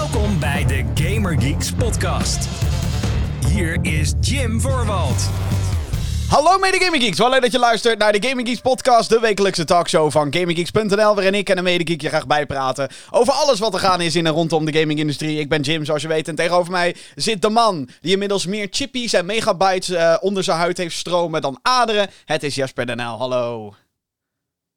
Welkom bij de Gamer Geeks podcast. Hier is Jim Voorwald. Hallo mede Gaming Geeks, wel leuk dat je luistert naar de Gaming Geeks podcast, de wekelijkse talkshow van GamingGeeks.nl, waarin ik en een medegeek je graag bijpraten over alles wat er gaan is in en rondom de gaming-industrie. Ik ben Jim, zoals je weet, en tegenover mij zit de man die inmiddels meer chippies en megabytes eh, onder zijn huid heeft stromen dan aderen. Het is Jasper Den Uyl. Hallo.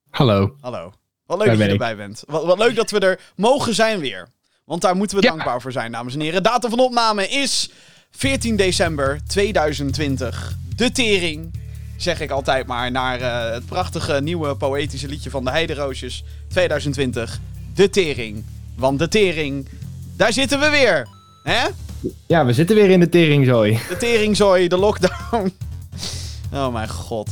Hallo. Hallo. Wat leuk Daar dat je ik. erbij bent. Wat, wat leuk dat we er mogen zijn weer. Want daar moeten we Ja. dankbaar voor zijn, dames en heren. Datum van opname is 14 december 2020. De tering, zeg ik altijd maar, naar eh, het prachtige nieuwe poëtische liedje van de Heideroosjes 2020. De tering. Want de tering, daar zitten we weer. Hè? Ja, we zitten weer in de teringzooi. De teringzooi, de lockdown. Oh mijn god.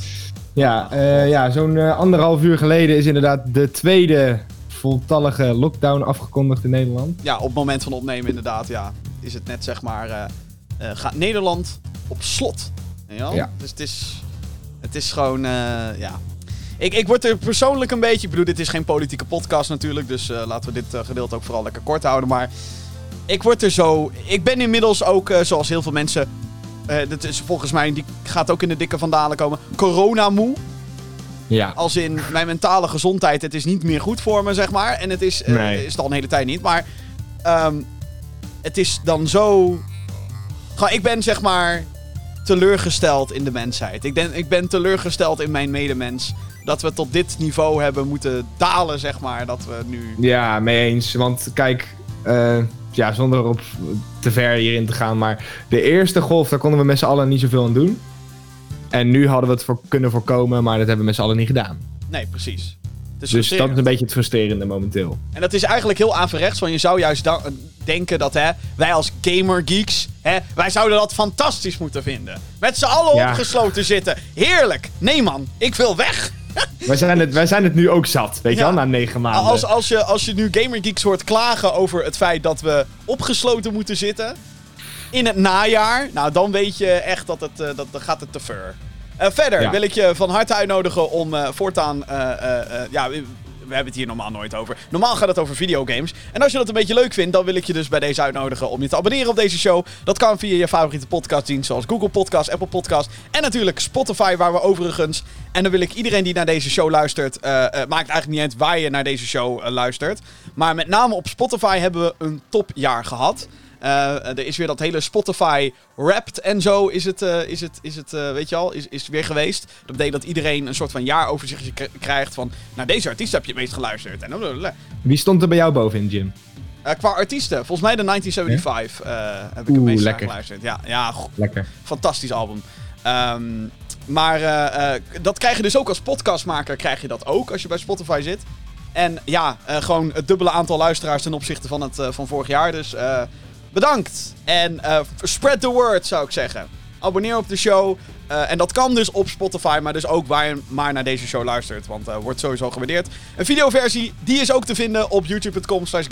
Ja, eh, ja zo'n eh, anderhalf uur geleden is inderdaad de tweede voltallige lockdown afgekondigd in Nederland. Ja, op het moment van opnemen inderdaad, ja. Is het net zeg maar... eh, eh, gaat Nederland op slot. Ja. Dus het is... Het is gewoon, eh, ja... Ik, ik word er persoonlijk een beetje... Ik bedoel, dit is geen politieke podcast natuurlijk. Dus laten we dit gedeelte ook vooral lekker kort houden. Maar ik word er zo... Ik ben inmiddels ook, zoals heel veel mensen... dat is volgens mij, die gaat ook in de dikke vandalen komen. Corona-moe. Ja. Als in mijn mentale gezondheid, het is niet meer goed voor me, zeg maar. En het is, eh, is het al een hele tijd niet. Maar ehm, het is dan zo... Gewoon, ik ben zeg maar teleurgesteld in de mensheid. Ik ben, ik ben teleurgesteld in mijn medemens. Dat we tot dit niveau hebben moeten dalen, zeg maar. Dat we nu... Ja, mee eens. Want kijk, eh, ja, zonder op te ver hierin te gaan, maar de eerste golf, daar konden we met z'n allen niet zoveel aan doen. En nu hadden we het voor, kunnen voorkomen, maar dat hebben we met z'n allen niet gedaan. Nee, precies. Het is Dus dat is een beetje het frustrerende momenteel. En dat is eigenlijk heel averechts, want je zou juist denken dat hè, wij als gamergeeks, hè, wij zouden dat fantastisch moeten vinden. Met z'n allen Ja. opgesloten zitten. Heerlijk. Nee man, ik wil weg. Wij zijn het, wij zijn het nu ook zat, weet je Ja. wel, na negen maanden. Als, als, je, als je nu gamergeeks hoort klagen over het feit dat we opgesloten moeten zitten in het najaar, nou dan weet je echt dat het, eh, dat, dan gaat het te ver. Eh, verder Ja. wil ik je van harte uitnodigen om eh, voortaan, eh, ja, we, hebben het hier normaal nooit over. Normaal gaat het over videogames. En als je dat een beetje leuk vindt, dan wil ik je dus bij deze uitnodigen om je te abonneren op deze show. Dat kan via je favoriete podcastdienst, zoals Google Podcast, Apple Podcast en natuurlijk Spotify, waar we overigens. En dan wil ik iedereen die naar deze show luistert, maakt eigenlijk niet uit waar je naar deze show luistert. Maar met name op Spotify hebben we een topjaar gehad. Eh, er is weer dat hele Spotify Wrapped en zo is het, eh, is het, is het eh, weet je al, is, is weer geweest. Dat betekent dat iedereen een soort van jaaroverzichtje krijgt van, nou deze artiest heb je het meest geluisterd. En. Wie stond er bij jou bovenin, Jim? Qua artiesten, volgens mij de 1975 eh, heb ik het Oeh, meest naar lekker. geluisterd. Ja, ja Lekker. fantastisch album. Ehm, maar dat krijg je dus ook als podcastmaker, krijg je dat ook als je bij Spotify zit. En ja, gewoon het dubbele aantal luisteraars ten opzichte van, het, van vorig jaar. Dus bedankt. En eh, spread the word, zou ik zeggen. Abonneer op de show. Eh, en dat kan dus op Spotify, maar dus ook waar je maar naar deze show luistert. Want eh wordt sowieso gewaardeerd. Een videoversie, die is ook te vinden op youtube.com slash.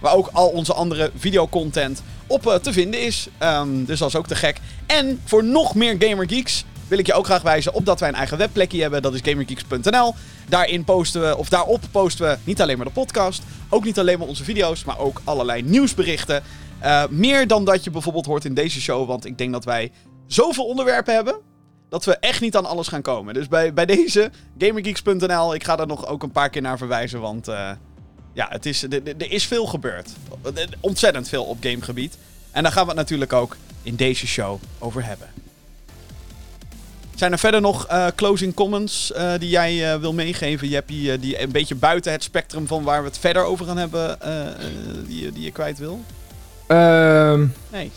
Waar ook al onze andere videocontent op te vinden is. Ehm, dus dat is ook te gek. En voor nog meer gamergeeks wil ik je ook graag wijzen op dat wij een eigen webplekje hebben. Dat is gamergeeks.nl. Daarin posten we, of daarop posten we niet alleen maar de podcast. Ook niet alleen maar onze video's, maar ook allerlei nieuwsberichten. Eh, meer dan dat je bijvoorbeeld hoort in deze show. Want ik denk dat wij zoveel onderwerpen hebben. Dat we echt niet aan alles gaan komen. Dus bij, bij deze, gamergeeks.nl. Ik ga daar nog ook een paar keer naar verwijzen. Want eh, ja, het is, er- is veel gebeurd. Ontzettend veel op gamegebied. En daar gaan we het natuurlijk ook in deze show over hebben. Zijn er verder nog eh, closing comments eh, die jij eh, wil meegeven, Jeppie? die een beetje buiten het spectrum van waar we het verder over gaan hebben, die, je- die je kwijt wil? Ehm, Nee.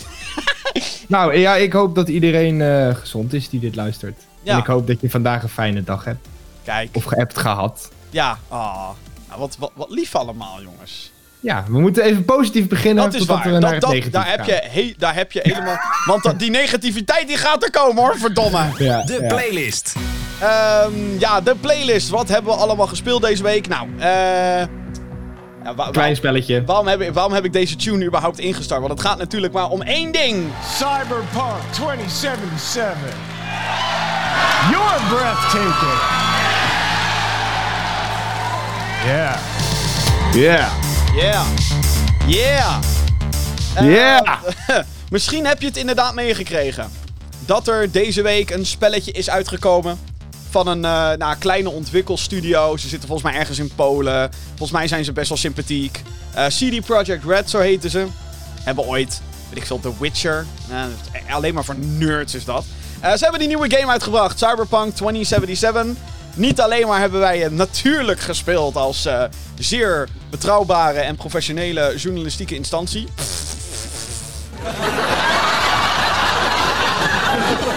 nou ja, ik hoop dat iedereen gezond is die dit luistert. Ja. En ik hoop dat je vandaag een fijne dag hebt. Kijk. Of geappt gehad. Ja. Ah. Nou, wat, wat, wat lief allemaal, jongens. Ja, we moeten even positief beginnen Dat is waar. we naar Dat, het dat, negatief daar, heb je, he, daar heb je helemaal... Want dat- die negativiteit die gaat er komen, hoor. Verdomme. Ja, De ja. playlist. Ehm, ja, de playlist. Wat hebben we allemaal gespeeld deze week? Nou, eh... ja, wa- Klein spelletje. waarom, heb ik, waarom heb ik deze tune überhaupt ingestart? Want het gaat natuurlijk maar om één ding. Cyberpunk 2077. You're breathtaking. Yeah. Yeah. Yeah. Yeah! Yeah! Misschien heb je het inderdaad meegekregen. Dat er deze week een spelletje is uitgekomen. Van een eh, nou, kleine ontwikkelstudio. Ze zitten volgens mij ergens in Polen. Volgens mij zijn ze best wel sympathiek. Eh, CD Projekt Red, zo heten ze. Hebben ooit, weet ik veel, The Witcher. Eh, alleen maar voor nerds is dat. Ze hebben die nieuwe game uitgebracht. Cyberpunk 2077. Niet alleen maar hebben wij het natuurlijk gespeeld als eh, zeer betrouwbare en professionele journalistieke instantie.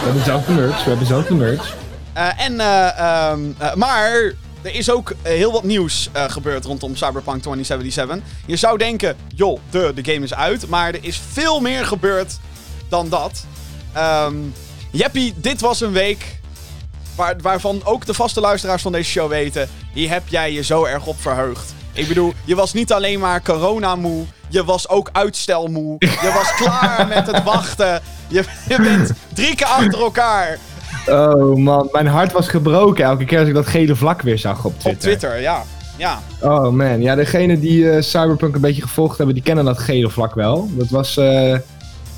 We hebben zelf de nerds, we hebben zelf de nerds. Eh, en, eh, ehm, eh, maar er is ook eh, heel wat nieuws eh, gebeurd rondom Cyberpunk 2077. Je zou denken, joh, de, de game is uit. Maar er is veel meer gebeurd dan dat. Jeppie, dit was een week waar, waarvan ook de vaste luisteraars van deze show weten. Hier heb jij je zo erg op verheugd. Ik bedoel, je was niet alleen maar corona-moe. Je was ook uitstelmoe. Je was klaar met het wachten. Je, je bent drie keer achter elkaar Oh man, mijn hart was gebroken elke keer als ik dat gele vlak weer zag op Twitter. op Twitter. Ja, ja. Oh man, ja, degene die eh, Cyberpunk een beetje gevolgd hebben, die kennen dat gele vlak wel. Dat was, eh,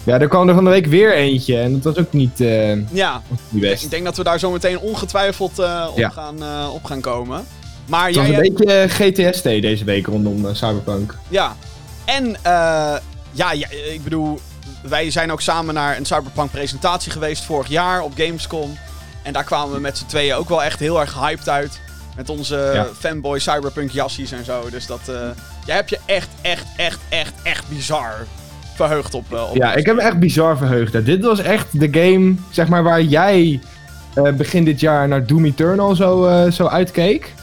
ja, er kwam er van de week weer eentje en dat was ook niet, eh ja. niet best. Ik denk dat we daar zo meteen ongetwijfeld eh, op, Ja. gaan, eh, op gaan komen. Maar Het was jij een beetje GTST deze week rondom Cyberpunk. Ja. En, ja, ja, ik bedoel, wij zijn ook samen naar een Cyberpunk presentatie geweest vorig jaar op Gamescom. En daar kwamen we met z'n tweeën ook wel echt heel erg hyped uit. Met onze Ja. fanboy Cyberpunk jassies en zo. Dus dat, jij hebt je echt, echt, echt, echt, echt bizar verheugd op. eh, op Ja, ik heb me echt bizar verheugd. Dit was echt de game, zeg maar, waar jij eh, begin dit jaar naar Doom Eternal zo, eh, zo uitkeek.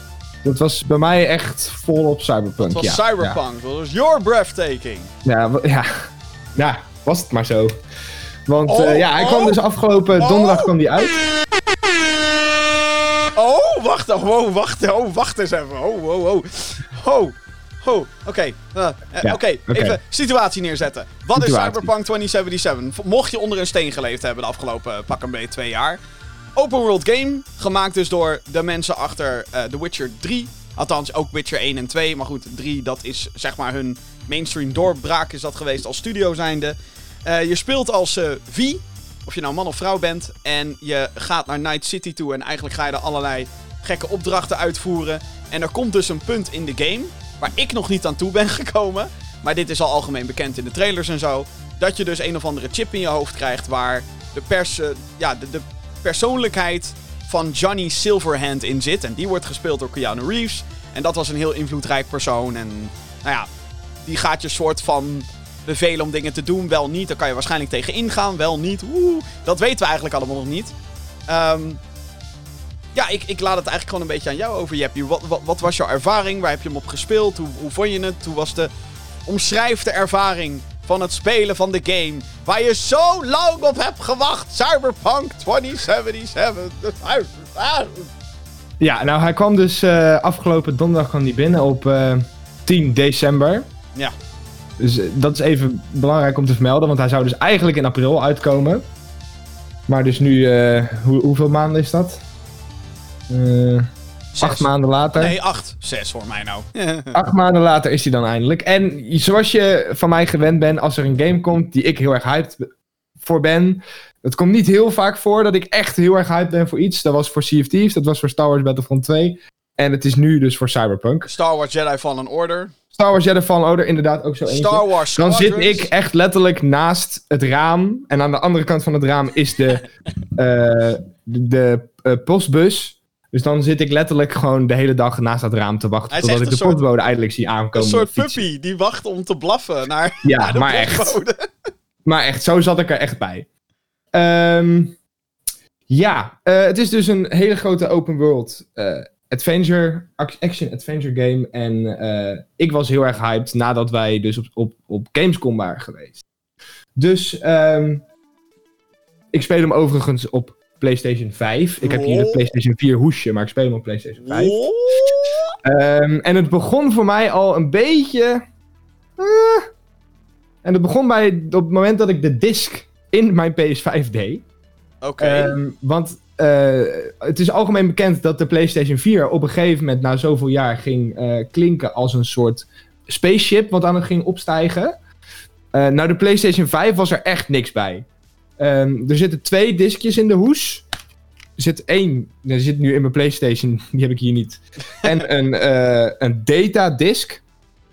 Dat was bij mij echt volop Cyberpunk. Het was ja. Cyberpunk. Dat was your breathtaking. Ja, ja, wa- ja. ja, was het maar zo. Want Oh, ja, hij kwam oh, dus afgelopen oh. donderdag kwam die uit. Oh, wacht, oh, wacht, oh, wacht eens even. Oh, oh, oh. Oh, oh, oké. Eh, eh, Ja, oké, oké. even situatie neerzetten. Wat is. Cyberpunk 2077? V- Mocht je onder een steen geleefd hebben de afgelopen eh, pak een beetje twee jaar. Open world game, gemaakt dus door de mensen achter The Witcher 3. Althans, ook Witcher 1 en 2. Maar goed, 3, dat is zeg maar hun mainstream doorbraak is dat geweest als studio zijnde. Je speelt als V, of je nou man of vrouw bent. En je gaat naar Night City toe en eigenlijk ga je er allerlei gekke opdrachten uitvoeren. En er komt dus een punt in de game, waar ik nog niet aan toe ben gekomen. Maar dit is al algemeen bekend in de trailers en zo. Dat je dus een of andere chip in je hoofd krijgt waar de, pers, eh, ja, de, persoonlijkheid van Johnny Silverhand in zit. En die wordt gespeeld door Keanu Reeves. En dat was een heel invloedrijk persoon. En nou ja, die gaat je soort van bevelen om dingen te doen. Wel niet, daar kan je waarschijnlijk tegen ingaan. Wel niet, oeh, dat weten we eigenlijk allemaal nog niet. Ehm, ja, ik, ik laat het eigenlijk gewoon een beetje aan jou over, Jeppie. Wat, wat, wat was jouw ervaring? Waar heb je hem op gespeeld? Hoe, hoe vond je het? Hoe was de... Omschrijf de ervaring van het spelen van de game. Waar je zo lang op hebt gewacht. Cyberpunk 2077. Ja, nou hij kwam dus eh, afgelopen donderdag kwam die binnen op eh, 10 december. Ja. Dus eh, dat is even belangrijk om te vermelden, want hij zou dus eigenlijk in april uitkomen. Maar dus nu, hoe, hoeveel maanden is dat? Eh, acht maanden later. Nee, acht. Zes voor mij nou. Acht maanden later is hij dan eindelijk. En zoals je van mij gewend bent, als er een game komt die ik heel erg hyped voor ben. Het komt niet heel vaak voor dat ik echt heel erg hyped ben voor iets. Dat was voor Sea of Thieves, dat was voor Star Wars Battlefront 2. En het is nu dus voor Cyberpunk. Star Wars Jedi Fallen Order. Star Wars Jedi Fallen Order, inderdaad ook zo eentje. Star Wars Dan zit ik echt letterlijk naast het raam. En aan de andere kant van het raam is de, eh, de, de eh, postbus. Dus dan zit ik letterlijk gewoon de hele dag naast dat raam te wachten. Totdat ik de soort- postbode eindelijk zie aankomen. Een soort puppy die wacht om te blaffen naar, Ja, naar de maar echt. Maar echt, zo zat ik er echt bij. Ehm, ja, eh, het is dus een hele grote open world eh, adventure, ac- action adventure game. En eh, ik was heel erg hyped nadat wij dus op, op, op Gamescom waren geweest. Dus ehm, ik speel hem overigens op PlayStation 5. Ik heb hier een Oh. PlayStation 4 hoesje, maar ik speel hem op PlayStation 5. Oh. Ehm, en het begon voor mij al een beetje. eh, en het begon bij op het moment dat ik de disc in mijn PS5 deed. Oké. Ehm, want eh, het is algemeen bekend dat de PlayStation 4 op een gegeven moment na zoveel jaar ging eh, klinken als een soort spaceship wat aan het ging opstijgen. Nou, de PlayStation 5 was er echt niks bij. Ehm, er zitten twee diskjes in de hoes. Er zit één, er zit nu in mijn PlayStation, die heb ik hier niet. En een, eh een datadisk.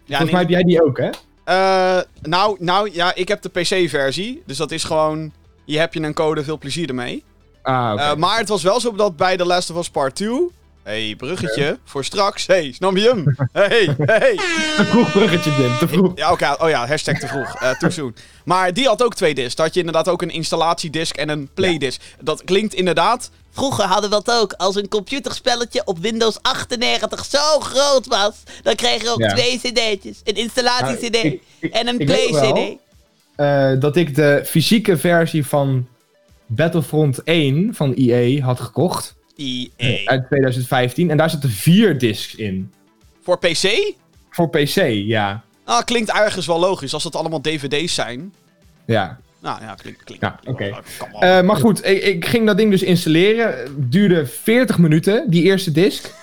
Ja, Volgens mij heb jij die ook, hè? eh, nou, nou, ja, ik heb de PC-versie. Dus dat is gewoon... Hier heb je een code, veel plezier ermee. Ah. Eh, maar het was wel zo dat bij The Last of Us Part 2... hey, bruggetje, voor straks. hey, snap je hem? hey, hey. Te vroeg bruggetje, Jim, te vroeg. Ja, oké. Oh ja, hashtag te vroeg. eh too soon. Maar die had ook twee discs. Daar had je inderdaad ook een installatiedisc en een playdisc. Dat klinkt inderdaad... Vroeger hadden we dat ook. Als een computerspelletje op Windows 98 zo groot was, dan kreeg je ook Ja. twee cd'tjes. Een installatie-cd Nou, en een play-cd. eh, dat ik de fysieke versie van Battlefront 1 van EA had gekocht. EA. Uit 2015. En daar zitten vier discs in. Voor PC? Voor PC, ja. Ah, klinkt ergens wel logisch. Als dat allemaal dvd's zijn. Ja. Nou ja, klinkt... klinkt Ja. Eh, maar goed, ik, ik ging dat ding dus installeren. Het duurde 40 minuten, die eerste disc.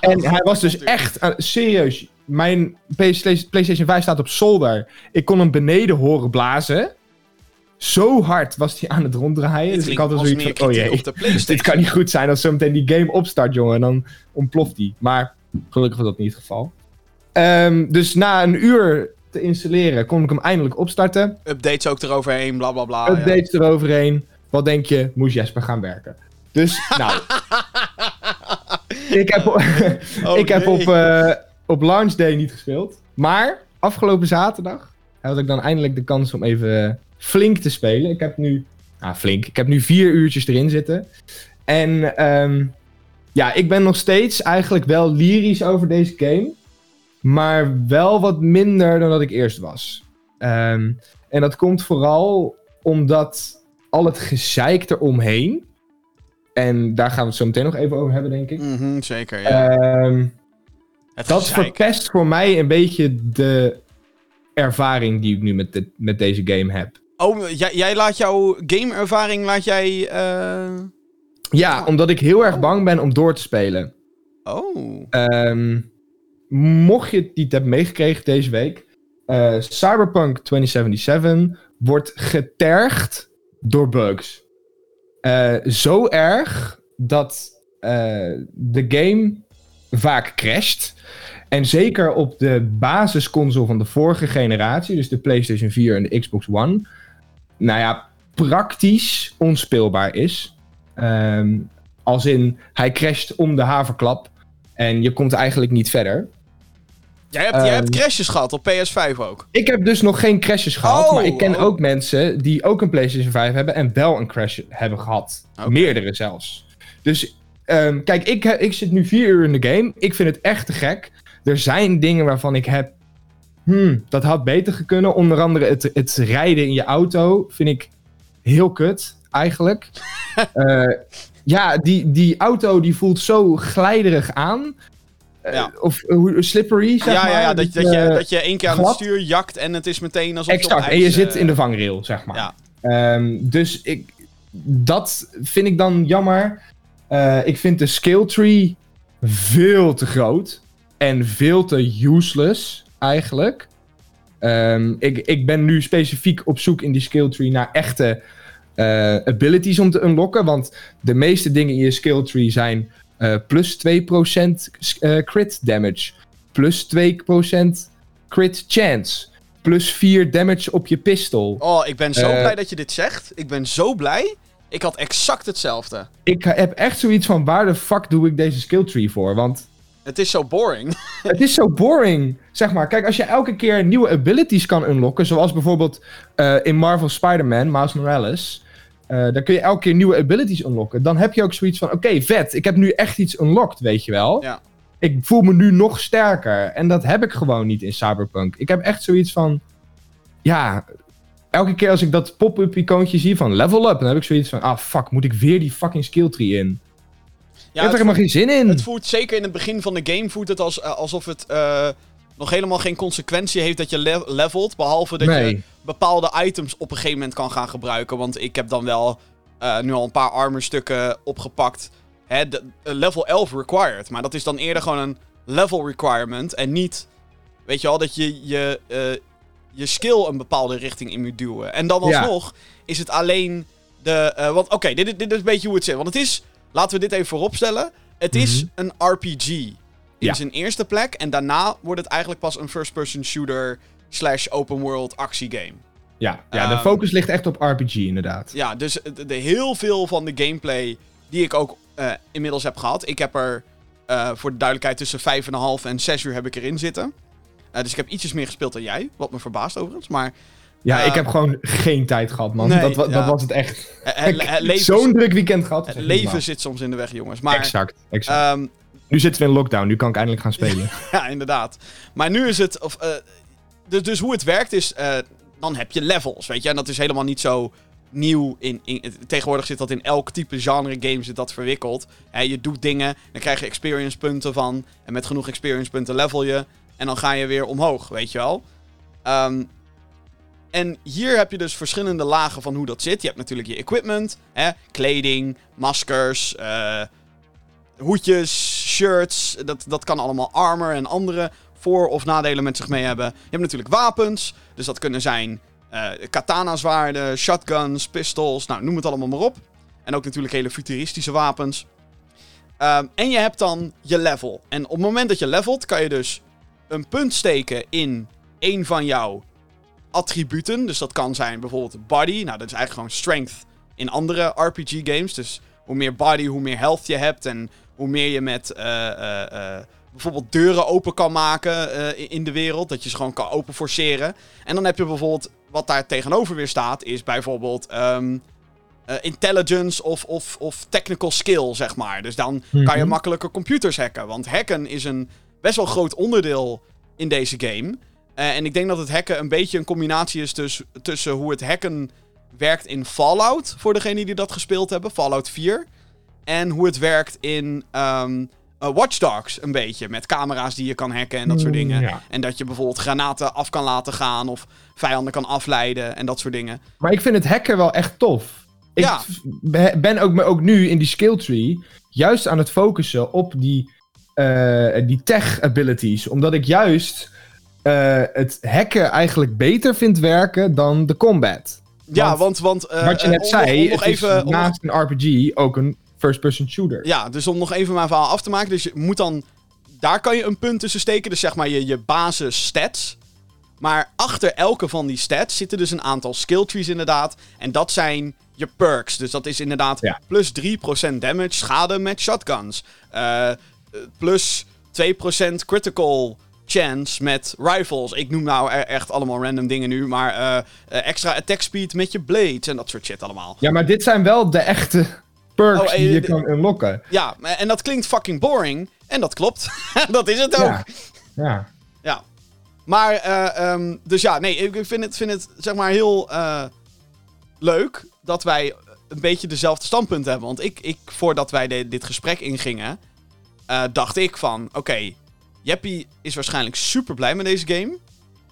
en hij was dus echt... serieus, mijn PlayStation PlayStation 5 staat op zolder. Ik kon hem beneden horen blazen. Zo hard was hij aan het ronddraaien. Dus ik had er zoiets van, oh jee. Dit kan niet goed zijn als zometeen die game opstart, jongen. En dan ontploft die. Maar gelukkig was dat niet het geval. Ehm, dus na een uur te installeren kon ik hem eindelijk opstarten. Updates ook eroverheen, bla bla bla. Ja. Updates eroverheen. Wat denk je? Moest Jesper gaan werken. Dus, nou. ik heb, Oh, ik heb op, eh, op launch day niet gespeeld. Maar afgelopen zaterdag had ik dan eindelijk de kans om even flink te spelen. Ik heb nu, nou flink, ik heb nu vier uurtjes erin zitten. En ehm, ja, ik ben nog steeds eigenlijk wel lyrisch over deze game. Maar wel wat minder dan dat ik eerst was. Ehm, en dat komt vooral omdat al het gezeik eromheen. En daar gaan we het zo meteen nog even over hebben, denk ik. Mhm, zeker, ja. Ehm, dat gezeik. verpest voor mij een beetje de ervaring die ik nu met, met deze game heb. Oh, jij, jij laat jouw gameervaring, laat jij... eh, Ja, omdat ik heel erg bang ben om door te spelen. Oh. Ehm, mocht je het niet hebben meegekregen deze week. eh, Cyberpunk 2077 wordt getergd door bugs. Eh, zo erg dat de game vaak crasht. En zeker op de basisconsole van de vorige generatie, dus de PlayStation 4 en de Xbox One, nou ja, praktisch onspeelbaar is. Ehm, als in, hij crasht om de haverklap en je komt eigenlijk niet verder. Jij hebt, jij Ehm, hebt crashes gehad op PS5 ook. Ik heb dus nog geen crashes gehad, Oh, maar ik ken oh. ook mensen die ook een PlayStation 5 hebben en wel een crash hebben gehad. Meerdere zelfs. Dus ehm, kijk, ik, ik zit nu vier uur in de game. Ik vind het echt te gek. Er zijn dingen waarvan ik heb. Hmm, dat had beter gekunnen. Onder andere het, het rijden in je auto vind ik heel kut, eigenlijk. Eh, ja, die, die auto die voelt zo glijderig aan. Eh, Ja. Of eh, slippery, zeg Ja, maar. ja, ja, dat, dat, je, eh, dat je één keer aan het stuur jakt en het is meteen alsof je Exact, en je zit in de vangrail, zeg maar. ja. Ehm, dus ik, dat vind ik dan jammer. Ik vind de skill tree veel te groot. En veel te useless, eigenlijk. Ehm, ik, ik ben nu specifiek op zoek in die skill tree naar echte eh, abilities om te unlocken. Want de meeste dingen in je skill tree zijn eh, plus 2% eh, crit damage. Plus 2% crit chance. Plus 4 damage op je pistol. Oh, ik ben zo blij dat je dit zegt. Ik ben zo blij. Ik had exact hetzelfde. Ik heb echt zoiets van, waar de fuck doe ik deze skill tree voor? Want Het is zo boring. het is zo boring, zeg maar. Kijk, als je elke keer nieuwe abilities kan unlocken, zoals bijvoorbeeld eh, in Marvel Spider-Man, Miles Morales, eh dan kun je elke keer nieuwe abilities unlocken. Dan heb je ook zoiets van, oké, vet, ik heb nu echt iets unlocked, weet je wel. Ja. Ik voel me nu nog sterker. En dat heb ik gewoon niet in Cyberpunk. Ik heb echt zoiets van, ja, elke keer als ik dat pop-up icoontje zie van level up, dan heb ik zoiets van, ah fuck, moet ik weer die fucking skill tree in? Ja, ik heb er helemaal geen zin in. het voelt zeker in het begin van de game voelt het als, eh, alsof het eh, nog helemaal geen consequentie heeft dat je le- levelt. Behalve dat je bepaalde items op een gegeven moment kan gaan gebruiken. Want ik heb dan wel eh, nu al een paar armorstukken opgepakt. Hè, de, level 11 required. Maar dat is dan eerder gewoon een level requirement. En niet Weet je wel, dat je je, je skill een bepaalde richting in moet duwen. En dan Ja. alsnog is het alleen de... want oké, dit, dit is een beetje hoe het zit. Want het is, laten we dit even vooropstellen. Het is Mhm. een RPG in Ja. zijn eerste plek. En daarna wordt het eigenlijk pas een first-person shooter slash open world actiegame. Ja, ja de Ehm, focus ligt echt op RPG inderdaad. Ja, dus de, de- heel veel van de gameplay die ik ook eh, inmiddels heb gehad. Ik heb er eh, voor de duidelijkheid tussen 5,5 en 6 uur heb ik erin zitten. Eh, dus ik heb ietsjes meer gespeeld dan jij. Wat me verbaast overigens. Maar Ja, Eh, ik heb gewoon geen tijd gehad, man. nee, dat, wa- ja. dat was het echt. eh, het leven, Zo'n druk weekend gehad. het leven zit soms in de weg, jongens. Maar Exact, exact. ehm, nu zitten we in lockdown, nu kan ik eindelijk gaan spelen. ja, inderdaad. Maar nu is het. Of, eh, dus, dus hoe het werkt is. eh, dan heb je levels, weet je. En dat is helemaal niet zo nieuw. In, in, tegenwoordig zit dat in elk type genre game zit dat verwikkeld. Hè, je doet dingen, dan krijg je experience punten van. En met genoeg experience punten level je. En dan ga je weer omhoog, weet je wel. Ehm, en hier heb je dus verschillende lagen van hoe dat zit. Je hebt natuurlijk je equipment, hè, kleding, maskers, eh, hoedjes, shirts. Dat, dat kan allemaal armor en andere voor- of nadelen met zich mee hebben. Je hebt natuurlijk wapens, dus dat kunnen zijn eh katana-zwaarden, shotguns, pistols, nou noem het allemaal maar op. En ook natuurlijk hele futuristische wapens. Ehm, en je hebt dan je level. En op het moment dat je levelt, kan je dus een punt steken in een van jouw attributen. Dus dat kan zijn bijvoorbeeld body. Nou, dat is eigenlijk gewoon strength in andere RPG-games. Dus hoe meer body, hoe meer health je hebt. En hoe meer je met eh, eh, eh, bijvoorbeeld deuren open kan maken in- de wereld. Dat je ze gewoon kan open forceren. En dan heb je bijvoorbeeld, wat daar tegenover weer staat, is bijvoorbeeld ehm, eh, intelligence of, of, of technical skill, zeg maar. Dus dan kan je Mhm. makkelijker computers hacken. Want hacken is een best wel groot onderdeel in deze game. Eh, en ik denk dat het hacken een beetje een combinatie is dus, tussen hoe het hacken werkt in Fallout, voor degenen die dat gespeeld hebben, Fallout 4. En hoe het werkt in eh, Watch Dogs een beetje, met camera's die je kan hacken en dat soort Mm, dingen. ja. En dat je bijvoorbeeld granaten af kan laten gaan of vijanden kan afleiden en dat soort dingen. Maar ik vind het hacken wel echt tof. Ik Ja. ben ook, ook nu in die skill tree juist aan het focussen op die, eh, die tech abilities. Omdat ik juist eh, het hacken eigenlijk beter vind werken dan de combat. ja, want... want eh, Wat je net om zei, om nog het even, is om naast een RPG ook een first-person shooter. Ja, dus om nog even mijn verhaal af te maken. Dus je moet dan... Daar kan je een punt tussen steken. Dus zeg maar je, je basis stats. Maar achter elke van die stats zitten dus een aantal skill trees inderdaad. En dat zijn je perks. Dus dat is inderdaad Ja. plus 3% damage schade met shotguns. Eh, plus 2% critical chance met rifles. Ik noem nou e- echt allemaal random dingen nu. Maar eh, eh, extra attack speed met je blades en dat soort shit allemaal. Ja, maar dit zijn wel de echte perks Oh, eh, die je de- kan unlocken. Ja, en dat klinkt fucking boring. En dat klopt. dat is het ook. Ja. ja. Ja. Maar, eh, ehm, dus ja, nee, ik vind het, vind het zeg maar heel eh, leuk dat wij een beetje dezelfde standpunten hebben. Want ik, ik voordat wij de- dit gesprek ingingen, eh, dacht ik van, oké, Jeppie is waarschijnlijk super blij met deze game.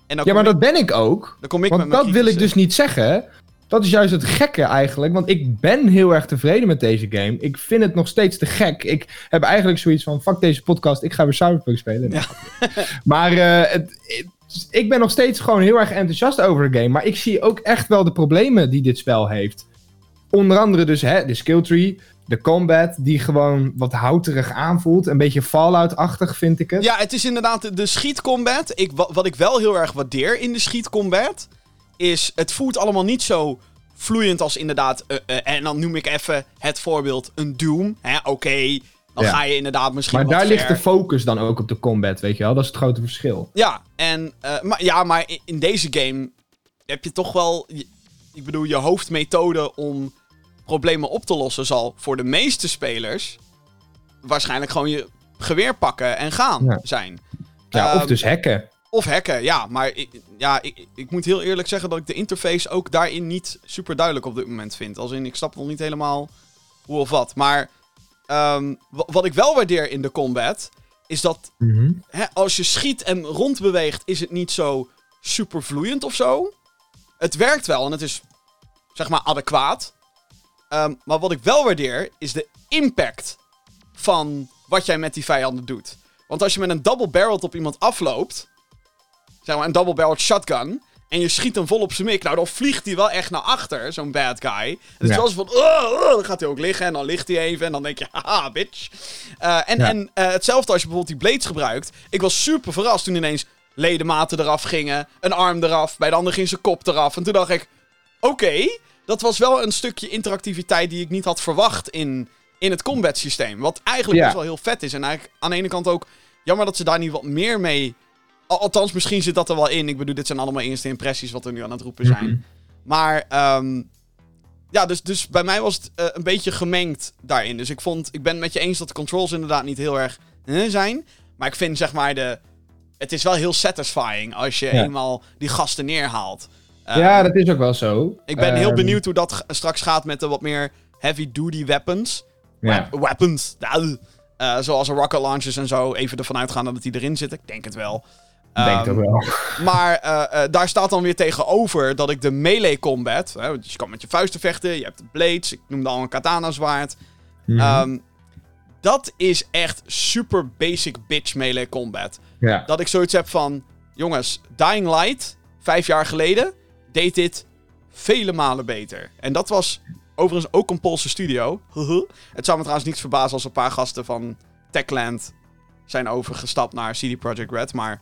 En dan ja, maar ik, dat ben ik ook. dan kom ik Want met dat wil ik dus niet zeggen. Dat is juist het gekke eigenlijk. Want ik ben heel erg tevreden met deze game. Ik vind het nog steeds te gek. Ik heb eigenlijk zoiets van: fuck deze podcast, ik ga weer Cyberpunk spelen. Ja. maar eh, het, het- ik ben nog steeds gewoon heel erg enthousiast over de game. Maar ik zie ook echt wel de problemen die dit spel heeft. Onder andere dus hè, de skill tree, de combat, die gewoon wat houterig aanvoelt. Een beetje Fallout-achtig vind ik het. Ja, het is inderdaad de, schietcombat. Ik, wa- wat ik wel heel erg waardeer in de schietcombat... is het voelt allemaal niet zo vloeiend als inderdaad... eh, eh, en dan noem ik even het voorbeeld een Doom. Oké, dan Ja. ga je inderdaad misschien maar daar ligt de focus dan ook op de combat, weet je wel? Dat is het grote verschil. Ja, en, eh, maar, ja, maar in, deze game heb je toch wel... ik bedoel, je hoofdmethode om problemen op te lossen... zal voor de meeste spelers... waarschijnlijk gewoon je geweer pakken en gaan Ja. zijn. Ja, of Ehm, dus hacken. Of hacken, ja. Maar ik, ja, ik, ik moet heel eerlijk zeggen dat ik de interface ook daarin niet super duidelijk op dit moment vind. Als in, ik snap nog niet helemaal hoe of wat. Maar ehm, wa- wat ik wel waardeer in de combat, is dat Mhm. hè, als je schiet en rondbeweegt, is het niet zo super vloeiend of zo. Het werkt wel en het is, zeg maar, adequaat. Ehm, maar wat ik wel waardeer, is de impact van wat jij met die vijanden doet. Want als je met een double barreled op iemand afloopt, zeg maar, een double-barreled shotgun. En je schiet hem vol op zijn mik. Nou, dan vliegt hij wel echt naar achter, zo'n bad guy. En het is wel zo van, "Oh, oh," dan gaat hij ook liggen en dan ligt hij even. En dan denk je, haha, bitch. Eh, en Ja. en eh, hetzelfde als je bijvoorbeeld die blades gebruikt. Ik was super verrast toen ineens ledematen eraf gingen. Een arm eraf. Bij de ander ging zijn kop eraf. En toen dacht ik, oké, dat was wel een stukje interactiviteit die ik niet had verwacht in, in het combat systeem. Wat eigenlijk Ja. best wel heel vet is. En eigenlijk aan de ene kant ook jammer dat ze daar niet wat meer mee... Al- Althans, misschien zit dat er wel in. Ik bedoel, dit zijn allemaal eerste impressies wat we nu aan het roepen zijn. Mhm. Maar ehm, ja, dus, dus bij mij was het eh, een beetje gemengd daarin. Dus ik vond, ik ben het met je eens dat de controls inderdaad niet heel erg zijn. Maar ik vind zeg maar de. Het is wel heel satisfying als je Ja. eenmaal die gasten neerhaalt. Ehm, ja, dat is ook wel zo. ik ben heel Ehm, benieuwd hoe dat straks gaat met de wat meer heavy-duty weapons. Ja. Weapons. Eh, zoals rocket launchers en zo. Even ervan uitgaan dat die erin zitten. Ik denk het wel. Ik denk het Ehm, wel. maar eh, eh, daar staat dan weer tegenover dat ik de melee combat. Hè, dus je kan met je vuisten vechten, je hebt de blades, ik noemde al een katana zwaard. Mhm. Ehm, dat is echt super basic bitch melee combat. ja. Dat ik zoiets heb van, jongens, Dying Light, vijf jaar geleden, deed dit vele malen beter. En dat was overigens ook een Poolse studio. Het zou me trouwens niets verbazen als een paar gasten van Techland zijn overgestapt naar CD Projekt Red, maar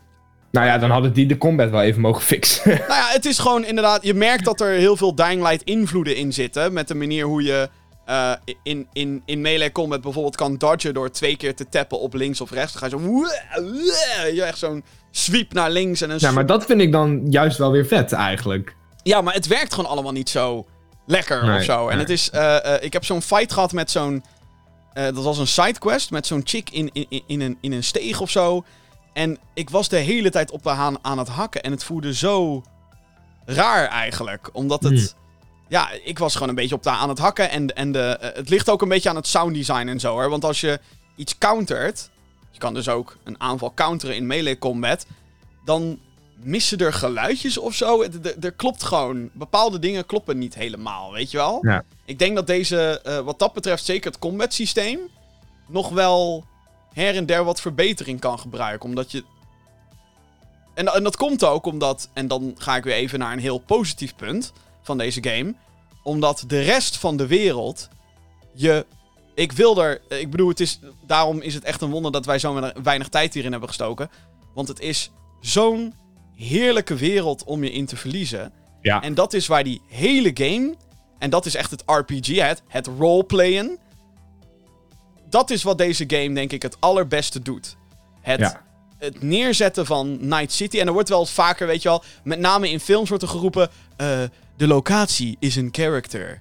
Nou ja, dan hadden die de combat wel even mogen fixen. nou ja, het is gewoon inderdaad. Je merkt dat er heel veel Dying Light invloeden in zitten. Met de manier hoe je eh, in, in, in melee combat bijvoorbeeld kan dodgen door twee keer te tappen op links of rechts. Dan ga je zo. Je echt zo'n sweep naar links en een. ja, maar dat vind ik dan juist wel weer vet eigenlijk. Ja, maar het werkt gewoon allemaal niet zo lekker Nee, of zo. En nee. het is. eh, eh, ik heb zo'n fight gehad met zo'n. eh, dat was een sidequest met zo'n chick in, in, in, in een, in een steeg of zo. En ik was de hele tijd op de haan aan het hakken. En het voelde zo raar eigenlijk. Omdat het. Hmm. Ja, ik was gewoon een beetje op de aan het hakken. En, en de, het ligt ook een beetje aan het sounddesign en zo hoor. Want als je iets countert. Je kan dus ook een aanval counteren in melee combat. Dan missen er geluidjes of zo. Er, er klopt gewoon. Bepaalde dingen kloppen niet helemaal, weet je wel? Ja. Ik denk dat deze, eh, wat dat betreft, zeker het combat systeem. nog wel her en der wat verbetering kan gebruiken. Omdat je. En, en dat komt ook omdat. En dan ga ik weer even naar een heel positief punt van deze game. Omdat de rest van de wereld. Je. Ik wil er. Ik bedoel, het is. Daarom is het echt een wonder dat wij zo weinig tijd hierin hebben gestoken. Want het is zo'n heerlijke wereld om je in te verliezen. Ja. En dat is waar die hele game. En dat is echt het RPG, het, het roleplayen. Dat is wat deze game, denk ik, het allerbeste doet. Het, Ja. het neerzetten van Night City. En er wordt wel vaker, weet je wel, met name in films wordt er geroepen: eh, de locatie is een character.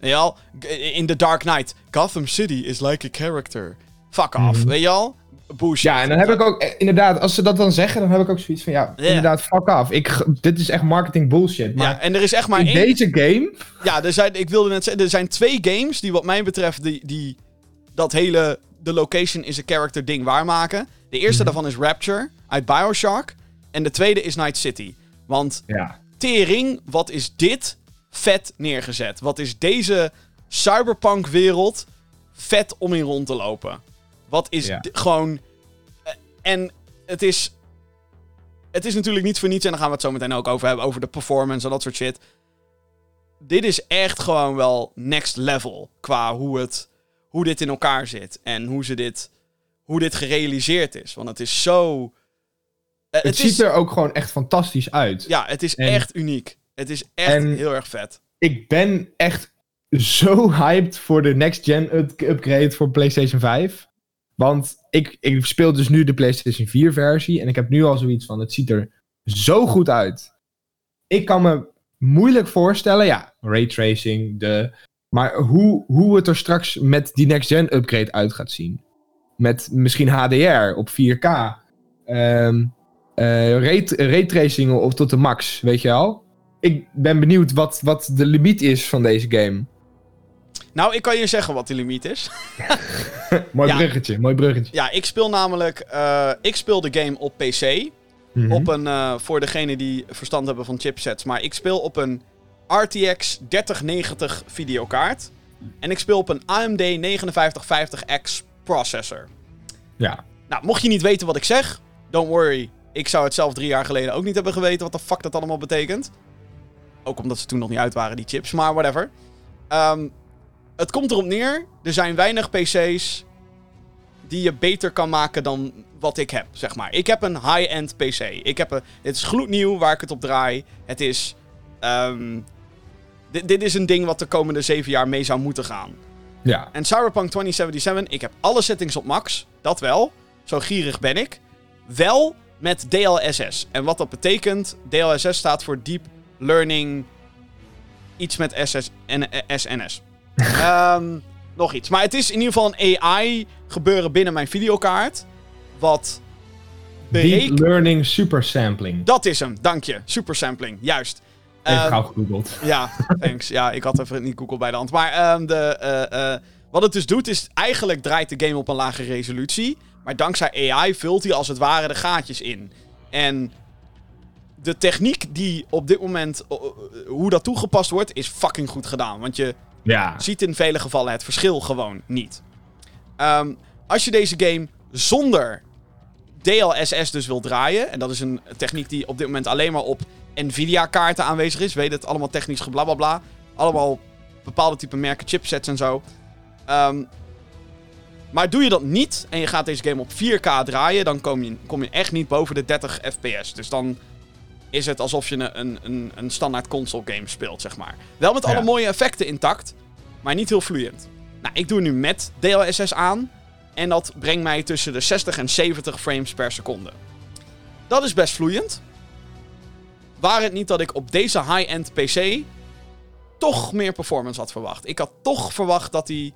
Weet je? G- In The Dark Knight, Gotham City is like a character. Fuck off, weet je wel? Bullshit. Ja, en dan heb ik ook, eh, inderdaad, als ze dat dan zeggen, dan heb ik ook zoiets van, ja, inderdaad, fuck off. Ik, dit is echt marketing bullshit. Maar Ja, en er is echt maar in één. deze game, Ja, er zijn, ik wilde net zeggen, er zijn twee games die wat mij betreft die, die dat hele de location is a character ding waarmaken. De eerste daarvan is Rapture uit Bioshock. En de tweede is Night City. Want ja, tering, wat is dit vet neergezet? Wat is deze cyberpunk wereld vet om in rond te lopen? Wat is Ja. gewoon... eh, En het is... Het is natuurlijk niet voor niets, en daar gaan we het zo meteen ook over hebben, over de performance en dat soort shit. Dit is echt gewoon wel next level qua hoe, het, hoe dit in elkaar zit. En hoe, ze dit, hoe dit gerealiseerd is. Want het is zo... eh, het, ziet is, er ook gewoon echt fantastisch uit. Ja, het is En- echt uniek. Het is echt heel erg vet. Ik ben echt zo hyped voor de next-gen up- upgrade voor PlayStation 5. Want ik, ik speel dus nu de PlayStation 4 versie. En ik heb nu al zoiets van, het ziet er zo goed uit. Ik kan me moeilijk voorstellen, ja, raytracing, de... Maar hoe, hoe het er straks met die next-gen upgrade uit gaat zien. Met misschien HDR op 4K. Ehm eh, ray, raytracing op tot de max, weet je wel? Ik ben benieuwd wat, wat de limiet is van deze game. Nou, ik kan je zeggen wat de limiet is. mooi Ja. bruggetje, mooi bruggetje. Ja, ik speel namelijk... eh, ik speel de game op PC. Mhm. Op een... eh, voor degenen die verstand hebben van chipsets. Maar ik speel op een RTX 3090 videokaart. En ik speel op een AMD 5950X processor. Ja. Nou, mocht je niet weten wat ik zeg, don't worry. ik zou het zelf drie jaar geleden ook niet hebben geweten wat de fuck dat allemaal betekent. Ook omdat ze toen nog niet uit waren, die chips, maar whatever. Ehm, het komt erop neer, er zijn weinig PC's die je beter kan maken dan wat ik heb, zeg maar. Ik heb een high-end PC. Ik heb een, het is gloednieuw waar ik het op draai. Het is... ehm, dit, dit is een ding wat de komende zeven jaar mee zou moeten gaan. Ja. En Cyberpunk 2077, ik heb alle settings op max. Dat wel. Zo gierig ben ik. Wel met DLSS. En wat dat betekent, DLSS staat voor Deep Learning... Iets met SS en SNS. Ehm, nog iets. Maar het is in ieder geval een AI gebeuren binnen mijn videokaart. Wat Deep. Learning Super Sampling. Dat is hem, dank je. Super sampling, juist. Even Ehm, gauw gegoogeld. ja, thanks. Ja, ik had even niet Google bij de hand. Maar ehm, de, eh, eh, wat het dus doet, is eigenlijk draait de game op een lage resolutie. Maar dankzij AI vult hij als het ware de gaatjes in. En de techniek die op dit moment, hoe dat toegepast wordt, is fucking goed gedaan. Want je Ja. ziet in vele gevallen het verschil gewoon niet. Ehm, als je deze game zonder DLSS dus wil draaien, en dat is een techniek die op dit moment alleen maar op Nvidia-kaarten aanwezig is, weet het, allemaal technisch geblablabla, allemaal bepaalde type merken chipsets en zo. Ehm, maar doe je dat niet en je gaat deze game op 4K draaien, dan kom je, kom je echt niet boven de 30 fps. Dus dan is het alsof je een, een, een, standaard console game speelt, zeg maar. Wel met alle Ja. mooie effecten intact, maar niet heel vloeiend. Nou, ik doe nu met DLSS aan. En dat brengt mij tussen de 60 en 70 frames per seconde. Dat is best vloeiend. Waar het niet dat ik op deze high-end PC toch meer performance had verwacht. Ik had toch verwacht dat hij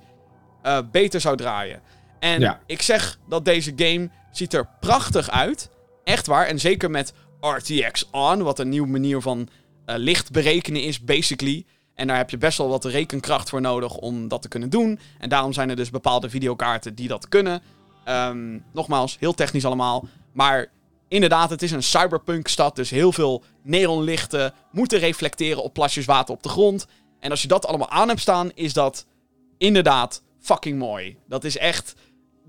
eh, beter zou draaien. En Ja. ik zeg dat deze game ziet er prachtig uit. Echt waar. En zeker met RTX On, wat een nieuwe manier van eh, licht berekenen is, basically. En daar heb je best wel wat rekenkracht voor nodig om dat te kunnen doen. En daarom zijn er dus bepaalde videokaarten die dat kunnen. Ehm, nogmaals, heel technisch allemaal. Maar inderdaad, het is een cyberpunk-stad. Dus heel veel neonlichten moeten reflecteren op plasjes water op de grond. En als je dat allemaal aan hebt staan, is dat inderdaad fucking mooi. Dat is echt...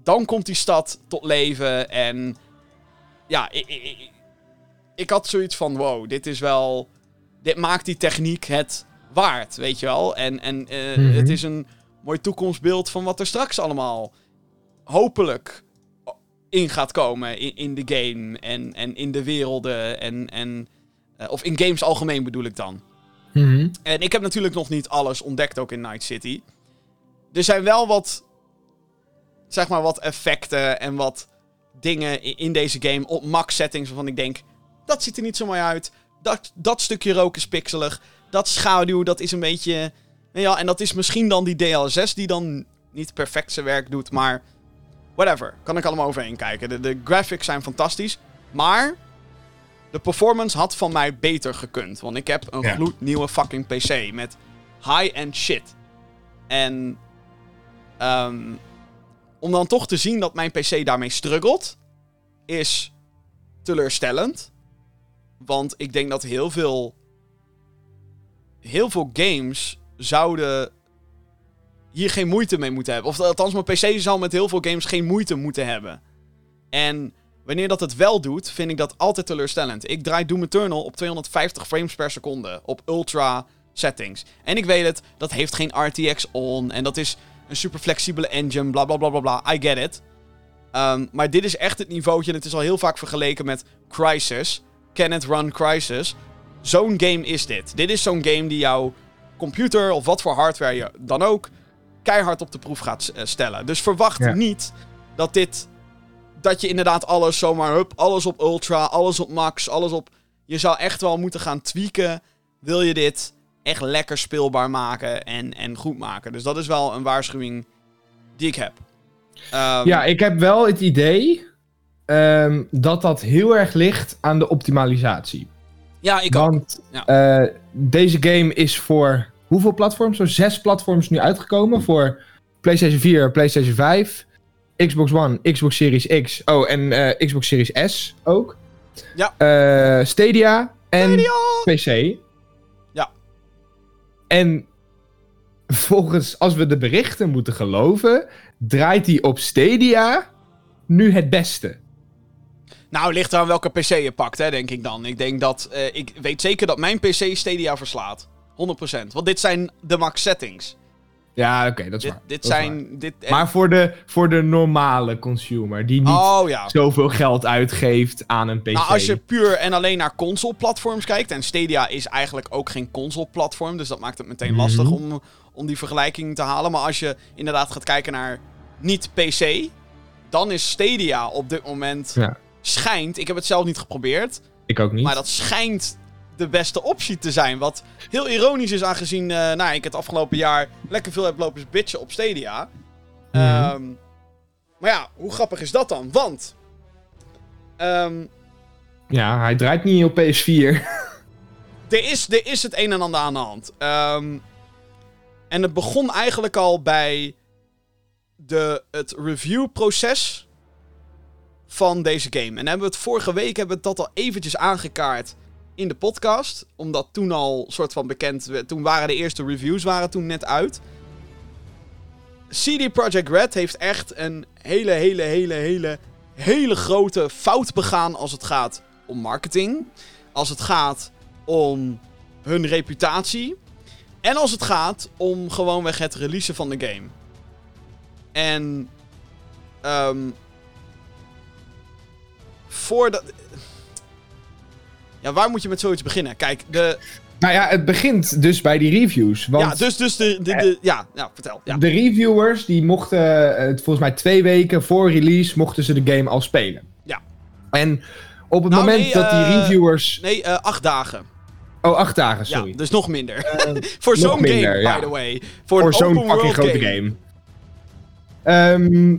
Dan komt die stad tot leven en... Ja, ik, ik, ik, had zoiets van, wow, dit is wel... Dit maakt die techniek het waard, weet je wel. En, en eh, Mhm. het is een mooi toekomstbeeld van wat er straks allemaal hopelijk in gaat komen in, in de game en, en in de werelden en, en eh, of in games algemeen bedoel ik dan. Mhm. En ik heb natuurlijk nog niet alles ontdekt ook in Night City. Er zijn wel wat, zeg maar, wat effecten en wat dingen i- in deze game op max settings waarvan ik denk, dat ziet er niet zo mooi uit. Dat, dat stukje rook is pixelig. Dat schaduw, dat is een beetje... Ja, en dat is misschien dan die DL6 die dan niet perfect zijn werk doet, maar... Whatever, kan ik allemaal overheen kijken. De, de graphics zijn fantastisch, maar... De performance had van mij beter gekund. Want ik heb een Ja. gloednieuwe fucking PC met high-end shit. En... ehm, om dan toch te zien dat mijn PC daarmee struggelt... is teleurstellend. Want ik denk dat heel veel. Heel veel games zouden. hier geen moeite mee moeten hebben. Of althans, mijn PC zou met heel veel games geen moeite moeten hebben. En wanneer dat het wel doet, vind ik dat altijd teleurstellend. Ik draai Doom Eternal op 250 frames per seconde. Op ultra settings. En ik weet het, dat heeft geen RTX on. En dat is een super flexibele engine. Bla bla bla bla bla. I get it. Ehm, maar dit is echt het niveautje. En het is al heel vaak vergeleken met Crysis. Can it run Crysis? Zo'n game is dit. Dit is zo'n game die jouw computer of wat voor hardware je dan ook keihard op de proef gaat eh, stellen. Dus verwacht Ja. niet dat dit. Dat je inderdaad alles zomaar. Hup, alles op ultra, alles op max, alles op. Je zou echt wel moeten gaan tweaken. Wil je dit echt lekker speelbaar maken en, en goed maken? Dus dat is wel een waarschuwing die ik heb. Ehm, Ja, ik heb wel het idee ehm, dat dat heel erg ligt aan de optimalisatie. ja, ik ook. Want Ja. eh, deze game is voor hoeveel platforms? Zo zes platforms nu uitgekomen. Voor PlayStation 4, PlayStation 5, Xbox One, Xbox Series X. Oh, en eh, Xbox Series S ook. Ja. Eh, Stadia en PC. Ja. En volgens, als we de berichten moeten geloven, draait hij op Stadia nu het beste. Nou, ligt eraan welke PC je pakt, hè, denk ik dan. Ik denk dat... eh, ik weet zeker dat mijn PC Stadia verslaat. 100%. Want dit zijn de max settings. Ja, oké, dat is Dit, waar. dit Dat is waar. zijn... Dit, en- Maar voor de, voor de normale consumer, die niet Oh ja. zoveel geld uitgeeft aan een PC. Nou, als je puur en alleen naar console-platforms kijkt... en Stadia is eigenlijk ook geen console-platform... dus dat maakt het meteen Mhm. lastig om, om die vergelijking te halen. Maar als je inderdaad gaat kijken naar niet-PC... dan is Stadia op dit moment... Ja. Schijnt... Ik heb het zelf niet geprobeerd... Ik ook niet. Maar dat schijnt de beste optie te zijn. Wat heel ironisch is aangezien eh, nou, ik het afgelopen jaar lekker veel heb lopen bitchen op Stadia. Mhm. Ehm, maar ja, hoe grappig is dat dan? Want... ehm, Ja, hij draait niet op PS4. er, is, er is het een en ander aan de hand. Ehm, en het begon eigenlijk al bij de, het reviewproces van deze game. En hebben we het vorige week hebben we dat al eventjes aangekaart in de podcast. Omdat toen al soort van bekend... Toen waren de eerste reviews waren toen net uit. CD Projekt Red heeft echt een hele, hele, hele, hele, hele grote fout begaan als het gaat om marketing. Als het gaat om hun reputatie. En als het gaat om gewoonweg het releasen van de game. En... ehm voordat... Ja, waar moet je met zoiets beginnen? Kijk, de... nou ja, het begint dus bij die reviews. Want ja, dus, dus de... de, de ja, ja, vertel. Ja. de reviewers die mochten, eh, volgens mij twee weken voor release, mochten ze de game al spelen. Ja. En op het Nou, moment nee, dat die eh, reviewers... Nee, eh, acht dagen. Oh, acht dagen, sorry. Ja, dus nog minder. Voor zo'n game, by the way. Voor, voor een zo'n fucking grote game. Ehm,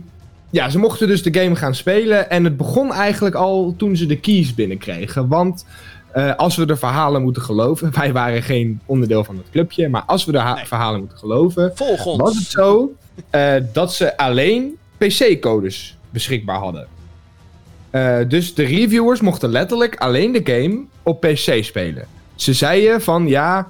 ja, ze mochten dus de game gaan spelen. En het begon eigenlijk al toen ze de keys binnenkregen. Want eh, als we de verhalen moeten geloven. Wij waren geen onderdeel van het clubje. Maar als we de Nee. verhalen moeten geloven. Volg ons. Was het zo eh, dat ze alleen PC-codes beschikbaar hadden. Eh, dus de reviewers mochten letterlijk alleen de game op PC spelen. Ze zeiden van ja,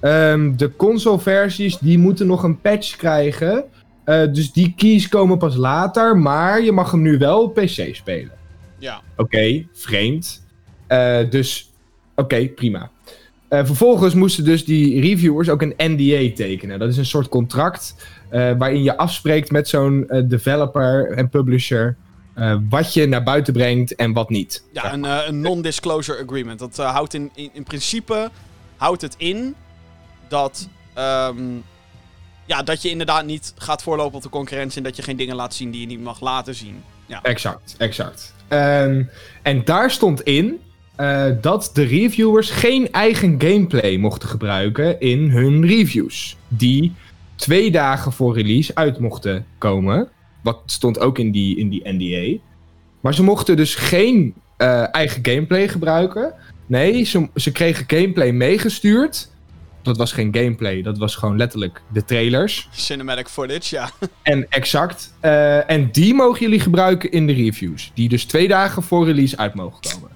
ehm, de console-versies die moeten nog een patch krijgen. Eh, dus die keys komen pas later, maar je mag hem nu wel op PC spelen. Ja. Oké, vreemd. Eh, dus, oké, prima. Eh, vervolgens moesten dus die reviewers ook een NDA tekenen. Dat is een soort contract waarin je afspreekt met zo'n developer en publisher wat je naar buiten brengt en wat niet. Ja, een, een non-disclosure agreement. Dat houdt in, in, in principe houdt het in dat, ehm, ja, dat je inderdaad niet gaat voorlopen op de concurrentie en dat je geen dingen laat zien die je niet mag laten zien. Ja. Exact, exact. Ehm, en daar stond in eh, dat de reviewers geen eigen gameplay mochten gebruiken in hun reviews. Die twee dagen voor release uit mochten komen. Wat stond ook in die, in die NDA. Maar ze mochten dus geen eh, eigen gameplay gebruiken. Nee, ze, ze kregen gameplay meegestuurd. Dat was geen gameplay, dat was gewoon letterlijk de trailers. Cinematic footage, ja. En exact. eh, en die mogen jullie gebruiken in de reviews. Die dus twee dagen voor release uit mogen komen.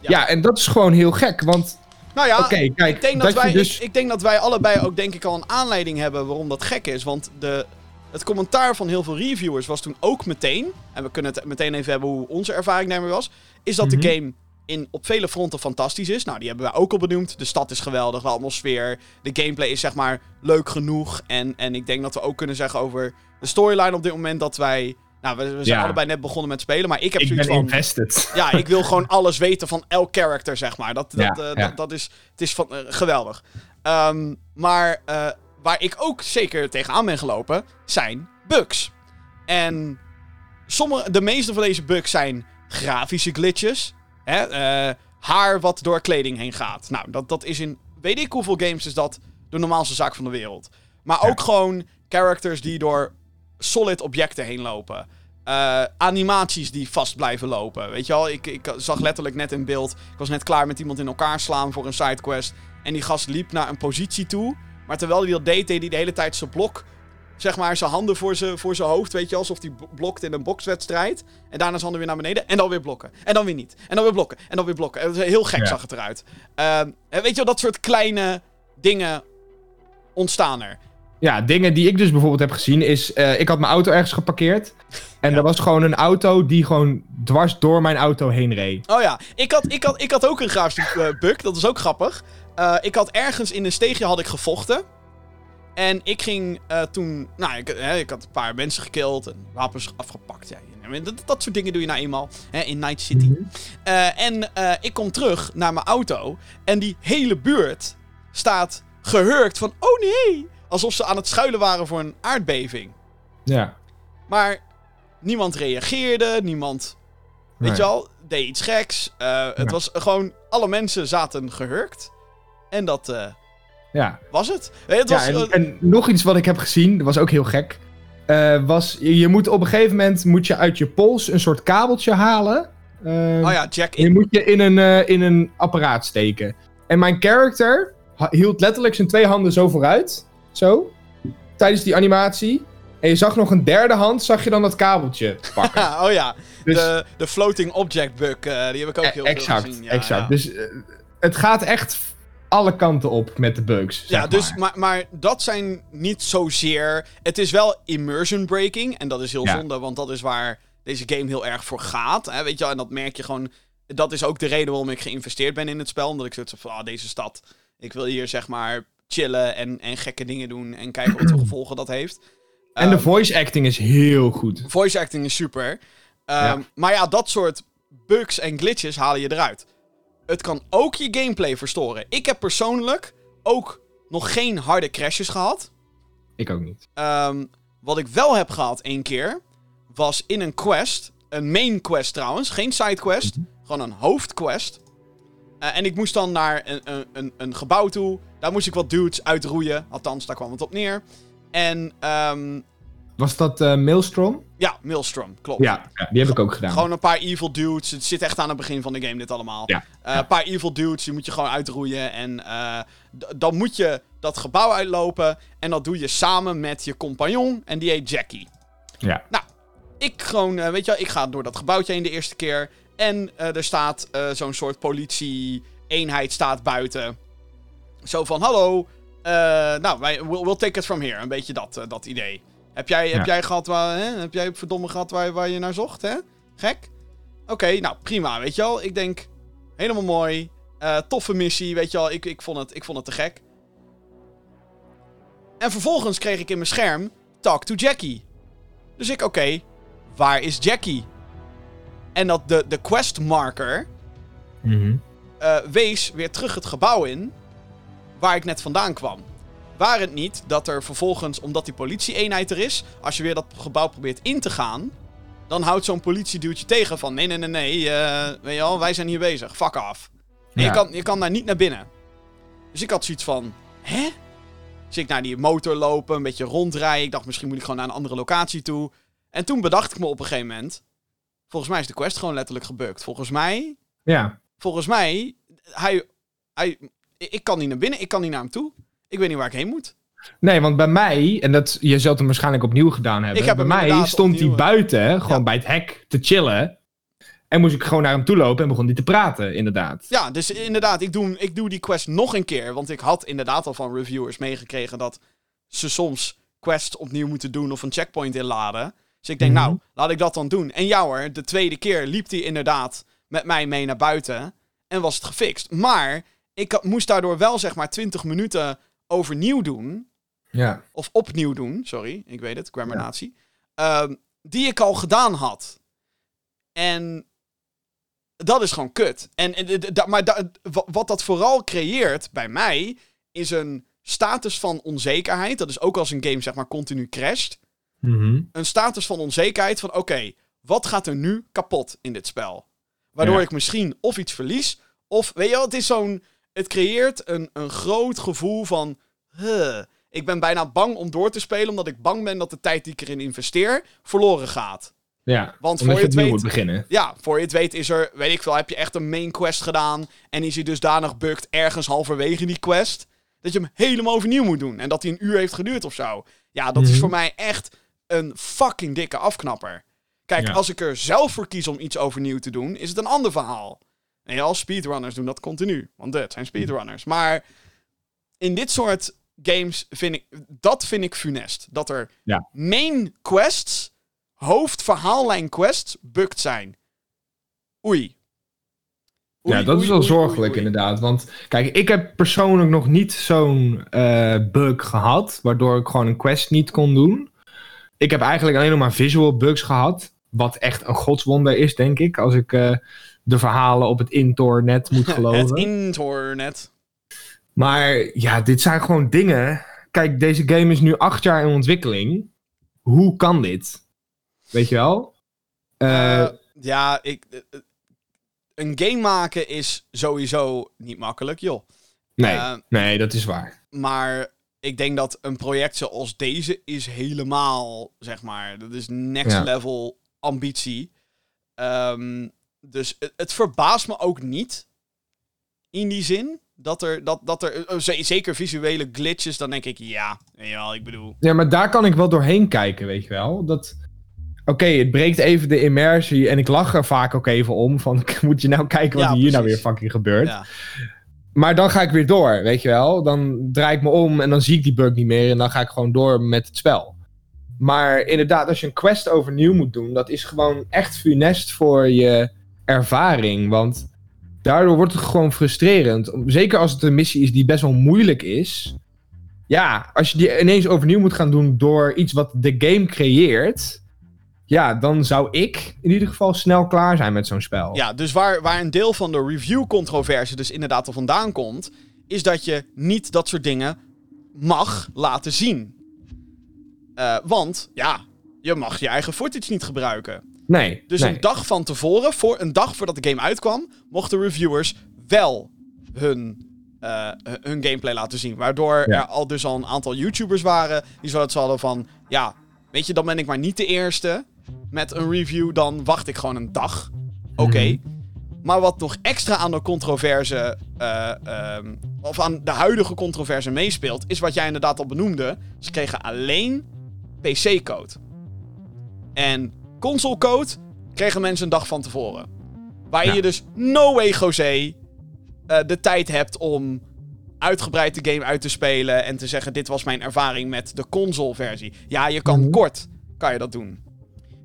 Ja. Ja, en dat is gewoon heel gek. Want, Nou ja, oké, kijk, ik, denk dat wij, dus... ik, ik denk dat wij allebei ook denk ik al een aanleiding hebben waarom dat gek is. Want de, het commentaar van heel veel reviewers was toen ook meteen, en we kunnen het meteen even hebben hoe onze ervaring daarmee was, is dat Mhm. de game in, op vele fronten fantastisch is. Nou, die hebben wij ook al benoemd. De stad is geweldig, de atmosfeer, de gameplay is zeg maar leuk genoeg. En, en ik denk dat we ook kunnen zeggen over de storyline op dit moment dat wij... Nou, we, we zijn Ja. allebei net begonnen met spelen, maar ik heb ik zoiets ben van... invested. Ja, ik wil gewoon alles weten van elk character, zeg maar. Dat, dat, Ja, eh, ja. dat, dat is, het is van, eh, geweldig. Ehm, maar eh, waar ik ook zeker tegenaan ben gelopen, zijn bugs. En sommige, de meeste van deze bugs zijn grafische glitches. Hè? eh, haar wat door kleding heen gaat. Nou, dat, dat is in weet ik hoeveel games is dat de normaalste zaak van de wereld. Maar ook gewoon characters die door solid objecten heen lopen. Eh, animaties die vast blijven lopen. Weet je wel, ik, ik zag letterlijk net in beeld. Ik was net klaar met iemand in elkaar slaan voor een sidequest. En die gast liep naar een positie toe. Maar terwijl hij dat deed, deed hij de hele tijd zijn blok. Zeg maar, zijn handen voor zijn, voor zijn hoofd. Weet je, alsof hij bl- blokt in een bokswedstrijd. En daarna zijn handen weer naar beneden. En dan weer blokken. En dan weer niet. En dan weer blokken. En dan weer blokken. Heel gek Ja. zag het eruit. En weet je wel, dat soort kleine dingen ontstaan er. Ja, dingen die ik dus bijvoorbeeld heb gezien is... eh, ik had mijn auto ergens geparkeerd. En Ja. er was gewoon een auto die gewoon dwars door mijn auto heen reed. Oh ja, ik had, ik had, ik had ook een grafische eh, bug. Dat is ook grappig. Eh, ik had ergens in een steegje had ik gevochten. En ik ging eh, toen... Nou, ik, hè, ik had een paar mensen gekild en wapens afgepakt. Ja, dat, dat soort dingen doe je nou eenmaal hè, in Night City. Eh, en eh, ik kom terug naar mijn auto. En die hele buurt staat gehurkt van... Oh nee! Alsof ze aan het schuilen waren voor een aardbeving. Ja. Maar niemand reageerde, niemand, weet Nee. je wel, deed iets geks. Het Ja. was gewoon, alle mensen zaten gehurkt. En dat Ja. was het. Het ja was, en, eh, en nog iets wat ik heb gezien, dat was ook heel gek. eh, was, je, je moet op een gegeven moment moet je uit je pols een soort kabeltje halen. Eh, oh ja, Jack Die in. moet je in een, in een apparaat steken. En mijn character ha- hield letterlijk zijn twee handen zo vooruit. Zo. Tijdens die animatie. En je zag nog een derde hand, zag je dan dat kabeltje pakken. oh ja, Dus, de, de floating object bug, die heb ik ook e- heel exact, veel gezien. Ja, exact. Ja, Dus het gaat echt alle kanten op met de bugs. ja dus, maar. maar, maar dat zijn niet zozeer... Het is wel immersion breaking. En dat is heel Ja. zonde, want dat is waar deze game heel erg voor gaat. Hè, weet je wel, en dat merk je gewoon... Dat is ook de reden waarom ik geïnvesteerd ben in het spel. Omdat ik zoiets van, ah, deze stad... Ik wil hier zeg maar chillen en, en gekke dingen doen. En kijken wat voor gevolgen dat heeft. En de Ehm, voice acting is heel goed. Voice acting is super. Ehm, Ja. Maar ja, dat soort bugs en glitches halen je eruit. Het kan ook je gameplay verstoren. Ik heb persoonlijk ook nog geen harde crashes gehad. Ik ook niet. Ehm, wat ik wel heb gehad één keer, was in een quest. Een main quest trouwens, geen side quest. Gewoon een hoofdquest. Eh, en ik moest dan naar een, een, een, een gebouw toe. Daar moest ik wat dudes uitroeien. Althans, daar kwam het op neer. En ehm, Was dat eh, Maelstrom? ja, Maelstrom, klopt. Ja, ja, die heb ik ook gedaan. Gewoon een paar evil dudes. Het zit echt aan het begin van de game, dit allemaal. Ja, Eh, ja. Een paar evil dudes, die moet je gewoon uitroeien. En eh, dan moet je dat gebouw uitlopen. En dat doe je samen met je compagnon. En die heet Jackie. Ja. Ik gewoon, weet je wel, ik ga door dat gebouwtje heen de eerste keer. En er staat zo'n soort politie-eenheid staat buiten. Zo van, hallo. nou, wij, we'll, we'll take it from here. Een beetje dat, dat idee. Heb jij, heb jij gehad waar, hè? Heb jij verdomme gehad waar, waar je naar zocht, hè? Gek? Oké, nou prima, weet je wel. Ik denk, helemaal mooi. Eh, toffe missie, weet je wel. Ik, ik, vond het, ik vond het te gek. En vervolgens kreeg ik in mijn scherm, talk to Jackie. Dus ik, oké, waar is Jackie? En dat de, de quest marker Mhm. eh, wees weer terug het gebouw in waar ik net vandaan kwam. Waar het niet dat er vervolgens, omdat die politie-eenheid er is, als je weer dat gebouw probeert in te gaan, dan houdt zo'n politieduwtje tegen van nee, nee, nee, nee, eh, weet je wel, wij zijn hier bezig, fuck af. Ja. je, kan, je kan daar niet naar binnen. Dus ik had zoiets van, hè? Dus ik naar die motor lopen, een beetje rondrijden. Ik dacht, misschien moet ik gewoon naar een andere locatie toe. En toen bedacht ik me op een gegeven moment, volgens mij is de quest gewoon letterlijk gebukt. Volgens mij Ja. volgens mij, hij, hij, ik kan niet naar binnen, ik kan niet naar hem toe. Ik weet niet waar ik heen moet. Nee, want bij mij, en dat, je zult hem waarschijnlijk opnieuw gedaan hebben. Heb bij mij stond hij buiten, gewoon Ja. bij het hek, te chillen. En moest ik gewoon naar hem toe lopen en begon hij te praten, inderdaad. Ja, dus inderdaad, ik doe, ik doe die quest nog een keer. Want ik had inderdaad al van reviewers meegekregen dat ze soms quests opnieuw moeten doen of een checkpoint inladen. Dus ik denk, Mhm. nou, laat ik dat dan doen. En ja hoor, de tweede keer liep hij inderdaad met mij mee naar buiten en was het gefixt. Maar ik moest daardoor wel zeg maar 20 minuten overnieuw doen. Ja. Of opnieuw doen, sorry, ik weet het, grammarnatie. Ehm, die ik al gedaan had. En dat is gewoon kut. En, en, en- da- maar da- wat dat vooral creëert bij mij, is een status van onzekerheid. Dat is ook als een game zeg maar continu crasht. Mhm. Een status van onzekerheid van oké, wat gaat er nu kapot in dit spel? Waardoor Ja. ik misschien of iets verlies, of weet je wel, het is zo'n... Het creëert een, een groot gevoel van... huh, ik ben bijna bang om door te spelen, omdat ik bang ben dat de tijd die ik erin investeer verloren gaat. Ja, Want voor je het weet- moet beginnen. Ja, voor je het weet is er, weet ik veel, heb je echt een main quest gedaan. En is hij dusdanig bukt ergens halverwege die quest. Dat je hem helemaal overnieuw moet doen. En dat hij een uur heeft geduurd of zo. Ja, dat is Mhm. voor mij echt een fucking dikke afknapper. Kijk, Ja. als ik er zelf voor kies om iets overnieuw te doen, is het een ander verhaal. En ja, speedrunners doen dat continu. Want dit zijn speedrunners. Maar in dit soort games vind ik... Dat vind ik funest. Dat er Ja. main quests, hoofdverhaallijn quests, bugged zijn. Oei. ja, dat oei, is wel zorgelijk oei, inderdaad. Want kijk, ik heb persoonlijk nog niet zo'n eh, bug gehad. Waardoor ik gewoon een quest niet kon doen. Ik heb eigenlijk alleen nog maar visual bugs gehad. Wat echt een godswonder is, denk ik. Als ik eh, de verhalen op het internet moet geloven. Het internet. Maar ja, dit zijn gewoon dingen. Kijk, deze game is nu acht jaar in ontwikkeling. Hoe kan dit? Weet je wel? Eh, Eh, ja, ik, eh, een game maken is sowieso niet makkelijk, joh. nee, nee, dat is waar. Maar ik denk dat een project zoals deze is helemaal, zeg maar, dat is next Ja. level ambitie. Ehm, dus het, het verbaast me ook niet, in die zin, dat er, dat, dat er eh, zeker visuele glitches, dan denk ik, ja, wel, ik bedoel... Ja, maar daar kan ik wel doorheen kijken, weet je wel. Dat... Oké, het breekt even de immersie. En ik lach er vaak ook even om. Van, moet je nou kijken wat Ja, hier nou weer fucking gebeurt. Ja. Maar dan ga ik weer door, weet je wel. Dan draai ik me om en dan zie ik die bug niet meer. En dan ga ik gewoon door met het spel. Maar inderdaad, als je een quest overnieuw moet doen... dat is gewoon echt funest voor je ervaring. Want daardoor wordt het gewoon frustrerend. Zeker als het een missie is die best wel moeilijk is. Ja, als je die ineens overnieuw moet gaan doen door iets wat de game creëert... Ja, dan zou ik in ieder geval snel klaar zijn met zo'n spel. Ja, dus waar, waar een deel van de review-controverse dus inderdaad al vandaan komt, is dat je niet dat soort dingen mag laten zien. Eh, want, ja, je mag je eigen footage niet gebruiken. Nee, Dus nee. een dag van tevoren, voor, een dag voordat de game uitkwam, mochten reviewers wel hun, eh, hun gameplay laten zien. Waardoor Ja. er al dus al een aantal YouTubers waren die zoiets hadden van, ja, weet je, dan ben ik maar niet de eerste met een review, dan wacht ik gewoon een dag. Oké. Mhm. Maar wat nog extra aan de controverse, eh, ehm, of aan de huidige controverse meespeelt, is wat jij inderdaad al benoemde. Ze kregen alleen PC-code. En console-code kregen mensen een dag van tevoren. Waar Ja. je dus no way, José, eh, de tijd hebt om uitgebreid de game uit te spelen en te zeggen: Dit was mijn ervaring met de console-versie. Ja, je kan Mhm. kort, kan je dat doen.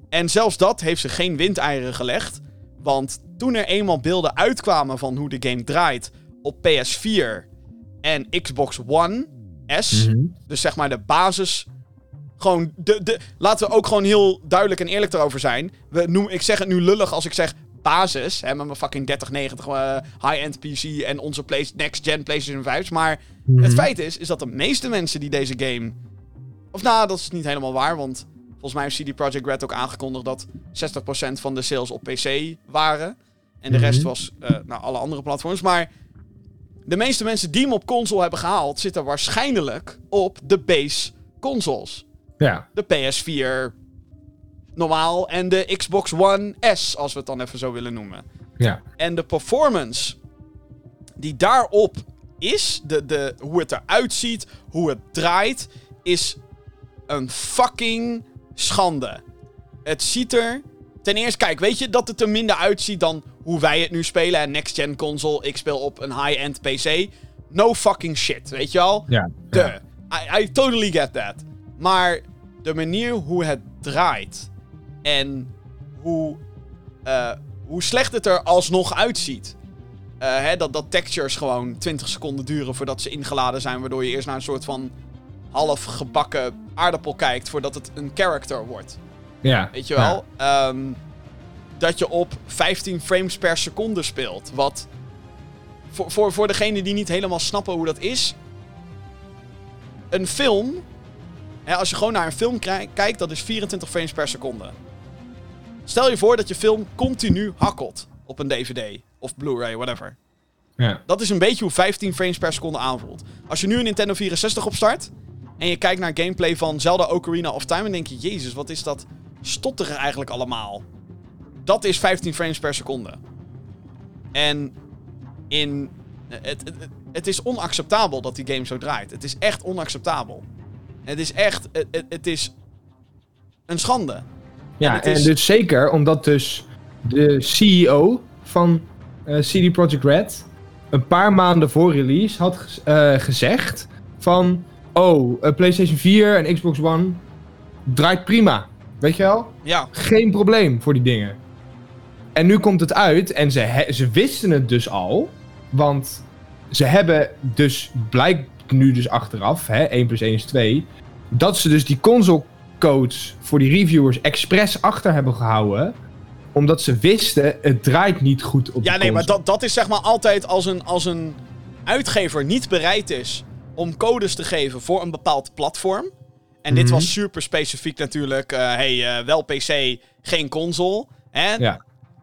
En zelfs dat heeft ze geen windeieren gelegd. Want toen er eenmaal beelden uitkwamen van hoe de game draait op PS4 en Xbox One S, Mhm. dus zeg maar de basis. Gewoon de, de, laten we ook gewoon heel duidelijk en eerlijk erover zijn. We noem, ik zeg het nu lullig als ik zeg basis. Hè, met mijn fucking 3090 eh, high-end PC en onze next-gen PlayStation 5's. Maar Mhm. het feit is, is dat de meeste mensen die deze game... Of nou, dat is niet helemaal waar, want volgens mij heeft CD Projekt Red ook aangekondigd dat 60% van de sales op PC waren. En de rest Mhm. was uh, nou, alle andere platforms. Maar de meeste mensen die hem op console hebben gehaald, zitten waarschijnlijk op de base consoles. Ja. De PS4 normaal en de Xbox One S, als we het dan even zo willen noemen. Ja. En de performance die daarop is, de, de, hoe het eruit ziet, hoe het draait, is een fucking schande. Het ziet er. Ten eerste, kijk, weet je dat het er minder uitziet dan hoe wij het nu spelen? En next gen console, ik speel op een high-end PC. No fucking shit, weet je al? Ja. Duh. I, I totally get that. Maar de manier hoe het draait en hoe, eh, hoe slecht het er alsnog uitziet. Eh, hè, dat, dat textures gewoon 20 seconden duren voordat ze ingeladen zijn, waardoor je eerst naar een soort van half gebakken aardappel kijkt voordat het een character wordt. Ja. Weet je wel? Ehm, dat je op 15 frames per seconde speelt. Wat voor, voor, voor degene die niet helemaal snappen hoe dat is. Een film. Hè, als je gewoon naar een film kijkt, dat is 24 frames per seconde. Stel je voor dat je film continu hakkelt op een DVD of Blu-ray, whatever. Ja. Dat is een beetje hoe 15 frames per seconde aanvoelt. Als je nu een Nintendo 64 opstart en je kijkt naar gameplay van Zelda Ocarina of Time, dan denk je, jezus, wat is dat stotterig eigenlijk allemaal. Dat is 15 frames per seconde. En in... Het, het, het is onacceptabel dat die game zo draait. Het is echt onacceptabel. Het is echt... Het, het, is een schande. Ja, en, is- dus zeker omdat dus de CEO van eh, CD Projekt Red een paar maanden voor release had eh, gezegd van oh, eh, PlayStation 4 en Xbox One draait prima. Weet je wel? Ja, Geen probleem voor die dingen. En nu komt het uit en ze, ze wisten het dus al. Want ze hebben dus, blijkt nu dus achteraf, hè, 1 plus 1 is 2, dat ze dus die console codes voor die reviewers expres achter hebben gehouden. Omdat ze wisten, het draait niet goed op ja nee, maar dat, dat is zeg maar altijd als een, als een uitgever niet bereid is om codes te geven voor een bepaald platform. En dit Mhm. was super specifiek natuurlijk. eh, hey, eh, wel PC, geen console. Hè? Ja.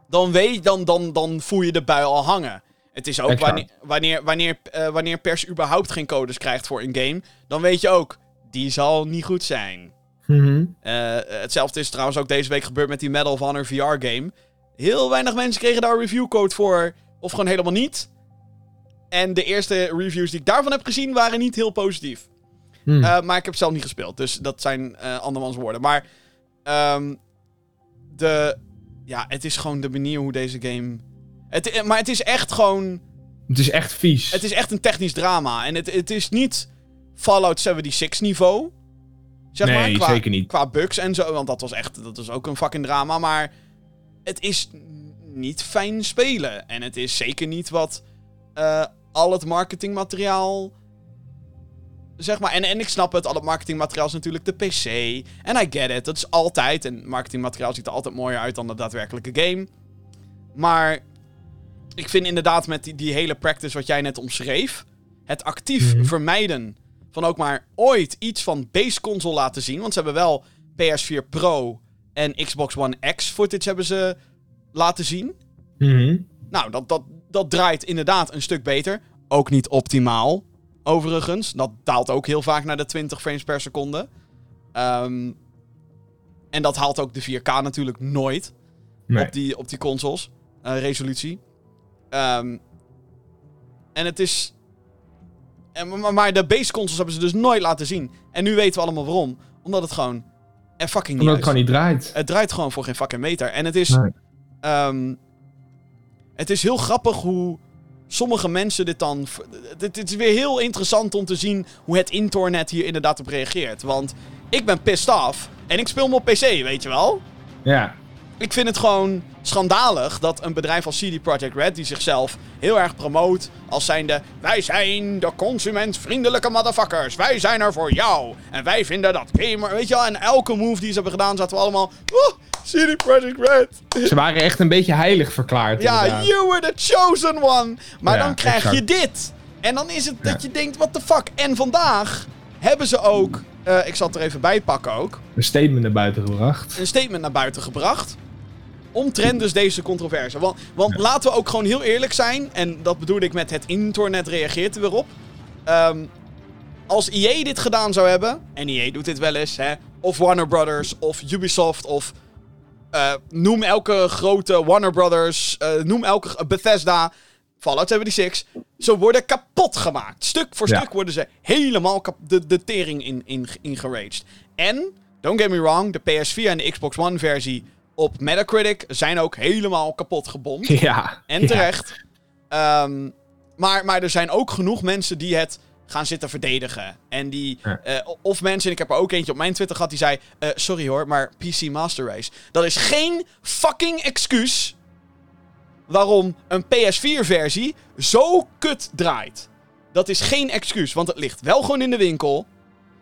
Dan, weet, dan, dan, dan voel je de bui al hangen. Het is ook wanneer, wanneer, wanneer, eh, wanneer pers überhaupt geen codes krijgt voor een game. Dan weet je ook, die zal niet goed zijn. Mhm. Eh, hetzelfde is trouwens ook deze week gebeurd met die Medal of Honor VR-game. Heel weinig mensen kregen daar een reviewcode voor, of gewoon helemaal niet. En de eerste reviews die ik daarvan heb gezien waren niet heel positief. Hmm. Eh, maar ik heb zelf niet gespeeld, dus dat zijn andermans woorden. Maar ehm, de, ja, het is gewoon de manier hoe deze game. Het, maar het is echt gewoon. Het is echt vies. Het is echt een technisch drama. En het, het is niet Fallout 76 niveau. Zeg Nee, maar, qua, zeker niet. Qua bugs en zo, want dat was echt dat was ook een fucking drama. Maar het is niet fijn spelen. En het is zeker niet wat eh, al het marketingmateriaal. Zeg maar, en, en ik snap het, al het marketingmateriaal is natuurlijk de PC. En I get it, dat is altijd. En marketingmateriaal ziet er altijd mooier uit dan de daadwerkelijke game. Maar ik vind inderdaad met die, die hele practice wat jij net omschreef. Het actief Mhm. vermijden van ook maar ooit iets van base console laten zien. Want ze hebben wel PS4 Pro en Xbox One X footage hebben ze laten zien. Mhm. Nou, dat, dat, dat draait inderdaad een stuk beter. Ook niet optimaal, overigens. Dat daalt ook heel vaak naar de 20 frames per seconde. Ehm, en dat haalt ook de 4K natuurlijk nooit Nee. op, die, op die consoles. eh, resolutie. Ehm, en het is... En, maar, maar de base consoles hebben ze dus nooit laten zien. En nu weten we allemaal waarom. Omdat het gewoon... Er fucking niet Omdat het gewoon niet draait. het draait gewoon voor geen fucking meter. En het is. Nee. ehm, het is heel grappig hoe sommige mensen dit dan. Het, is weer heel interessant om te zien hoe het internet hier inderdaad op reageert. Want ik ben pissed off en ik speel hem op PC, weet je wel? Ja. Ik vind het gewoon schandalig dat een bedrijf als CD Projekt Red, die zichzelf heel erg promoot als zijnde... Wij zijn de consumentvriendelijke motherfuckers. Wij zijn er voor jou. En wij vinden dat gamer... Weet je wel, en elke move die ze hebben gedaan zaten we allemaal... Oh, CD Projekt Red. Ze waren echt een beetje heilig verklaard. Ja, inderdaad. you were the chosen one. Maar Ja, dan krijg je dit. En dan is het Ja. dat je denkt, what the fuck. En vandaag hebben ze ook... eh, ik zal het er even bij pakken ook Een statement naar buiten gebracht. een statement naar buiten gebracht. Omtrent dus deze controverse. Want, want laten we ook gewoon heel eerlijk zijn. En dat bedoelde ik met het internet reageert er weer op. Ehm, als EA dit gedaan zou hebben. En EA doet dit wel eens. Hè, of Warner Brothers. Of Ubisoft. Of eh, noem elke grote Warner Brothers. eh, noem elke Bethesda. Fallout 76. Ze worden kapot gemaakt. Stuk voor Ja. stuk worden ze helemaal de, de tering in, in, in geraged. En, don't get me wrong, de PS4 en de Xbox One versie op Metacritic zijn ook helemaal kapot gebomd. Ja. En ja. terecht. Ehm, maar, maar er zijn ook genoeg mensen die het gaan zitten verdedigen. En die, Ja. eh, of mensen, en ik heb er ook eentje op mijn Twitter gehad, die zei... eh, sorry hoor, maar PC Master Race. Dat is geen fucking excuus waarom een PS4-versie zo kut draait. Dat is geen excuus, want het ligt wel gewoon in de winkel.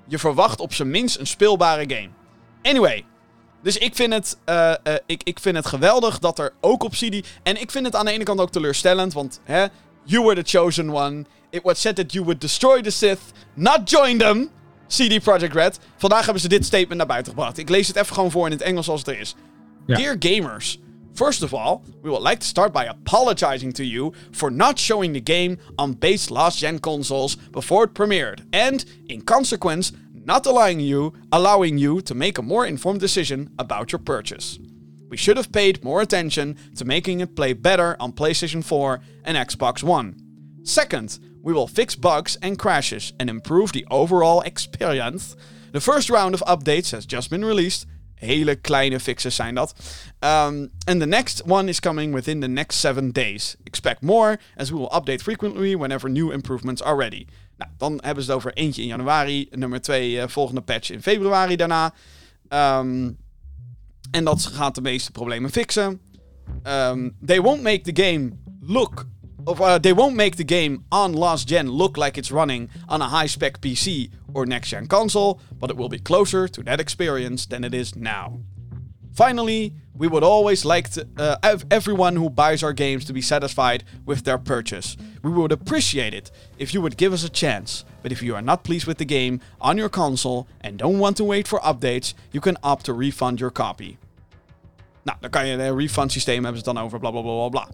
Je verwacht op zijn minst een speelbare game. Anyway, dus ik vind, het, eh, eh, ik, ik vind het geweldig dat er ook op CD... En ik vind het aan de ene kant ook teleurstellend, want hè, you were the chosen one. It was said that you would destroy the Sith, not join them. CD Projekt Red. Vandaag hebben ze dit statement naar buiten gebracht. Ik lees het even gewoon voor in het Engels als het er is. Ja. Dear gamers, first of all, we would like to start by apologizing to you for not showing the game on base last gen consoles before it premiered, and in consequence, not allowing you allowing you to make a more informed decision about your purchase. We should have paid more attention to making it play better on PlayStation 4 and Xbox One. Second, we will fix bugs and crashes and improve the overall experience. The first round of updates has just been released. Hele kleine fixes zijn dat. Um, and the next one is coming within the next seven days. Expect more, as we will update frequently whenever new improvements are ready. Nou, dan hebben ze het over eentje in januari. Nummer twee, eh, volgende patch in februari daarna. Ehm, en dat gaat de meeste problemen fixen. Ehm, they won't make the game look. Of, uh, they won't make the game on last gen look like it's running on a high-spec PC or next-gen console, but it will be closer to that experience than it is now. Finally, we would always like to, uh, ev- everyone who buys our games to be satisfied with their purchase. We would appreciate it if you would give us a chance. But if you are not pleased with the game on your console and don't want to wait for updates, you can opt to refund your copy. Nou, dan kan je een refund systeem hebben ze dan over, bla bla bla bla bla.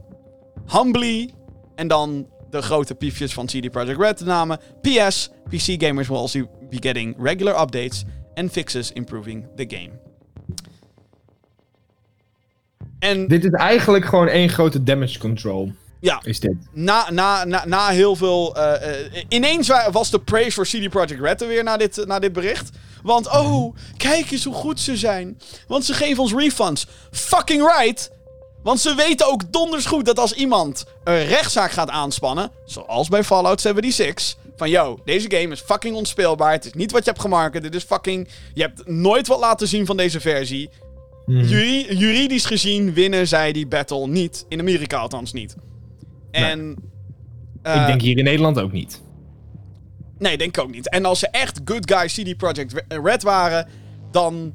Humbly, en dan de grote piefjes van CD Projekt Red de namen. PS, PC gamers will also be getting regular updates and fixes improving the game. En Dit is eigenlijk gewoon één grote damage control. ja, Is dit. na, na, na, na heel veel. eh, eh, ineens wa- was de praise voor CD Projekt Red er weer na dit, na dit bericht. Want, oh, kijk eens hoe goed ze zijn. Want ze geven ons refunds. Fucking right! Want ze weten ook donders goed dat als iemand een rechtszaak gaat aanspannen, zoals bij Fallout 76, van yo, deze game is fucking onspeelbaar. Het is niet wat je hebt gemarket. Dit is fucking. Je hebt nooit wat laten zien van deze versie. Juri- juridisch gezien winnen zij die battle niet. In Amerika althans niet. En. ik eh, denk hier in Nederland ook niet. Nee, denk ik ook niet. En als ze echt good guys CD Projekt Red waren, dan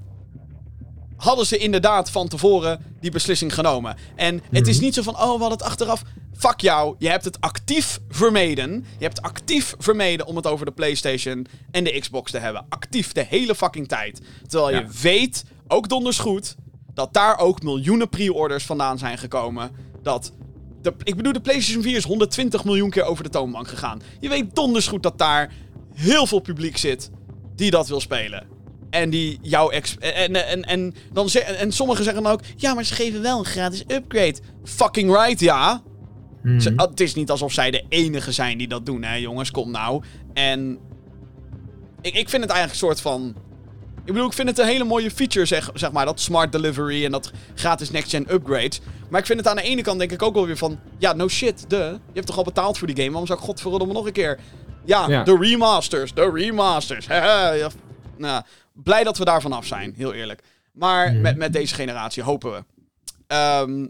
hadden ze inderdaad van tevoren die beslissing genomen. En het is niet zo van, oh, we hadden het achteraf. Fuck jou, je hebt het actief vermeden. Je hebt actief vermeden om het over de PlayStation en de Xbox te hebben. Actief de hele fucking tijd. Terwijl je Ja. weet, ook donders goed, dat daar ook miljoenen pre-orders vandaan zijn gekomen. Dat de, ik bedoel, de PlayStation 4 is 120 miljoen keer over de toonbank gegaan. Je weet donders goed dat daar heel veel publiek zit die dat wil spelen. En die jouw ex. En, en, en, dan ze, en sommigen zeggen dan ook: ja, maar ze geven wel een gratis upgrade. Fucking right, ja. Ze- het is niet alsof zij de enige zijn die dat doen, hè, jongens. Kom nou. En. Ik, ik vind het eigenlijk een soort van. Ik bedoel, ik vind het een hele mooie feature, zeg, zeg maar. Dat smart delivery en dat gratis next-gen upgrades. Maar ik vind het aan de ene kant denk ik ook wel weer van... Ja, no shit, de. Je hebt toch al betaald voor die game? Waarom zou ik godverdomme nog een keer... Ja, Ja. de remasters, de remasters. Nou, blij dat we daar vanaf zijn, heel eerlijk. Maar met, met deze generatie hopen we. Ehm,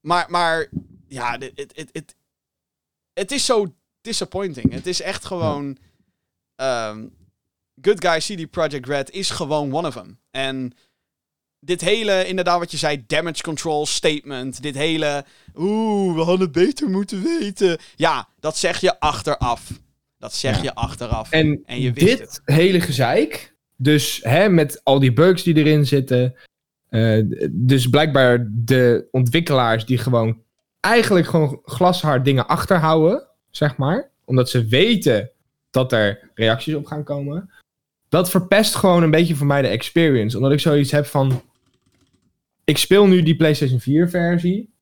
maar, maar, ja, dit- het, het, het, het is zo disappointing. Het is echt gewoon... ehm, Good Guy CD Projekt Red is gewoon one of them. En dit hele, inderdaad wat je zei, damage control statement. Dit hele, oeh, we hadden het beter moeten weten. Ja, dat zeg je achteraf. Dat zeg Ja. je achteraf. En, En je wist dit het. hele gezeik, dus hè, met al die bugs die erin zitten, eh, dus blijkbaar de ontwikkelaars die gewoon eigenlijk gewoon glashard dingen achterhouden, zeg maar, omdat ze weten dat er reacties op gaan komen. Dat verpest gewoon een beetje voor mij de experience, omdat ik zoiets heb van, ik speel nu die PlayStation 4 versie.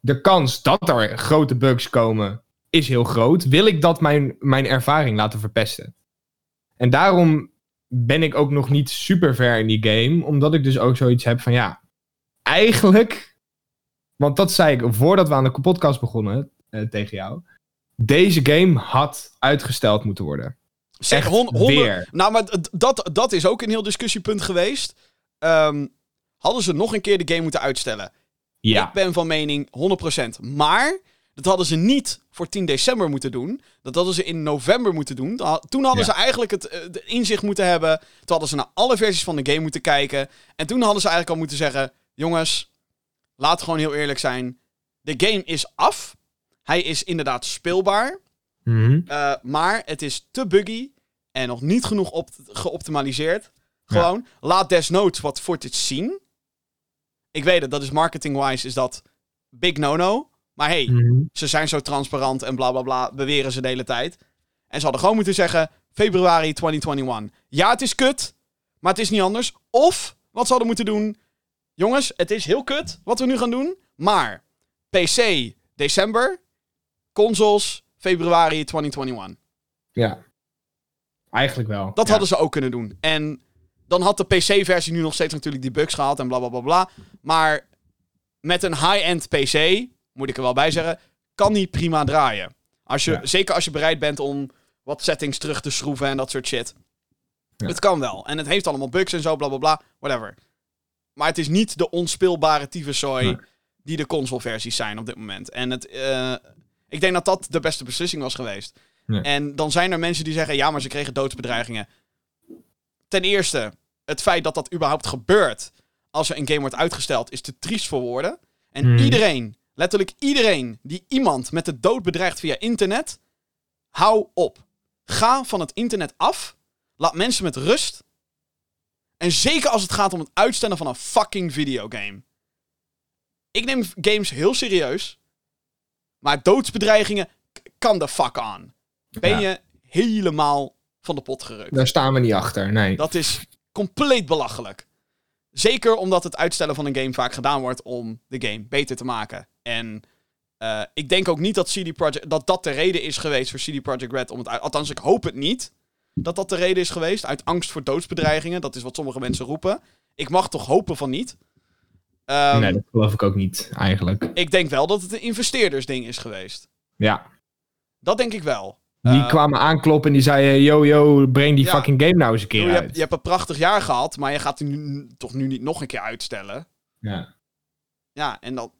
De kans dat er grote bugs komen is heel groot. Wil ik dat mijn, mijn ervaring laten verpesten? En daarom ben ik ook nog niet super ver in die game. Omdat ik dus ook zoiets heb van ja, eigenlijk. Want dat zei ik voordat we aan de podcast begonnen eh, tegen jou. Deze game had uitgesteld moeten worden. Zeg, echt hon- honderd- weer. Nou, maar dat, dat is ook een heel discussiepunt geweest. Ehm, hadden ze nog een keer de game moeten uitstellen? Ja. Ik ben van mening 100%. Maar dat hadden ze niet voor 10 december moeten doen. Dat hadden ze in november moeten doen. Toen hadden Ja. ze eigenlijk het eh, de inzicht moeten hebben. Toen hadden ze naar alle versies van de game moeten kijken. En toen hadden ze eigenlijk al moeten zeggen: Jongens, laat gewoon heel eerlijk zijn. De game is af. Hij is inderdaad speelbaar. Eh, maar het is te buggy en nog niet genoeg op geoptimaliseerd. Gewoon, laat desnoods wat footage zien. Ik weet het, dat is marketing-wise is dat big no-no. Maar hey, Mhm. ze zijn zo transparant en bla bla bla, beweren ze de hele tijd. En ze hadden gewoon moeten zeggen, februari 2021. Ja, het is kut, maar het is niet anders. Of, wat ze hadden moeten doen, jongens, het is heel kut wat we nu gaan doen. Maar, PC, december, consoles, februari 2021. Ja. Eigenlijk wel. Dat Ja. hadden ze ook kunnen doen. En dan had de PC-versie nu nog steeds natuurlijk die bugs gehad en bla bla bla bla. Maar met een high-end PC, moet ik er wel bij zeggen, kan die prima draaien. Als je, Ja. Zeker als je bereid bent om wat settings terug te schroeven en dat soort shit. Ja. Het kan wel. En het heeft allemaal bugs en zo, bla bla bla. Whatever. Maar het is niet de onspeelbare tyfuszooi Nee. die de consoleversies zijn op dit moment. En het, eh, ik denk dat dat de beste beslissing was geweest. Nee. En dan zijn er mensen die zeggen, ja, maar ze kregen doodsbedreigingen. Ten eerste, het feit dat dat überhaupt gebeurt als er een game wordt uitgesteld, is te triest voor woorden. En Hmm. iedereen, letterlijk iedereen, die iemand met de dood bedreigt via internet, hou op. Ga van het internet af. Laat mensen met rust. En zeker als het gaat om het uitstellen van een fucking videogame. Ik neem games heel serieus. Maar doodsbedreigingen kan de fuck aan. Ben Ja. je helemaal van de pot gerukt. Daar staan we niet achter, nee. Dat is compleet belachelijk. Zeker omdat het uitstellen van een game vaak gedaan wordt om de game beter te maken. En eh, ik denk ook niet dat, CD Projekt, dat dat de reden is geweest voor CD Projekt Red om het uit... Althans, ik hoop het niet dat dat de reden is geweest. Uit angst voor doodsbedreigingen. Dat is wat sommige mensen roepen. Ik mag toch hopen van niet. Ehm, nee, dat geloof ik ook niet, eigenlijk. Ik denk wel dat het een investeerdersding is geweest. Ja. Dat denk ik wel. Die Eh, kwamen aankloppen en die zeiden: Yo, yo, breng die Ja. fucking game nou eens een keer je, uit. hebt, je hebt een prachtig jaar gehad, maar je gaat die nu, toch nu niet nog een keer uitstellen. Ja. Ja, en dan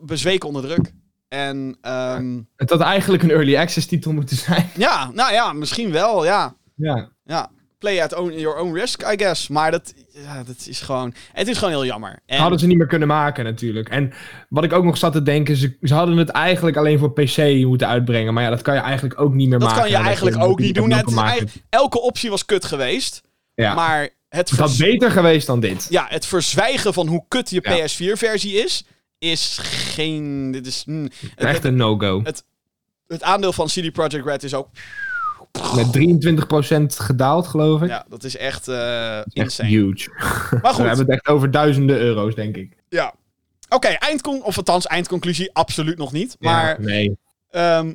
bezweken onder druk. En ehm, Het had eigenlijk een early access titel moeten zijn. ja, nou ja, misschien wel, ja. Ja. ja. Play at own, your own risk, I guess. Maar dat, ja, dat is gewoon... Het is gewoon heel jammer. En, Hadden ze niet meer kunnen maken, natuurlijk. En wat ik ook nog zat te denken, ze, ze hadden het eigenlijk alleen voor PC moeten uitbrengen. Maar ja, dat kan je eigenlijk ook niet meer dat maken. kan je Dat eigenlijk ook niet doen. Het is elke optie was kut geweest. Ja. Maar het, het had vers- beter geweest dan dit. ja, het verzwijgen van hoe kut je Ja. PS4-versie is, is geen... Dit is, mm, het, Echt een no-go. het aandeel van CD Projekt Red is ook... Met 23% gedaald, geloof ik. Ja, dat is echt Echt insane. huge. Maar We goed, hebben het echt over duizenden euro's, denk ik. ja. Oké, eindcon of althans eindconclusie, absoluut nog niet. Maar Ja, nee. Ehm,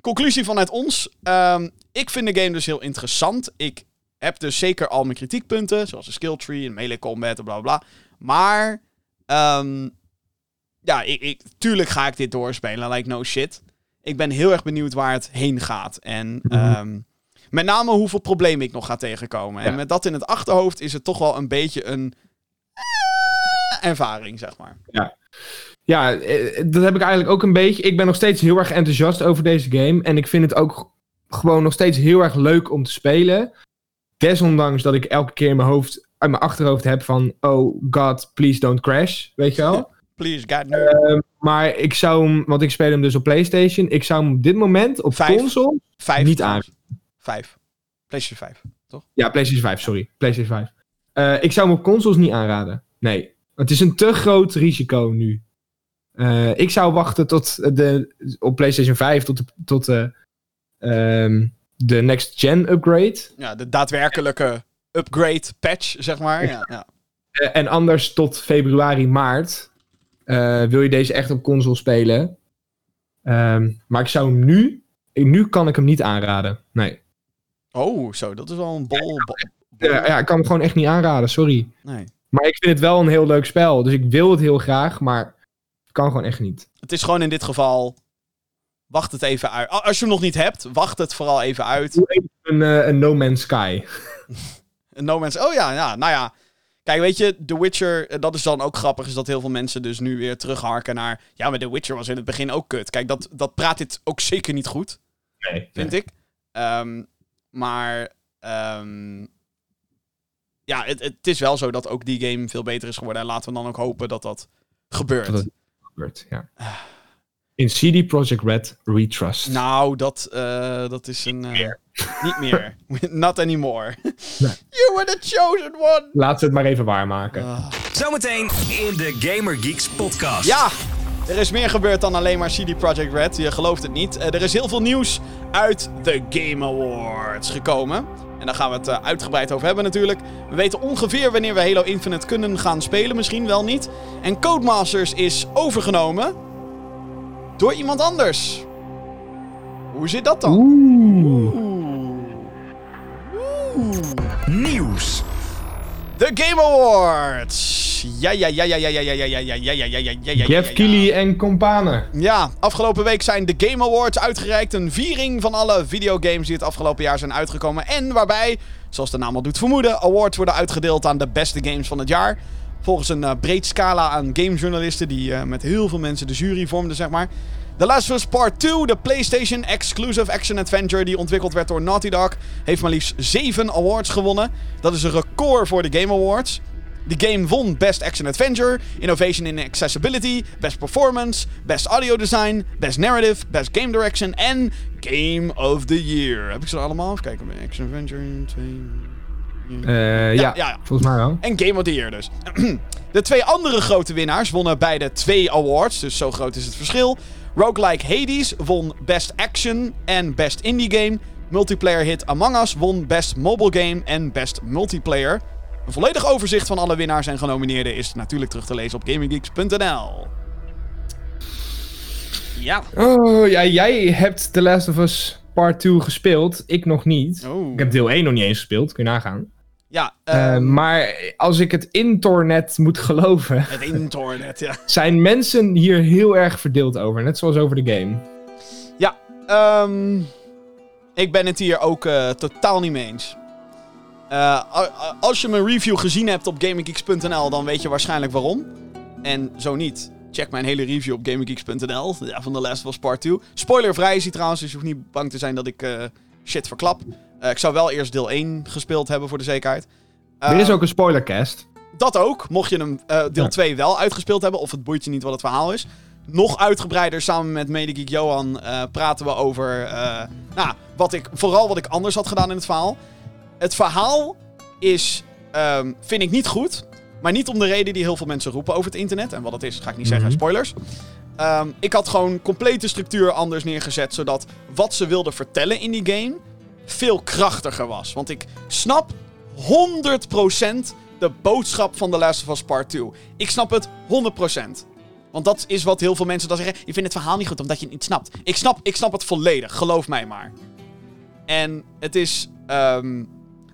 conclusie vanuit ons. Ehm, ik vind de game dus heel interessant. Ik heb dus zeker al mijn kritiekpunten, zoals de skill tree en melee combat en bla bla bla. Maar, ehm, ja, ik, ik, tuurlijk ga ik dit doorspelen, like no shit. Ik ben heel erg benieuwd waar het heen gaat. En ehm, met name hoeveel problemen ik nog ga tegenkomen. En Ja. met dat in het achterhoofd is het toch wel een beetje een eh, ervaring, zeg maar. Ja, eh, dat heb ik eigenlijk ook een beetje. Ik ben nog steeds heel erg enthousiast over deze game. En ik vind het ook gewoon nog steeds heel erg leuk om te spelen. Desondanks dat ik elke keer in mijn hoofd, uit mijn achterhoofd heb van... Oh god, please don't crash. Weet je wel? Please, God, no. Ehm, maar ik zou hem, want ik speel hem dus op PlayStation. Ik zou hem op dit moment op Vijf. console. Vijf. niet trouwens. Vijf. PlayStation 5. Ja, PlayStation 5, sorry. PlayStation 5. Eh, ik zou hem op consoles niet aanraden. Nee. Het is een te groot risico nu. Eh, ik zou wachten tot de, op PlayStation 5 tot de, tot de, ehm, de next gen upgrade. Ja, de daadwerkelijke upgrade patch, zeg maar. Ja, ja. Eh, en anders tot februari, maart. Eh, wil je deze echt op console spelen. Ehm, maar ik zou hem nu. Nu kan ik hem niet aanraden. Nee. Oh, zo, dat is wel een bol. Ja, ja, ik kan hem gewoon echt niet aanraden, sorry. Nee. Maar ik vind het wel een heel leuk spel. Dus ik wil het heel graag, maar het kan gewoon echt niet. Het is gewoon in dit geval. Wacht het even uit. Als je hem nog niet hebt, wacht het vooral even uit. Een, eh, een No Man's Sky. No Man's... Oh ja, ja, nou ja. Kijk, weet je, The Witcher, eh, dat is dan ook grappig, is dat heel veel mensen dus nu weer terugharken naar... Ja, maar The Witcher was in het begin ook kut. Kijk, dat, dat praat dit ook zeker niet goed, Nee. vind ik. Ehm, maar... ehm, ja, het, het is wel zo dat ook die game veel beter is geworden. En laten we dan ook hopen dat dat gebeurt. Dat gebeurt, ja. In CD Projekt Red, We Trust. Nou, dat, eh, dat is een... eh, niet meer. Not anymore. Nee. You were the chosen one! Laat ze het maar even waarmaken. Ah. Zometeen in de Gamer Geeks podcast. Ja, er is meer gebeurd dan alleen maar CD Projekt Red. Je gelooft het niet. Eh, er is heel veel nieuws uit de Game Awards gekomen. En daar gaan we het uitgebreid over hebben natuurlijk. We weten ongeveer wanneer we Halo Infinite kunnen gaan spelen. Misschien wel niet. En Codemasters is overgenomen door iemand anders. Hoe zit dat dan? Oeh. Nieuws. De Game Awards. Ja, ja, ja, ja, ja, ja, ja, ja, ja, ja, ja, ja, ja, ja, ja, ja, Jeff. Keighley en companen. Ja, afgelopen week zijn de Game Awards uitgereikt. Een viering van alle videogames die het afgelopen jaar zijn uitgekomen. En waarbij, zoals de naam al doet vermoeden, awards worden uitgedeeld aan de beste games van het jaar. Volgens een eh, breed scala aan gamejournalisten die eh, met heel veel mensen de jury vormden, zeg maar. The Last of Us Part 2, de PlayStation Exclusive Action Adventure die ontwikkeld werd door Naughty Dog, heeft maar liefst 7 awards gewonnen. Dat is een record voor de Game Awards. De game won Best Action Adventure, Innovation in Accessibility, Best Performance, Best Audio Design, Best Narrative, Best Game Direction en Game of the Year. Heb ik ze allemaal? Even kijken. Action Adventure 2. Eh, ja, ja, ja. volgens mij wel. En Game of the Year dus. De twee andere grote winnaars wonnen beide twee awards, dus zo groot is het verschil. Roguelike Hades won Best Action en Best Indie Game. Multiplayer hit Among Us won Best Mobile Game en Best Multiplayer. Een volledig overzicht van alle winnaars en genomineerden is natuurlijk terug te lezen op gaminggeeks.nl. Ja. Oh, ja, jij hebt The Last of Us Part 2 gespeeld. Ik nog niet. Oh. Ik heb deel 1 nog niet eens gespeeld, kun je nagaan. Ja, Eh, ehm, maar als ik het internet moet geloven, het internet, ja. zijn mensen hier heel erg verdeeld over. Net zoals over de game. Ja, ehm, ik ben het hier ook eh, totaal niet mee eens. Eh, als je mijn review gezien hebt op gaminggeeks.nl, dan weet je waarschijnlijk waarom. En zo niet, check mijn hele review op gaminggeeks.nl ja, van The Last of Us Part 2. Spoilervrij is hij trouwens, dus je hoeft niet bang te zijn dat ik shit verklap. Eh, ik zou wel eerst deel 1 gespeeld hebben voor de zekerheid. er is Eh, ook een spoilercast. dat ook, mocht je hem eh, deel Ja. 2 wel uitgespeeld hebben, of het boeit je niet wat het verhaal is. Nog uitgebreider samen met Medegeek Johan eh, praten we over eh, nou, wat ik, vooral wat ik anders had gedaan in het verhaal. Het verhaal is, ehm, vind ik niet goed, maar niet om de reden die heel veel mensen roepen over het internet. En wat het is, ga ik niet zeggen, Mhm. spoilers. Ehm, ik had gewoon complete structuur anders neergezet, zodat wat ze wilden vertellen in die game veel krachtiger was. Want ik snap 100% de boodschap van The Last of Us Part 2. Ik snap het 100%. Want dat is wat heel veel mensen dan zeggen. Je vindt het verhaal niet goed omdat je het niet snapt. Ik snap, ik snap het volledig, geloof mij maar. En het is ehm,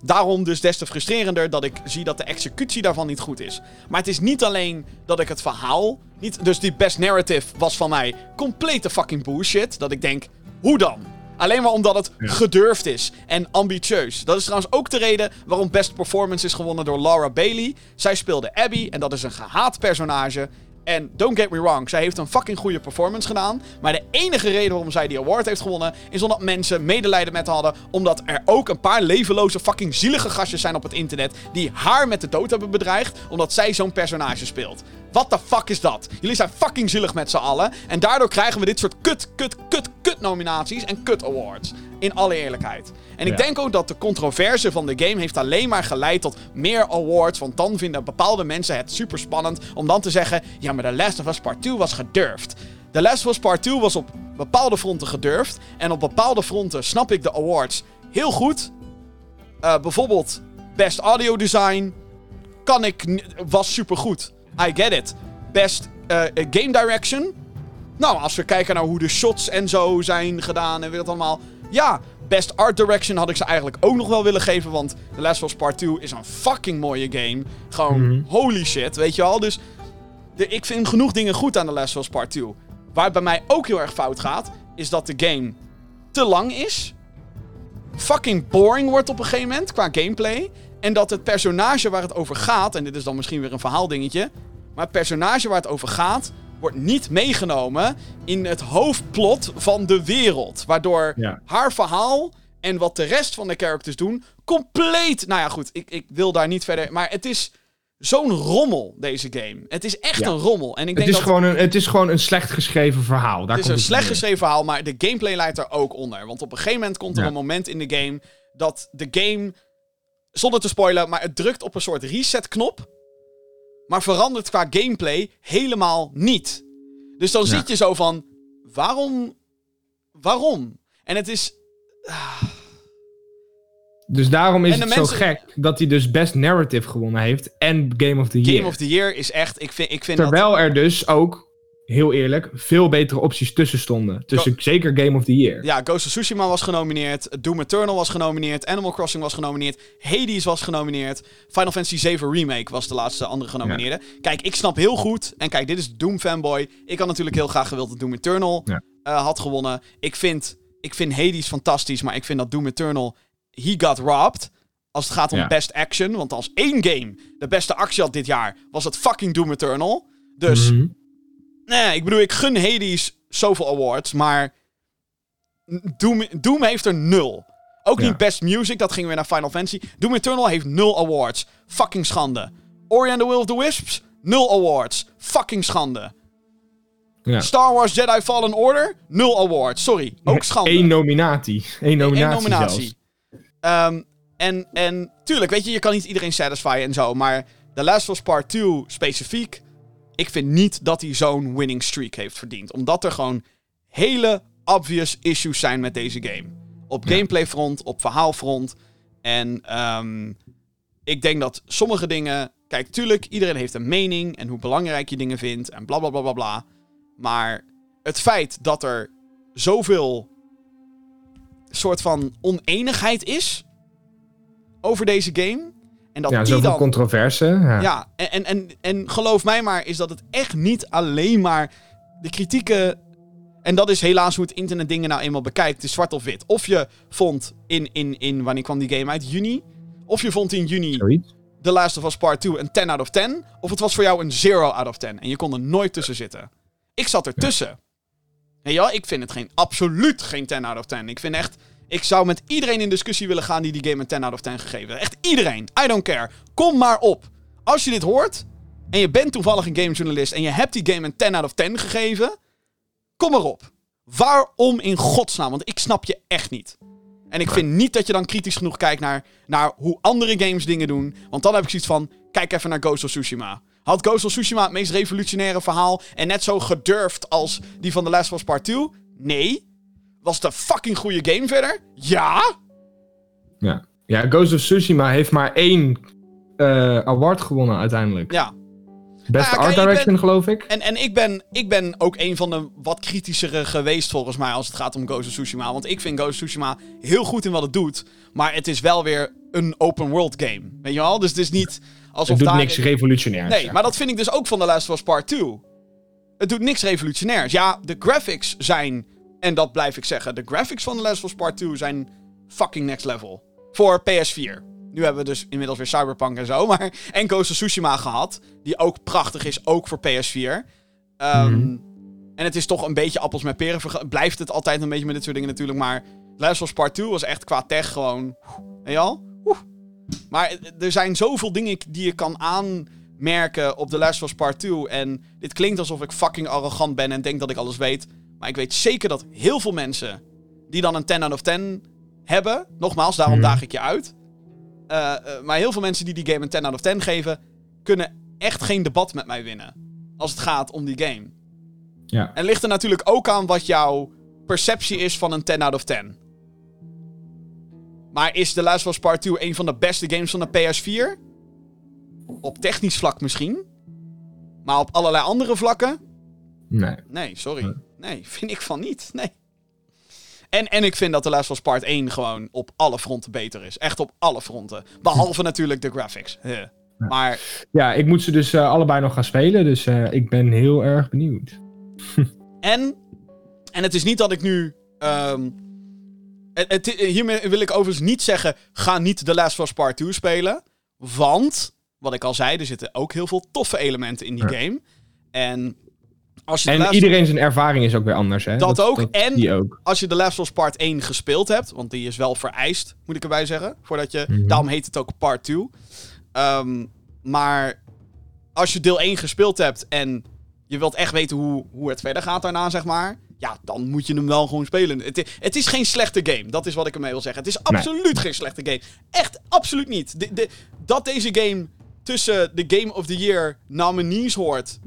daarom dus des te frustrerender dat ik zie dat de executie daarvan niet goed is. Maar het is niet alleen dat ik het verhaal. Niet, dus die best narrative was van mij complete fucking bullshit. Dat ik denk, hoe dan? Alleen maar omdat het gedurfd is en ambitieus. Dat is trouwens ook de reden waarom Best Performance is gewonnen door Laura Bailey. Zij speelde Abby en dat is een gehaat personage. En don't get me wrong, zij heeft een fucking goede performance gedaan. Maar de enige reden waarom zij die award heeft gewonnen... is omdat mensen medelijden met haar hadden. Omdat er ook een paar levenloze fucking zielige gastjes zijn op het internet... die haar met de dood hebben bedreigd... omdat zij zo'n personage speelt. What the fuck is dat? Jullie zijn fucking zielig met z'n allen. En daardoor krijgen we dit soort kut, kut, kut, kut nominaties en kut awards. In alle eerlijkheid. En ik Ja. denk ook dat de controverse van de game heeft alleen maar geleid tot meer awards. Want dan vinden bepaalde mensen het super spannend om dan te zeggen: ja, maar The Last of Us Part 2 was gedurfd. The Last of Us Part 2 was op bepaalde fronten gedurfd. En op bepaalde fronten snap ik de awards heel goed. Eh, bijvoorbeeld Best Audio Design. Kan ik. Was supergoed. I get it. Best eh, eh, Game Direction. Nou, als we kijken naar hoe de shots en zo zijn gedaan en weet het allemaal. Ja, Best Art Direction had ik ze eigenlijk ook nog wel willen geven. Want The Last of Us Part 2 is een fucking mooie game. Gewoon holy shit, weet je wel. Dus de, ik vind genoeg dingen goed aan The Last of Us Part 2. Waar het bij mij ook heel erg fout gaat, is dat de game te lang is. Fucking boring wordt op een gegeven moment qua gameplay. En dat het personage waar het over gaat, en dit is dan misschien weer een verhaaldingetje. Maar het personage waar het over gaat, wordt niet meegenomen in het hoofdplot van de wereld. Waardoor Ja. haar verhaal en wat de rest van de characters doen, compleet. Nou ja, goed, ik, ik wil daar niet verder. Maar het is zo'n rommel, deze game. Het is echt Ja. een rommel. En ik Het denk is, dat gewoon een, het is gewoon een slecht geschreven verhaal. Daar het is komt een slecht geschreven verhaal, maar de gameplay leidt er ook onder. Want op een gegeven moment komt er Ja. een moment in de game dat de game, zonder te spoilen, maar het drukt op een soort reset-knop. Maar verandert qua gameplay helemaal niet. Dus dan Ja. zit je zo van, waarom? Waarom? En het is, Dus daarom is het mensen- zo gek dat hij dus Best Narrative gewonnen heeft en Game of the Year. Game of the Year is echt, ik vind, ik vind dat... Terwijl er dus ook heel eerlijk, veel betere opties tussen stonden. Tussen zeker Game of the Year. Ja, Ghost of Tsushima was genomineerd. Doom Eternal was genomineerd. Animal Crossing was genomineerd. Hades was genomineerd. Final Fantasy VII Remake was de laatste andere genomineerde. Kijk, ik snap heel goed. En kijk, dit is Doom fanboy. Ik had natuurlijk heel graag gewild dat Doom Eternal Ja. eh, had gewonnen. Ik vind, ik vind Hades fantastisch, maar ik vind dat Doom Eternal... He got robbed. Als het gaat om Ja. best action. Want als één game de beste actie had dit jaar... was het fucking Doom Eternal. Dus... Mhm. Nee, ik bedoel, ik gun Hades zoveel awards, maar Doom, Doom heeft er nul. Ook Ja. niet Best Music, dat ging weer naar Final Fantasy. Doom Eternal heeft nul awards. Fucking schande. Ori and the Will of the Wisps, nul awards. Fucking schande. Ja. Star Wars Jedi Fallen Order, nul awards. Sorry, ook schande. Eén nominatie. Eén nominatie, Eén nominatie. Ehm, en, en tuurlijk, weet je, je kan niet iedereen satisfyen en zo. Maar The Last of Us Part 2 specifiek. Ik vind niet dat hij zo'n winning streak heeft verdiend. Omdat er gewoon hele obvious issues zijn met deze game. Op gameplayfront, op verhaalfront. En ehm, ik denk dat sommige dingen. Kijk, tuurlijk, iedereen heeft een mening. En hoe belangrijk je dingen vindt. En bla bla bla bla bla. Maar het feit dat er zoveel soort van oneenigheid is over deze game. En dat Ja, die zoveel dan... controverse. Ja. Ja, en, en, en, en geloof mij maar, is dat het echt niet alleen maar de kritieken. En dat is helaas hoe het internet dingen nou eenmaal bekijkt. Het is zwart of wit. Of je vond in, in, in wanneer kwam die game uit? Juni? Of je vond in juni Zoiets. The Last of Us Part 2 een 10 out of 10. Of het was voor jou een 0 out of 10. En je kon er nooit tussen zitten. Ik zat ertussen. En ja, ik vind het geen, absoluut geen 10 out of 10. Ik vind echt... Ik zou met iedereen in discussie willen gaan die die game een 10 out of 10 gegeven heeft. Echt iedereen. I don't care. Kom maar op. Als je dit hoort en je bent toevallig een gamejournalist en je hebt die game een 10 out of 10 gegeven, kom erop. Waarom in godsnaam? Want ik snap je echt niet. En ik vind niet dat je dan kritisch genoeg kijkt naar, naar hoe andere games dingen doen. Want dan heb ik zoiets van, kijk even naar Ghost of Tsushima. Had Ghost of Tsushima het meest revolutionaire verhaal en net zo gedurfd als die van The Last of Us Part 2? Nee. Was het een fucking goede game verder? Ja. Ja. ja, Ghost of Tsushima heeft maar één eh, award gewonnen uiteindelijk. Ja. Best Nou Art kijk, Direction, ben- geloof ik. En, en ik, ben, ik ben ook een van de wat kritischere geweest volgens mij als het gaat om Ghost of Tsushima. Want ik vind Ghost of Tsushima heel goed in wat het doet. Maar het is wel weer een open world game. Weet je wel? Dus het is niet alsof Het doet daar... niks revolutionairs. Nee, maar dat vind ik dus ook van The Last of Us Part 2. Het doet niks revolutionairs. Ja, de graphics zijn, en dat blijf ik zeggen, de graphics van The Last of Us Part 2 zijn fucking next level. Voor PS4. Nu hebben we dus inmiddels weer Cyberpunk en zo, maar en Ghost of Tsushima gehad, die ook prachtig is, ook voor PS4. Ehm, Mhm. En het is toch een beetje appels met peren. Blijft het altijd een beetje met dit soort dingen natuurlijk, maar Last of Us Part 2 was echt qua tech gewoon, weet je al? Maar er zijn zoveel dingen die je kan aanmerken op The Last of Us Part 2. En dit klinkt alsof ik fucking arrogant ben en denk dat ik alles weet. Maar ik weet zeker dat heel veel mensen die dan een 10 out of 10 hebben. Nogmaals, daarom Mhm. daag ik je uit. Eh, eh, maar heel veel mensen die die game een 10 out of 10 geven, kunnen echt geen debat met mij winnen. Als het gaat om die game. Ja. En ligt er natuurlijk ook aan wat jouw perceptie is van een 10 out of 10. Maar is The Last of Us Part 2 een van de beste games van de PS4? Op technisch vlak misschien. Maar op allerlei andere vlakken? Nee. Nee, sorry. Nee. Vind ik van niet. Nee. En, en ik vind dat The Last of Us Part 1 gewoon op alle fronten beter is. Echt op alle fronten. Behalve natuurlijk de graphics. Huh. Maar Ja, ik moet ze dus eh, allebei nog gaan spelen. Dus eh, ik ben heel erg benieuwd. En, en het is niet dat ik nu. ehm, het, het- hiermee wil ik overigens niet zeggen. Ga niet The Last of Us Part 2 spelen. Want, wat ik al zei, er zitten ook heel veel toffe elementen in die Ja. game. En als je, The En Last, iedereen zijn ervaring is ook weer anders, hè? Dat ook, en- ook. als je The Last of Us Part 1 gespeeld hebt. Want die is wel vereist, moet ik erbij zeggen. Voordat je. Mhm. Daarom heet het ook Part 2. Ehm, maar als je deel 1 gespeeld hebt en je wilt echt weten hoe, hoe het verder gaat daarna, zeg maar. Ja, dan moet je hem wel gewoon spelen. Het, het is geen slechte game. Dat is wat ik ermee wil zeggen. Het is absoluut geen slechte game. Echt absoluut niet. De, de, dat deze game tussen de Game of the Year nominees hoort.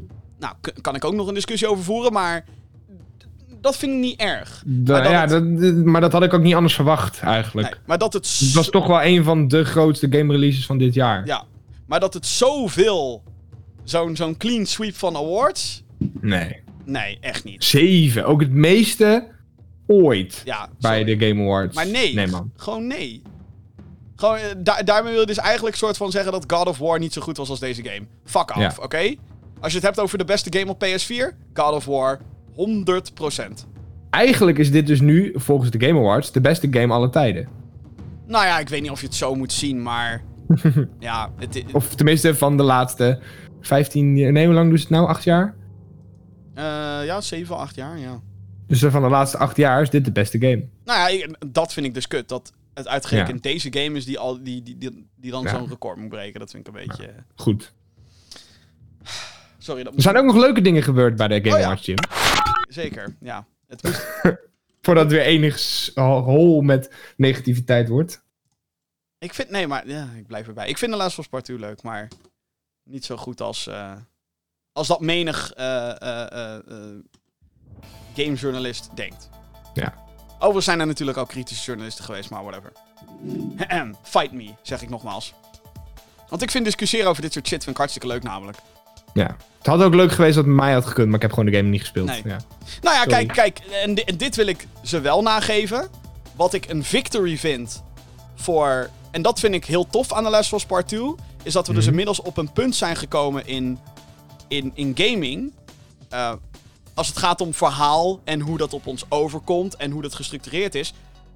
Nou, kan ik ook nog een discussie over voeren, maar. Dat vind ik niet erg. Da- maar dat ja, het- dat, maar dat had ik ook niet anders verwacht, eigenlijk. Nee, maar dat het. Het was toch wel een van de grootste game releases van dit jaar. Ja, maar dat het zoveel. Zo'n zo'n clean sweep van awards. Nee. Nee, echt niet. Zeven. Ook het meeste ooit Ja, bij de Game Awards. Maar nee. Nee, man. Gewoon nee. Gewoon, eh, da- daarmee wil je dus eigenlijk soort van zeggen dat God of War niet zo goed was als deze game. Fuck off, Ja. oké? Als je het hebt over de beste game op PS4, God of War 100%. Eigenlijk is dit dus nu, volgens de Game Awards, de beste game aller tijden. Nou ja, ik weet niet of je het zo moet zien, maar... ja, het, Of tenminste van de laatste 15 jaar. Nee, hoe lang doen ze het nou? 8 jaar? eh, ja, 7, 8 jaar, ja. Dus van de laatste 8 jaar is dit de beste game. Nou ja, dat vind ik dus kut. Dat het uitgerekend Ja. deze game is die, al, die, die, die, die dan Ja. zo'n record moet breken. Dat vind ik een beetje... Goed. Sorry, dat Er zijn ook nog leuke dingen gebeurd bij de Game Oh ja. Awards, Jim. Zeker, ja. Het moest... Voordat het weer enig hol met negativiteit wordt. Ik vind, nee, maar ja, ik blijf erbij. Ik vind de Us Part 2 leuk, maar niet zo goed als, eh, als dat menig eh, eh, gamejournalist denkt. Ja. Overigens zijn er natuurlijk ook kritische journalisten geweest, maar whatever. Fight me, zeg ik nogmaals. Want ik vind discussiëren over dit soort shit vind ik hartstikke leuk namelijk. Ja. Het had ook leuk geweest dat het mij had gekund, maar ik heb gewoon de game niet gespeeld. Nee. Ja. Nou ja, Sorry. kijk, kijk. En, di- en dit wil ik ze wel nageven. Wat ik een victory vind voor... En dat vind ik heel tof aan The Last of Us Part 2. Is dat we dus Mhm. inmiddels op een punt zijn gekomen in, in, in gaming. eh, als het gaat om verhaal en hoe dat op ons overkomt en hoe dat gestructureerd is.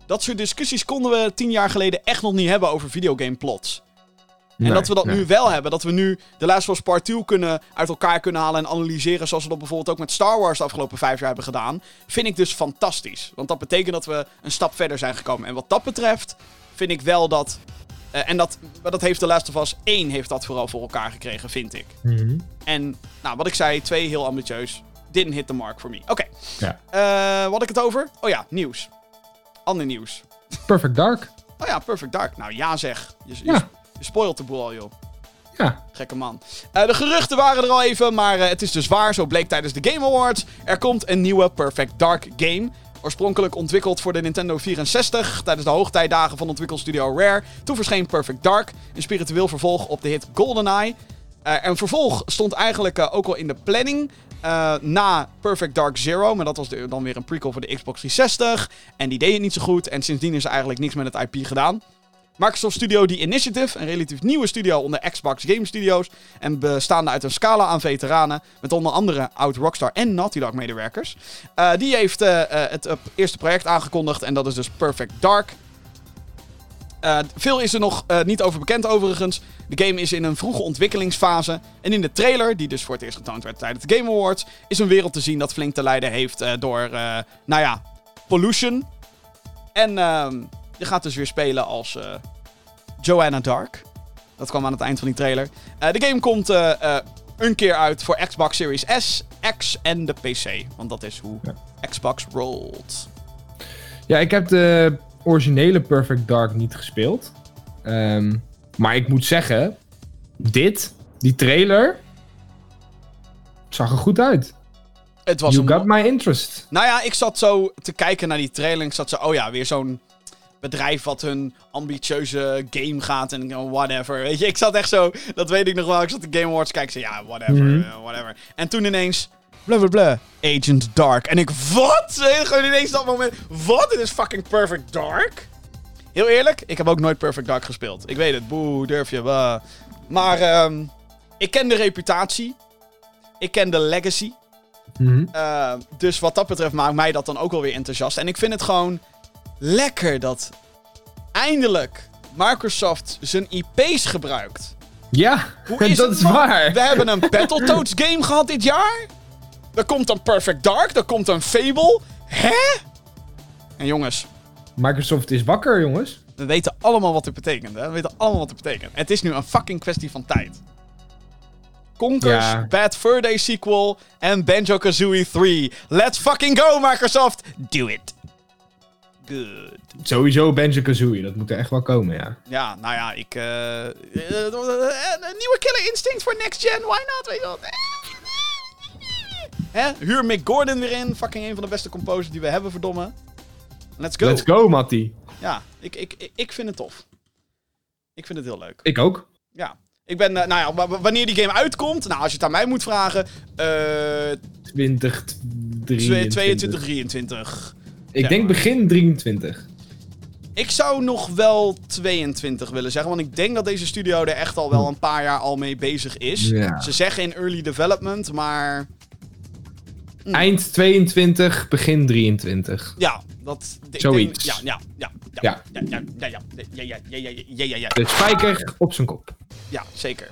Dat soort discussies konden we tien jaar geleden echt nog niet hebben over videogame plots. En dat we dat nee. nu wel hebben. Dat we nu The Last of Us Part 2 kunnen, uit elkaar kunnen halen en analyseren. Zoals we dat bijvoorbeeld ook met Star Wars de afgelopen vijf jaar hebben gedaan. Vind ik dus fantastisch. Want dat betekent dat we een stap verder zijn gekomen. En wat dat betreft vind ik wel dat... eh, en dat, dat heeft The Last of Us 1 heeft dat vooral voor elkaar gekregen, vind ik. Mhm. En nou, wat ik zei, twee heel ambitieus. Didn't hit the mark for me. Oké. Ja. Eh, wat had ik het over? Oh ja, nieuws. Ander nieuws. Perfect Dark. Oh ja, Perfect Dark. Nou ja zeg. Je, je, Ja. Je spoilt de boel al, joh. Ja. Gekke man. Eh, de geruchten waren er al even, maar eh, het is dus waar. Zo bleek tijdens de Game Awards. Er komt een nieuwe Perfect Dark game. Oorspronkelijk ontwikkeld voor de Nintendo 64 tijdens de hoogtijdagen van ontwikkelstudio Rare. Toen verscheen Perfect Dark, een spiritueel vervolg op de hit GoldenEye. Eh een vervolg stond eigenlijk ook al in de planning na Perfect Dark Zero. Maar dat was de- dan weer een prequel voor de Xbox 360. En die deed het niet zo goed. En sindsdien is er eigenlijk niks met het IP gedaan. Microsoft Studio The Initiative, een relatief nieuwe studio onder Xbox Game Studios. En bestaande uit een scala aan veteranen. Met onder andere oud Rockstar en Naughty Dog medewerkers. Eh, die heeft eh, eh, het eerste project aangekondigd. En dat is dus Perfect Dark. Veel is er nog niet over bekend overigens. De game is in een vroege ontwikkelingsfase. En in de trailer, die dus voor het eerst getoond werd tijdens de Game Awards, is een wereld te zien dat flink te lijden heeft door, nou ja, pollution. En je gaat dus weer spelen als eh, Joanna Dark. Dat kwam aan het eind van die trailer. Eh, de game komt eh, een keer uit voor Xbox Series S, X en de PC. Want dat is hoe Xbox rolt. Ja, ik heb de originele Perfect Dark niet gespeeld. Ehm, maar ik moet zeggen, dit, die trailer, zag er goed uit. Het was You een got my interest. Nou ja, ik zat zo te kijken naar die trailer en ik zat zo, oh ja, weer zo'n bedrijf wat hun ambitieuze game gaat en whatever. Weet je, ik zat echt zo, dat weet ik nog wel. Ik zat de Game Awards kijken, zei, ja, whatever, Mhm. eh, whatever. En toen ineens, blah, Agent Dark. En ik, wat? Gewoon ineens dat moment, wat? Dit is fucking Perfect Dark? Heel eerlijk, ik heb ook nooit Perfect Dark gespeeld. Ik weet het, boe, durf je, bah. Maar ehm, ik ken de reputatie. Ik ken de legacy. Mhm. Uh, dus wat dat betreft maakt mij dat dan ook wel weer enthousiast. En ik vind het gewoon lekker dat eindelijk Microsoft zijn IP's gebruikt. Ja, Hoe is dat het, is waar. We hebben een Battletoads game gehad dit jaar. Er komt een Perfect Dark. Er komt een Fable. Hè? En jongens, Microsoft is wakker, jongens. we weten allemaal wat dit betekent. Hè? We weten allemaal wat dit betekent. Het is nu een fucking kwestie van tijd. Conkers, Ja. Bad Fur Day sequel en Banjo-Kazooie 3. Let's fucking go, Microsoft! Do it. Good. Sowieso Banjo-Kazooie, dat moet er echt wel komen, ja. Ja, nou ja, ik... eh, eh, een nieuwe Killer Instinct voor Next Gen, why not? Weet je wat? Hè? Huur Mick Gordon weer in. Fucking een van de beste composers die we hebben, verdomme. Let's go. Let's go, Matty. Ja, ik, ik, ik- vind het tof. Ik vind het heel leuk. Ik ook. Ja. Ik ben, eh, nou ja, wa- wa- wanneer die game uitkomt, nou, als je het aan mij moet vragen, 2023. 22, 23. Ik Ja. denk begin 23. Ik zou nog wel 22 willen zeggen, want ik denk dat deze studio er echt al wel een paar jaar al mee bezig is. Ja. Ze zeggen in early development, maar Eind 22, begin 23. ja, dat... ik Zoiets. Denk, ja, ja, ja, Ja. ja, ja, ja, ja, ja, ja, ja, ja, ja, ja, ja, De spijker op zijn kop. Ja, zeker.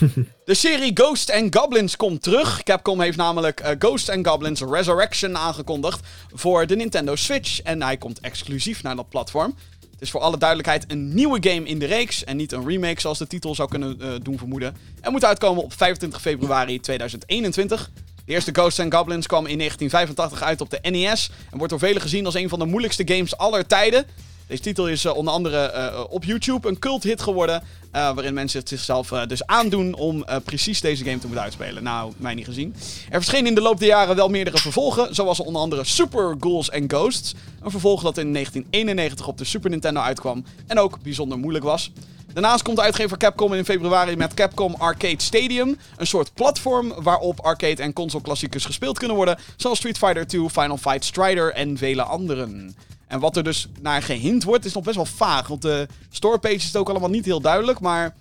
De serie Ghost and Goblins komt terug. Capcom heeft namelijk eh, Ghost and Goblins Resurrection aangekondigd voor de Nintendo Switch. En hij komt exclusief naar dat platform. Het is voor alle duidelijkheid een nieuwe game in de reeks en niet een remake zoals de titel zou kunnen eh, doen vermoeden. En moet uitkomen op 25 februari 2021. De eerste Ghosts and Goblins kwam in 1985 uit op de NES en wordt door velen gezien als een van de moeilijkste games aller tijden. Deze titel is eh, onder andere eh, op YouTube een cult hit geworden. eh, waarin mensen het zichzelf eh, dus aandoen om eh, precies deze game te moeten uitspelen. Nou, mij niet gezien. Er verschenen in de loop der jaren wel meerdere vervolgen. Zoals onder andere Super Ghouls and Ghosts. Een vervolg dat in 1991 op de Super Nintendo uitkwam. En ook bijzonder moeilijk was. Daarnaast komt de uitgever Capcom in februari met Capcom Arcade Stadium. Een soort platform waarop arcade en console klassiekers gespeeld kunnen worden. Zoals Street Fighter 2, Final Fight Strider en vele anderen. En wat er dus naar gehind wordt, is nog best wel vaag. Want de storepage is het ook allemaal niet heel duidelijk. Maar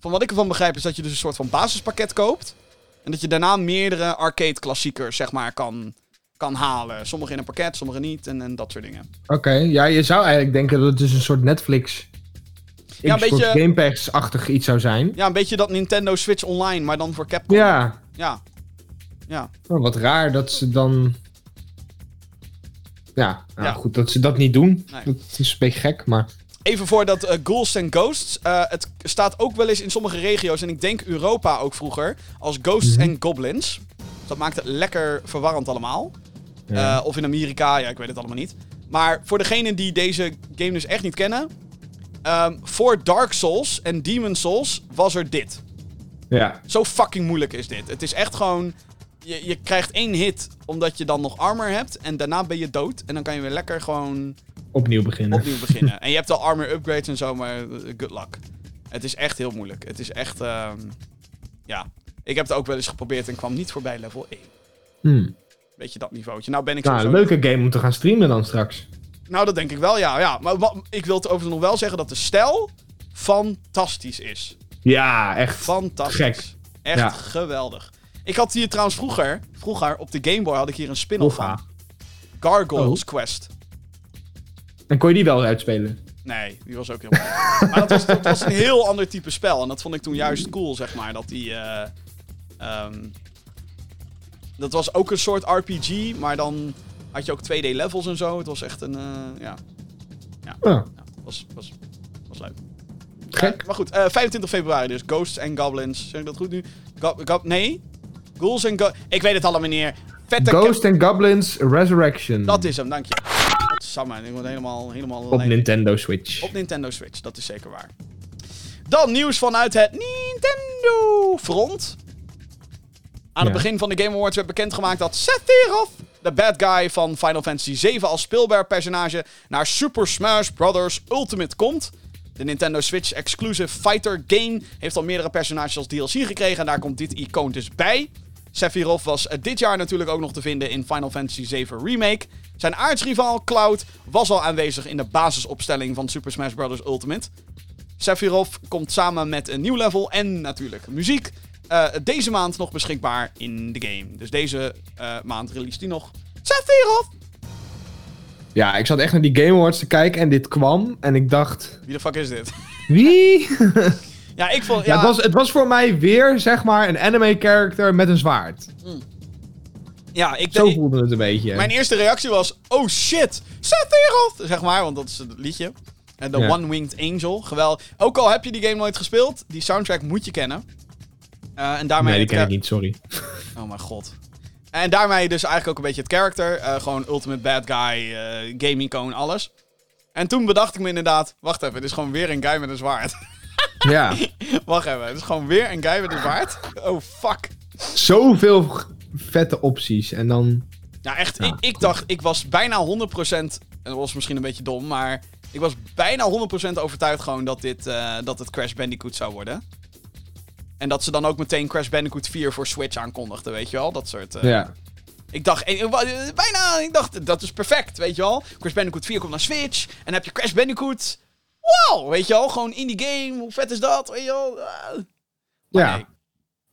van wat ik ervan begrijp, is dat je dus een soort van basispakket koopt. En dat je daarna meerdere arcade klassiekers, zeg maar, kan, kan halen. Sommige in een pakket, sommige niet. En, en dat soort dingen. Oké, ja, je zou eigenlijk denken dat het dus een soort Netflix... Ja, een beetje- Game Pass-achtig iets zou zijn. Ja, een beetje dat Nintendo Switch Online, maar dan voor Capcom. Ja, Ja. Ja. Oh, wat raar dat ze dan... Ja, nou Ja. goed dat ze dat niet doen. Nee. Dat is een beetje gek, maar... Even voor dat eh, Ghouls and Ghosts. eh, het staat ook wel eens in sommige regio's, en ik denk Europa ook vroeger, als Ghosts and Goblins. Dat maakt het lekker verwarrend allemaal. Ja. Eh, of in Amerika, ja, ik weet het allemaal niet. Maar voor degenen die deze game dus echt niet kennen. ehm, voor Dark Souls en Demon Souls was er dit. ja. Zo fucking moeilijk is dit. Het is echt gewoon. Je, je krijgt één hit omdat je dan nog armor hebt. En daarna ben je dood. En dan kan je weer lekker gewoon Opnieuw beginnen. opnieuw beginnen. en je hebt al armor upgrades en zo, maar eh, good luck. Het is echt heel moeilijk. Het is echt. ehm, ja. Ik heb het ook wel eens geprobeerd en kwam niet voorbij level 1. Hmm. Weet je dat niveautje? Nou ben ik Nou, een leuke game om te gaan streamen dan straks. Nou, dat denk ik wel, ja. ja. Maar wat, ik wil het overigens nog wel zeggen dat de stijl fantastisch is. Ja, echt. Fantastisch. Gek. Echt Ja. geweldig. Ik had hier trouwens vroeger, vroeger op de Game Boy had ik hier een spin-off van. Gargoyles Oh. Quest. En kon je die wel uitspelen? Nee, die was ook heel maar dat was, dat was een heel ander type spel. En dat vond ik toen juist cool, zeg maar. Dat die... eh, ehm, dat was ook een soort RPG, maar dan had je ook 2D levels en zo. Het was echt een... eh, ja, Oh, ja, was, was, was leuk. gek. Eh, maar goed, eh, 25 februari dus. Ghosts and Goblins. Zeg ik dat goed nu? Go go nee? Ghouls and Go... Ik weet het allemaal meneer. Vette Ghost and Goblins Resurrection. Dat is hem, dank je. Samen, ik word helemaal... helemaal Op Nintendo Switch. op Nintendo Switch, dat is zeker waar. Dan nieuws vanuit het Nintendo front. Aan het begin van de Game Awards werd bekendgemaakt dat Sephiroth, de bad guy van Final Fantasy 7 als speelbaar personage, naar Super Smash Bros. Ultimate komt. De Nintendo Switch exclusive fighter game heeft al meerdere personages als DLC gekregen en daar komt dit icoon dus bij. Sephiroth was eh, dit jaar natuurlijk ook nog te vinden in Final Fantasy 7 Remake. Zijn aardsrivaal Cloud was al aanwezig in de basisopstelling van Super Smash Bros. Ultimate. Sephiroth komt samen met een nieuw level en natuurlijk muziek eh, deze maand nog beschikbaar in de game. Dus deze eh, maand release die nog. Sephiroth! Ja, ik zat echt naar die Game Awards te kijken en dit kwam. En ik dacht, Wie de fuck is dit? wie? ja, ik vond... Ja, Ja, het, was, het was voor mij weer, zeg maar, een anime character met een zwaard. ja ik Zo voelde het een beetje. Mijn eerste reactie was, oh shit, Sephiroth! Zeg maar, want dat is het liedje. En The Ja. One-Winged Angel. Geweld. Ook al heb je die game nooit gespeeld, die soundtrack moet je kennen. Eh, en daarmee nee, die ken ik niet, sorry. Oh mijn god. En daarmee dus eigenlijk ook een beetje het character. eh, gewoon ultimate bad guy, eh game icoon, alles. En toen bedacht ik me inderdaad, wacht even, het is gewoon weer een guy met een zwaard. Ja, wacht even, het is gewoon weer een guy met een zwaard. Oh fuck. zoveel vette opties. En dan... Ja, echt, Ja, ik, ik dacht, ik was bijna 100%, en dat was misschien een beetje dom, maar ik was bijna 100% overtuigd gewoon dat, dit, eh, dat het Crash Bandicoot zou worden. En dat ze dan ook meteen Crash Bandicoot 4 voor Switch aankondigden, weet je wel? Dat soort... eh, Ja. Ik dacht, eh, bijna, ik dacht, dat is perfect, weet je wel? Crash Bandicoot 4 komt naar Switch. En dan heb je Crash Bandicoot. Wow, weet je wel? Gewoon indie game, hoe vet is dat? Weet je wel? Ah. Ja. nee,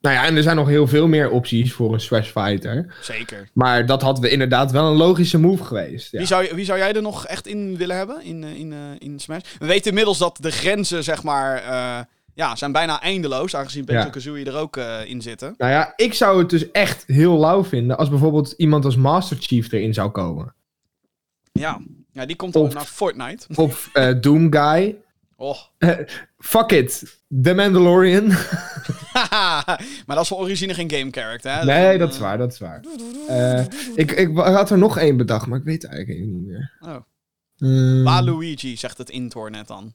Nou ja, en er zijn nog heel veel meer opties voor een Smash Fighter. zeker. Maar dat had we inderdaad wel een logische move geweest. Ja. Wie, zou, wie zou jij er nog echt in willen hebben in, eh, in, eh, in Smash? We weten inmiddels dat de grenzen, zeg maar, eh, ja, zijn bijna eindeloos. Aangezien Ja. Banjo-Kazooie er ook in zitten. Nou ja, ik zou het dus echt heel lauw vinden als bijvoorbeeld iemand als Master Chief erin zou komen. Ja, ja die komt dan Of- naar Fortnite. Of eh, Doom Guy. Oh. Fuck it. The Mandalorian. maar dat is van origine geen game character, hè? nee, dat is eh, waar, dat is waar. Eh, ik, ik had er nog één bedacht, maar ik weet het eigenlijk niet meer. Oh. Hmm, Waluigi, zegt het Intor net dan.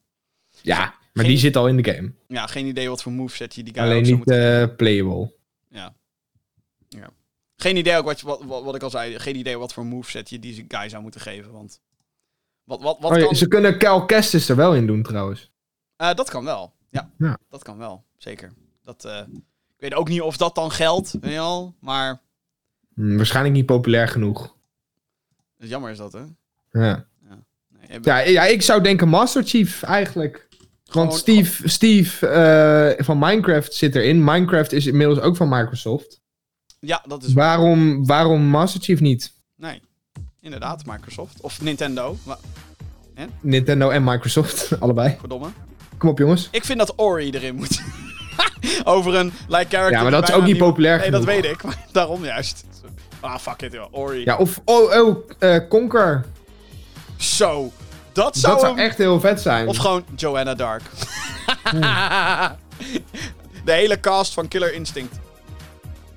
ja, maar Geen- die zit al in de game. Ja, geen idee wat voor moveset je die guy Alleen niet eh, playable. Geen idee ook wat, wat, wat, wat ik al zei. Geen idee wat voor moveset je die guy zou moeten geven. Want wat, wat, wat Oh ja, kan... Ze kunnen Cal Kestis er wel in doen trouwens. Eh, dat kan wel. Ja, Ja. dat kan wel. Zeker. Dat, eh, ik weet ook niet of dat dan geldt, weet je wel. Maar Hmm, waarschijnlijk niet populair genoeg. jammer is dat, hè? Ja. Nee, Ja, ja, ik zou denken Master Chief eigenlijk. Want Gewoon- Steve, Steve eh, van Minecraft zit erin. Minecraft is inmiddels ook van Microsoft. ja, dat is... Waarom, waarom Master Chief niet? Nee, inderdaad, Microsoft. Of Nintendo. Nintendo en Microsoft, allebei. verdomme. Kom op jongens. Ik vind dat Ori erin moet. Over een like character. Ja, maar dat is ook niet populair Nee, dat weet ik. Maar daarom juist. Ah, fuck it, joh. Ori. Ja, of oh, oh eh, Conker. Zo. Dat zou, Dat zou hem- echt heel vet zijn. Of gewoon Joanna Dark. De hele cast van Killer Instinct.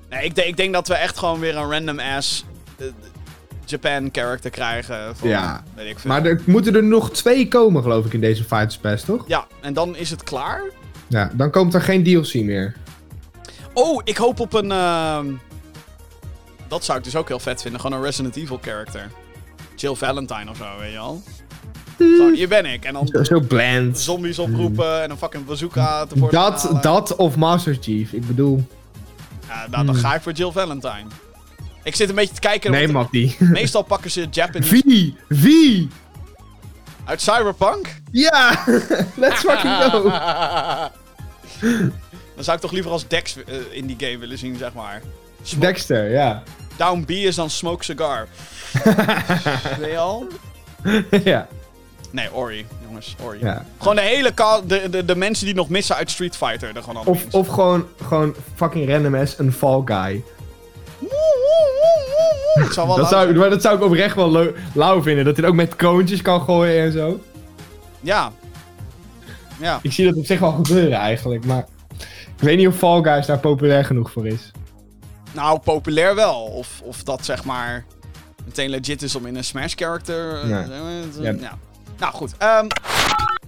Nee, ik, denk- ik denk dat we echt gewoon weer een random ass eh, Japan character krijgen. Van, Ja. Weet ik veel. Maar er moeten er nog twee komen, geloof ik, in deze Fighters Pass, toch? Ja, en dan is het klaar. Ja, dan komt er geen DLC meer. Oh, ik hoop op een... ehm, Dat zou ik dus ook heel vet vinden. Gewoon een Resident Evil character. Jill Valentine of zo, weet je al. Gewoon, hier ben ik. En dan Zo, zo bland. zombies oproepen en een fucking bazooka tevoorschijn Hmm. Dat, halen. dat of Master Chief. Ik bedoel, Ja, nou, dan ga ik voor Jill Valentine. Ik zit een beetje te kijken. nee die. Meestal pakken ze Japanese Wie? Wie? uit Cyberpunk. Ja! Let's fucking go! Dan zou ik toch liever als Dex eh, in die game willen zien, zeg maar. Smo- Dexter, ja. Down B is dan Smoke Cigar. Weet je al? ja. Nee, Ori, jongens, Ori. ja. Gewoon de hele de, de, de mensen die nog missen uit Street Fighter. Er gewoon Of, of gewoon, gewoon fucking random as een Fall Guy. Het zou wel Dat zou, zijn. maar dat zou ik oprecht wel lauw vinden. Dat hij het ook met kroontjes kan gooien en zo. Ja. Ja. Ik zie dat op zich wel gebeuren eigenlijk, maar... Ik weet niet of Fall Guys daar populair genoeg voor is. Nou, populair wel. Of, of dat zeg maar meteen legit is om in een Smash character. eh, Ja. eh, Ja. ja. Nou goed. ehm,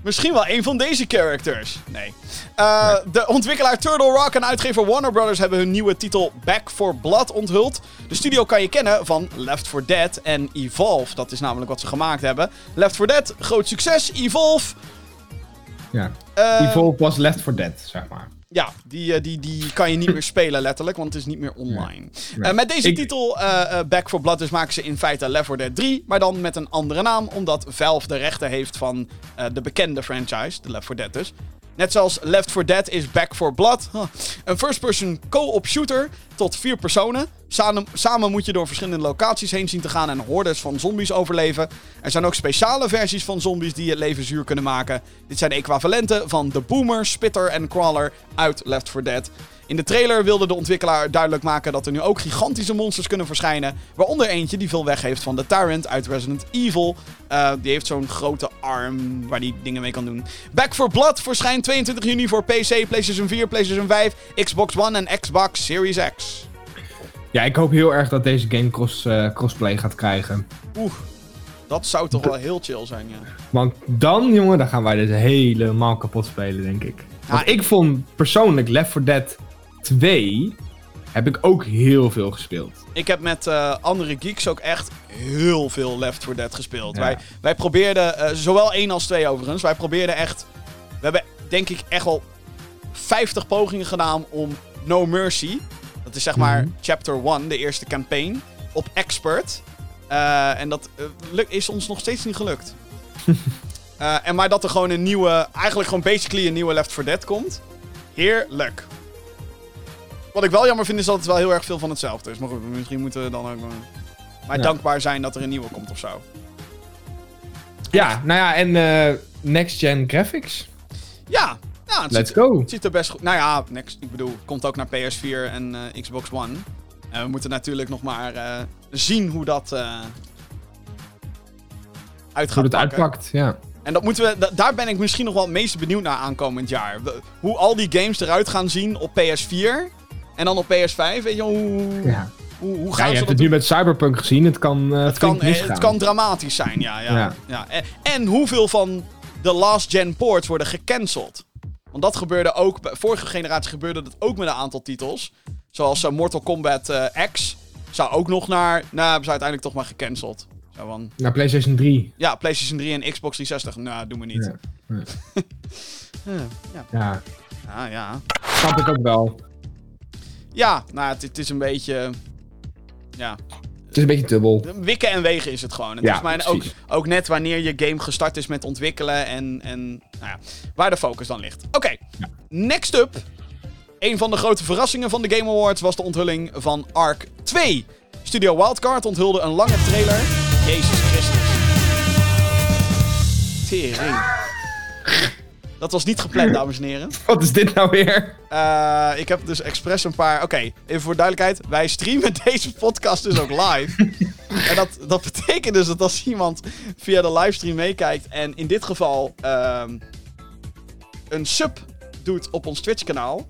misschien wel een van deze characters. Nee. Eh, De ontwikkelaar Turtle Rock en uitgever Warner Brothers hebben hun nieuwe titel Back for Blood onthuld. De studio kan je kennen van Left 4 Dead en Evolve. Dat is namelijk wat ze gemaakt hebben. Left 4 Dead, groot succes. Evolve. Ja. eh, Evolve was Left 4 Dead, zeg maar. Ja, die, eh, die, die kan je niet meer spelen letterlijk, want het is niet meer online. Nee. Eh, met deze Ik- titel, eh, Back for Blood, dus maken ze in feite Left 4 Dead 3, maar dan met een andere naam, omdat Valve de rechten heeft van de bekende franchise, de Left 4 Dead dus. Net zoals Left 4 Dead is Back for Blood. Huh. Een first-person co-op shooter tot vier personen. Samen, moet je door verschillende locaties heen zien te gaan en hordes van zombies overleven. Er zijn ook speciale versies van zombies die het leven zuur kunnen maken. Dit zijn equivalenten van de Boomer, Spitter en Crawler uit Left 4 Dead. In de trailer wilde de ontwikkelaar duidelijk maken dat er nu ook gigantische monsters kunnen verschijnen. Waaronder eentje die veel weg heeft van de Tyrant uit Resident Evil. Eh, die heeft zo'n grote arm waar die dingen mee kan doen. Back for Blood verschijnt 22 juni voor PC, PlayStation 4, PlayStation 5, Xbox One en Xbox Series X. Ja, ik hoop heel erg dat deze game cross, eh, crossplay gaat krijgen. Oeh, dat zou toch wel heel chill zijn, ja. Want dan, jongen, dan gaan wij dit helemaal kapot spelen, denk ik. Want ik vond persoonlijk Left 4 Dead 2 heb ik ook heel veel gespeeld. Ik heb met eh, andere geeks ook echt heel veel Left 4 Dead gespeeld. Ja. Wij, wij probeerden, eh, zowel één als twee overigens, wij probeerden echt... We hebben denk ik echt wel 50 pogingen gedaan om No Mercy. Dat is zeg maar Mhm. chapter 1, de eerste campaign. Op expert. Eh, en dat is ons nog steeds niet gelukt. En maar dat er gewoon een nieuwe, eigenlijk gewoon basically een nieuwe Left 4 Dead komt. Heerlijk. Wat ik wel jammer vind is dat het wel heel erg veel van hetzelfde is. Maar goed, misschien moeten we dan ook maar, Ja. dankbaar zijn dat er een nieuwe komt of zo. Ja, nou ja, en eh, next-gen graphics. Ja, ja het, Let's ziet, go. het ziet er best goed. Nou ja, next, ik bedoel, het komt ook naar PS4 en eh, Xbox One. En we moeten natuurlijk nog maar eh, zien hoe dat eh uit gaat Hoe het uitpakt, ja. En dat moeten we, da- daar ben ik misschien nog wel het meest benieuwd naar aankomend jaar. Hoe al die games eruit gaan zien op PS4 en dan op PS5. Weet je, hoe, Ja, hoe, hoe ja gaan je ze hebt dat het nu met Cyberpunk gezien. Het kan eh het kan, eh, misgaan. het kan dramatisch zijn, ja. ja, ja. Ja. En, en hoeveel van de last-gen ports worden gecanceld? Want dat gebeurde ook... bij- Vorige generatie gebeurde dat ook met een aantal titels. Zoals eh, Mortal Kombat eh, X. Zou ook nog naar... Nou, hebben ze uiteindelijk toch maar gecanceld. Zo van... Naar PlayStation 3. Ja, PlayStation 3 en Xbox 360. Nou, doen we niet. Ja. Ja, ja. Ja, ja, ja. snap ik ook wel. Ja, nou, het, het is een beetje... Ja, Het is een beetje dubbel. Wikken en wegen is het gewoon. Ja, ook, ook net wanneer je game gestart is met ontwikkelen en, en nou ja, waar de focus dan ligt. Oké, next up. Een van de grote verrassingen van de Game Awards was de onthulling van Ark 2. Studio Wildcard onthulde een lange trailer. Jezus Christus. Tering. Dat was niet gepland, dames en heren. Wat is dit nou weer? Eh, ik heb dus expres een paar. Oké, even voor duidelijkheid. Wij streamen deze podcast dus ook live. en dat, dat betekent dus dat als iemand via de livestream meekijkt. en in dit geval ehm, een sub doet op ons Twitch-kanaal.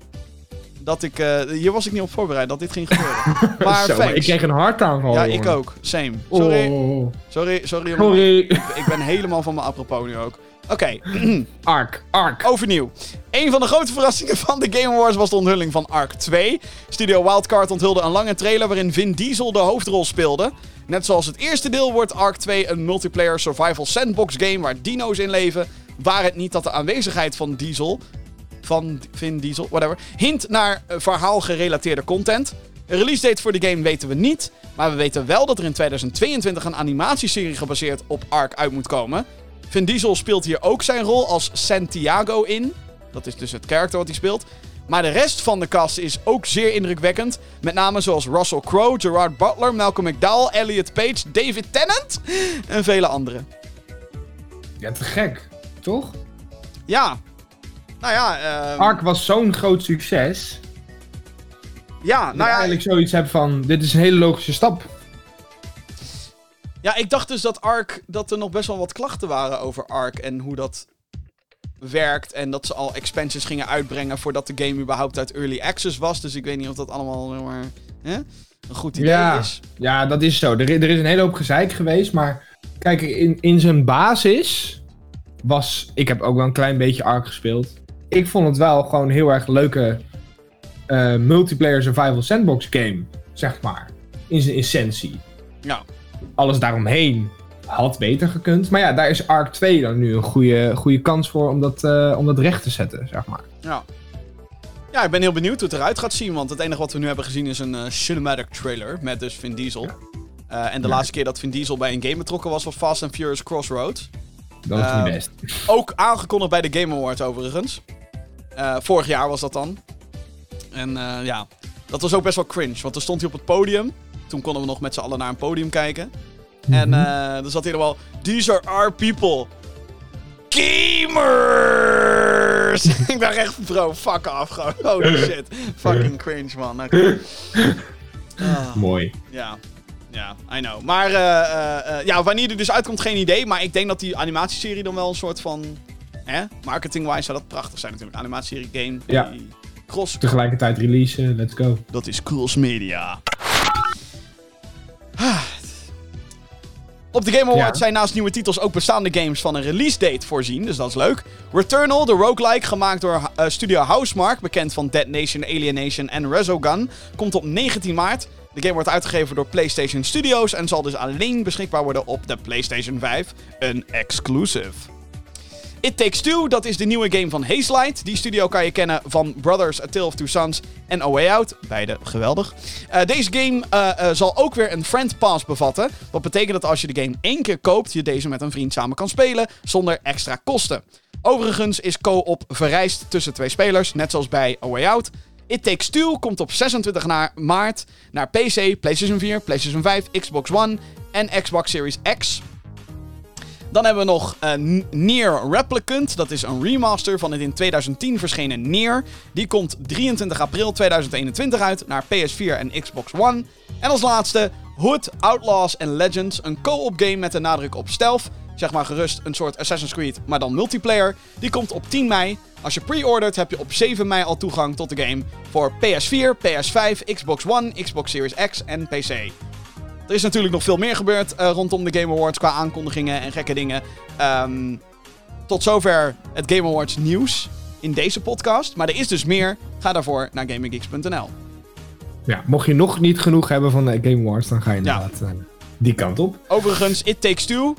Dat ik. eh, hier was ik niet op voorbereid dat dit ging gebeuren. Maar Zo, thanks. ik kreeg een hartaanval. ja, jongen. ik ook. Same. Sorry. Oh, Sorry, sorry. jongen. sorry. Ik ben helemaal van mijn apropos nu ook. Oké, Ark, Ark. Overnieuw. Een van de grote verrassingen van de Game Awards was de onthulling van Ark 2. Studio Wildcard onthulde een lange trailer waarin Vin Diesel de hoofdrol speelde. Net zoals het eerste deel wordt Ark 2 een multiplayer survival sandbox game waar dino's in leven. Waar het niet dat de aanwezigheid van Diesel, van Vin Diesel, whatever, hint naar eh, verhaalgerelateerde content. Een release date voor de game weten we niet, maar we weten wel dat er in 2022 een animatieserie gebaseerd op Ark uit moet komen. Vin Diesel speelt hier ook zijn rol als Santiago in. Dat is dus het karakter wat hij speelt. Maar de rest van de cast is ook zeer indrukwekkend. Met name zoals Russell Crowe, Gerard Butler, Malcolm McDowell, Elliot Page, David Tennant en vele anderen. Ja, te gek. Toch? Ja. Nou ja, ehm, Ark was zo'n groot succes. ja, Dat nou ja, eigenlijk zoiets hebt van, dit is een hele logische stap. Ja, ik dacht dus dat Ark, dat er nog best wel wat klachten waren over Ark en hoe dat werkt. En dat ze al expansions gingen uitbrengen voordat de game überhaupt uit early access was. Dus ik weet niet of dat allemaal maar, hè, een goed idee Ja. is. Ja, dat is zo. Er, er is een hele hoop gezeik geweest, maar kijk, in, in zijn basis was... Ik heb ook wel een klein beetje Ark gespeeld. Ik vond het wel gewoon een heel erg leuke eh, multiplayer survival sandbox game, zeg maar. In zijn essentie. Ja. Alles daaromheen had beter gekund. Maar ja, daar is Ark 2 dan nu een goede, goede kans voor om dat, eh, om dat recht te zetten, zeg maar. Ja. Ja, ik ben heel benieuwd hoe het eruit gaat zien. Want het enige wat we nu hebben gezien is een eh, cinematic trailer met dus Vin Diesel. Eh, en de Ja. laatste keer dat Vin Diesel bij een game betrokken was, was Fast and Furious Crossroads. Dat is niet best. Ook aangekondigd bij de Game Awards overigens. Vorig jaar was dat dan. En ja, dat was ook best wel cringe. Want toen stond hij op het podium. Toen konden we nog met z'n allen naar een podium kijken. En Mhm. eh zat hij er wel... These are our people. Gamers! ik dacht echt, bro, fuck off gewoon. Holy shit. Fucking cringe, man. Ah. Mooi. Ja, ja, I know. Maar eh, eh, eh, ja, wanneer die dus uitkomt, geen idee. Maar ik denk dat die animatieserie dan wel een soort van... Hè? Marketing-wise zou dat prachtig zijn natuurlijk. Animatieserie, game, Ja. die cross... Tegelijkertijd release, let's go. Dat is Cools Media. Op de Game Awards zijn naast nieuwe titels ook bestaande games van een release date voorzien, dus dat is leuk. Returnal, de roguelike, gemaakt door eh, studio Housemark, bekend van Dead Nation, Alien Nation en Resogun, komt op 19 maart. De game wordt uitgegeven door PlayStation Studios en zal dus alleen beschikbaar worden op de PlayStation 5, een exclusive. It Takes Two, dat is de nieuwe game van Hazelight. Die studio kan je kennen van Brothers, A Tale of Two Sons en A Way Out. Beide geweldig. Eh, deze game eh, eh, zal ook weer een Friend Pass bevatten. Wat betekent dat als je de game één keer koopt, je deze met een vriend samen kan spelen zonder extra kosten. Overigens is co-op vereist tussen twee spelers, net zoals bij A Way Out. It Takes Two komt op 26 na- maart naar PC, PlayStation 4, PlayStation 5, Xbox One en Xbox Series X. Dan hebben we nog eh, N- Nier Replicant. Dat is een remaster van het in 2010 verschenen Nier. Die komt 23 april 2021 uit naar PS4 en Xbox One. En als laatste Hood, Outlaws and Legends. Een co-op game met een nadruk op stealth. Zeg maar gerust een soort Assassin's Creed, maar dan multiplayer. Die komt op 10 mei. Als je pre-ordert heb je op 7 mei al toegang tot de game voor PS4, PS5, Xbox One, Xbox Series X en PC. Er is natuurlijk nog veel meer gebeurd eh, rondom de Game Awards qua aankondigingen en gekke dingen. Ehm, tot zover het Game Awards nieuws in deze podcast. Maar er is dus meer. Ga daarvoor naar gaminggeeks.nl. Ja, mocht je nog niet genoeg hebben van de Game Awards, dan ga je inderdaad eh, die kant op. Overigens, It Takes Two.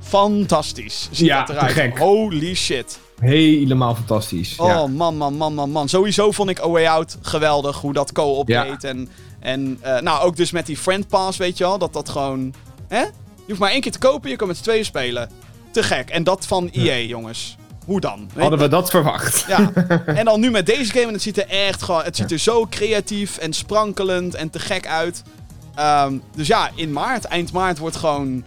Fantastisch. Ziet Ja, dat eruit. gek. Holy shit. Helemaal fantastisch. Oh ja. man, man, man, man, man. Sowieso vond ik A Way Out geweldig. Hoe dat co-op deed. En, en eh, nou, ook dus met die Friend Pass, weet je wel. Dat dat gewoon... Hè? Je hoeft maar één keer te kopen, je kan met z'n tweeën spelen. Te gek. En dat van EA, jongens. Hoe dan? Hadden we dat verwacht? Ja. En dan nu met deze game. En het ziet er echt gewoon... Het ziet er zo creatief en sprankelend en te gek uit. Ehm, dus ja, in maart, eind maart wordt gewoon...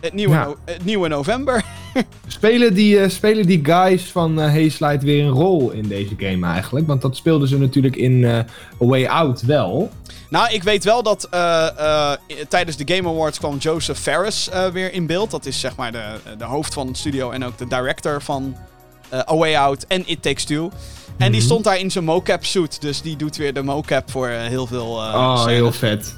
Het nieuwe, Ja. no- het nieuwe november. Spelen die, spelen die guys van eh Hazelight weer een rol in deze game eigenlijk? Want dat speelden ze natuurlijk in eh, A Way Out wel. Nou, ik weet wel dat tijdens de Game Awards kwam Joseph Ferris weer in beeld. Dat is zeg maar de, de hoofd van het studio en ook de director van A Way Out en It Takes Two. En die Mhm. stond daar in zijn mocap suit. Dus die doet weer de mocap voor heel veel eh oh, scènes. heel vet.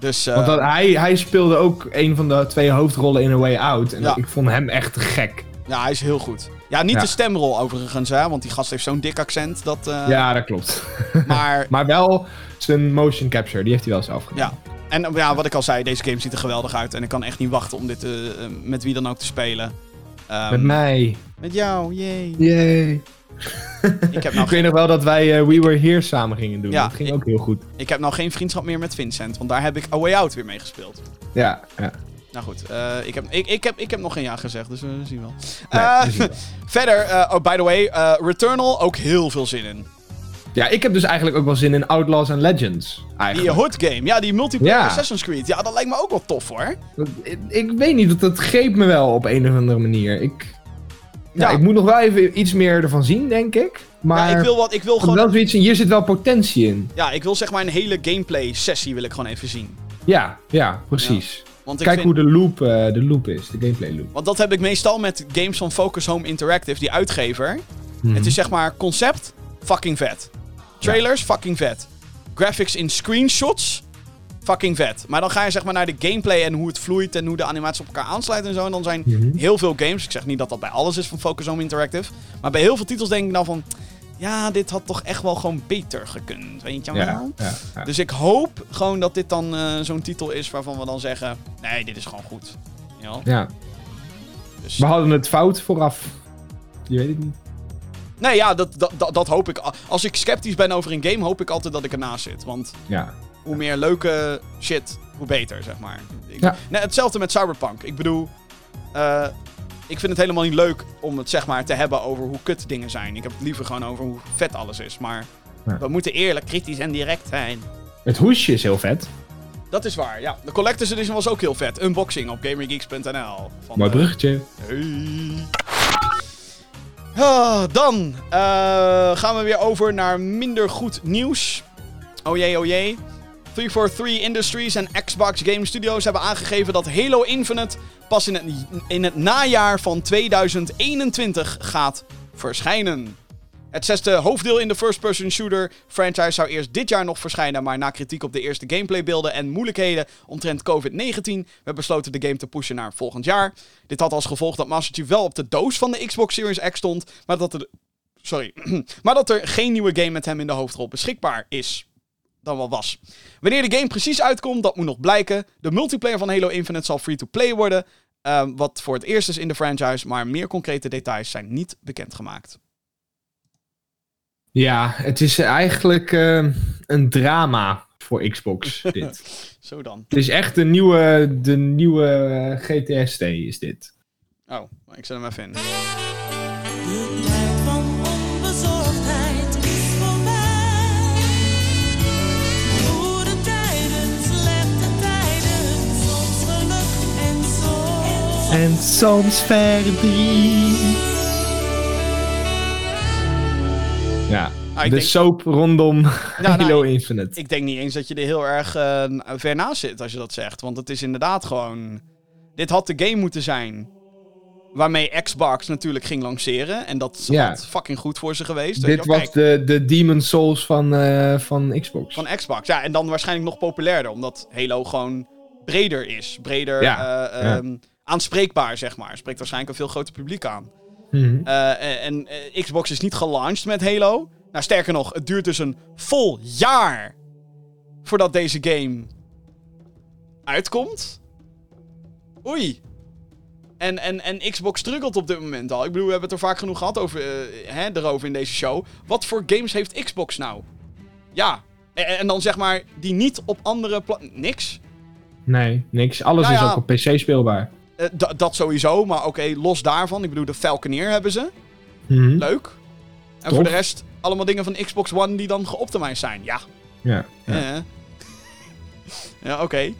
Dus, eh, Want dat, hij, hij speelde ook een van de twee hoofdrollen in A Way Out. En Ja. ik vond hem echt gek. ja, hij is heel goed. Ja, niet Ja. de stemrol overigens, hè, want die gast heeft zo'n dik accent. Dat, eh, Ja, dat klopt. Maar Maar wel zijn motion capture, die heeft hij wel zelf gedaan. Ja. En eh, ja, wat ik al zei, deze game ziet er geweldig uit. En ik kan echt niet wachten om dit eh, eh, met wie dan ook te spelen. Ehm, Met mij. Met jou, jee. Yay. Ik heb, nou Ik weet nog wel dat wij eh, We Were Here samen gingen doen. Ja, dat ging ik- ook heel goed. ik heb nou geen vriendschap meer met Vincent, want daar heb ik A Way Out weer mee gespeeld. Ja, ja. Nou goed, eh, ik, heb, ik, ik, heb, ik heb nog geen ja gezegd, dus we zien wel. Nee, Eh, we zien wel. verder, oh, by the way, Returnal, ook heel veel zin in. Ja, ik heb dus eigenlijk ook wel zin in Outlaws and Legends. Die Eigenlijk. Hood game, ja, die multiplayer Ja. Assassin's Creed. Ja, dat lijkt me ook wel tof hoor. Ik, ik weet niet, dat, dat greep me wel op een of andere manier. Ik, ja. Ik moet nog wel even iets meer ervan zien, denk ik. Maar ja, ik wil, wat, ik wil gewoon... gewoon... wel zoiets, hier zit wel potentie in. Ja, ik wil zeg maar een hele gameplay sessie wil ik gewoon even zien. Ja, ja, precies. Want Kijk vind- hoe de loop, eh, de loop is, de gameplay loop. Want dat heb ik meestal met games van Focus Home Interactive, die uitgever. Mhm. Het is zeg maar concept, fucking vet. Trailers, fucking vet. Graphics in screenshots, fucking vet. Maar dan ga je zeg maar naar de gameplay en hoe het vloeit en hoe de animaties op elkaar aansluiten en zo. En dan zijn Mhm. heel veel games, ik zeg niet dat dat bij alles is van Focus Home Interactive. Maar bij heel veel titels denk ik dan van, ja, dit had toch echt wel gewoon beter gekund, weet je wel? Ja, ja, ja. Dus ik hoop gewoon dat dit dan eh, zo'n titel is waarvan we dan zeggen, nee, dit is gewoon goed. Ja, ja. dus... We hadden het fout vooraf. Je weet het niet. Nee, ja, dat, dat, dat, dat hoop ik. Als ik sceptisch ben over een game, hoop ik altijd dat ik ernaast zit. Want Ja. Hoe meer leuke shit, hoe beter, zeg maar. Ik, Ja. nee, hetzelfde met Cyberpunk. Ik bedoel, eh, ik vind het helemaal niet leuk om het zeg maar te hebben over hoe kut dingen zijn. Ik heb het liever gewoon over hoe vet alles is. Maar Ja. we moeten eerlijk, kritisch en direct zijn. Het hoesje is heel vet. Dat is waar, ja. De Collector's Edition was ook heel vet. Unboxing op gamergeeks.nl. Mooi eh, bruggetje. Hey. Ah, dan eh, gaan we weer over naar minder goed nieuws. Oh jee, oh jee. 343 Industries en Xbox Game Studios hebben aangegeven dat Halo Infinite pas in het, najaar van 2021 gaat verschijnen. Het zesde hoofddeel in de first-person shooter franchise zou eerst dit jaar nog verschijnen, maar na kritiek op de eerste gameplaybeelden en moeilijkheden omtrent COVID-19 werd besloten de game te pushen naar volgend jaar. Dit had als gevolg dat Master Chief wel op de doos van de Xbox Series X stond, maar dat er, sorry, maar dat er geen nieuwe game met hem in de hoofdrol beschikbaar is. Dan wel was. Wanneer de game precies uitkomt, dat moet nog blijken. De multiplayer van Halo Infinite zal free-to-play worden. Ehm, wat voor het eerst is in de franchise, maar meer concrete details zijn niet bekendgemaakt. Ja, het is eigenlijk eh, een drama voor Xbox, dit. Zo dan. Het is echt de nieuwe, de nieuwe eh, GTST, is dit. Oh, ik zet hem even in. En soms verdriet. Ja, Ah, de denk- soap rondom nou, Halo ik- Infinite. Ik denk niet eens dat je er heel erg eh, ver naast zit als je dat zegt. Want het is inderdaad gewoon... Dit had de game moeten zijn waarmee Xbox natuurlijk ging lanceren. En dat is fucking goed voor ze geweest. weet Dit je wel. was Kijk, de, de Demon Souls van, eh, van Xbox. van Xbox. Ja, en dan waarschijnlijk nog populairder. Omdat Halo gewoon breder is. Breder Ja, eh, ja. ehm, aanspreekbaar, zeg maar. Spreekt waarschijnlijk een veel groter publiek aan. Mhm. Eh, en eh, Xbox is niet gelaunched met Halo. Nou, sterker nog, het duurt dus een vol jaar voordat deze game uitkomt. Oei. En, en, en Xbox struggelt op dit moment al. Ik bedoel, we hebben het er vaak genoeg gehad over, eh, hè, erover in deze show. Wat voor games heeft Xbox nou? Ja. En, en dan zeg maar, die niet op andere Niks. Nee, niks. Alles Nou is ook op PC speelbaar. Eh, da- dat sowieso, maar oké, los daarvan. Ik bedoel, de Falconeer hebben ze. Mhm. Leuk. En Tof. voor de rest allemaal dingen van Xbox One die dan geoptimized zijn. Ja. Ja. ja. Eh. ja, oké.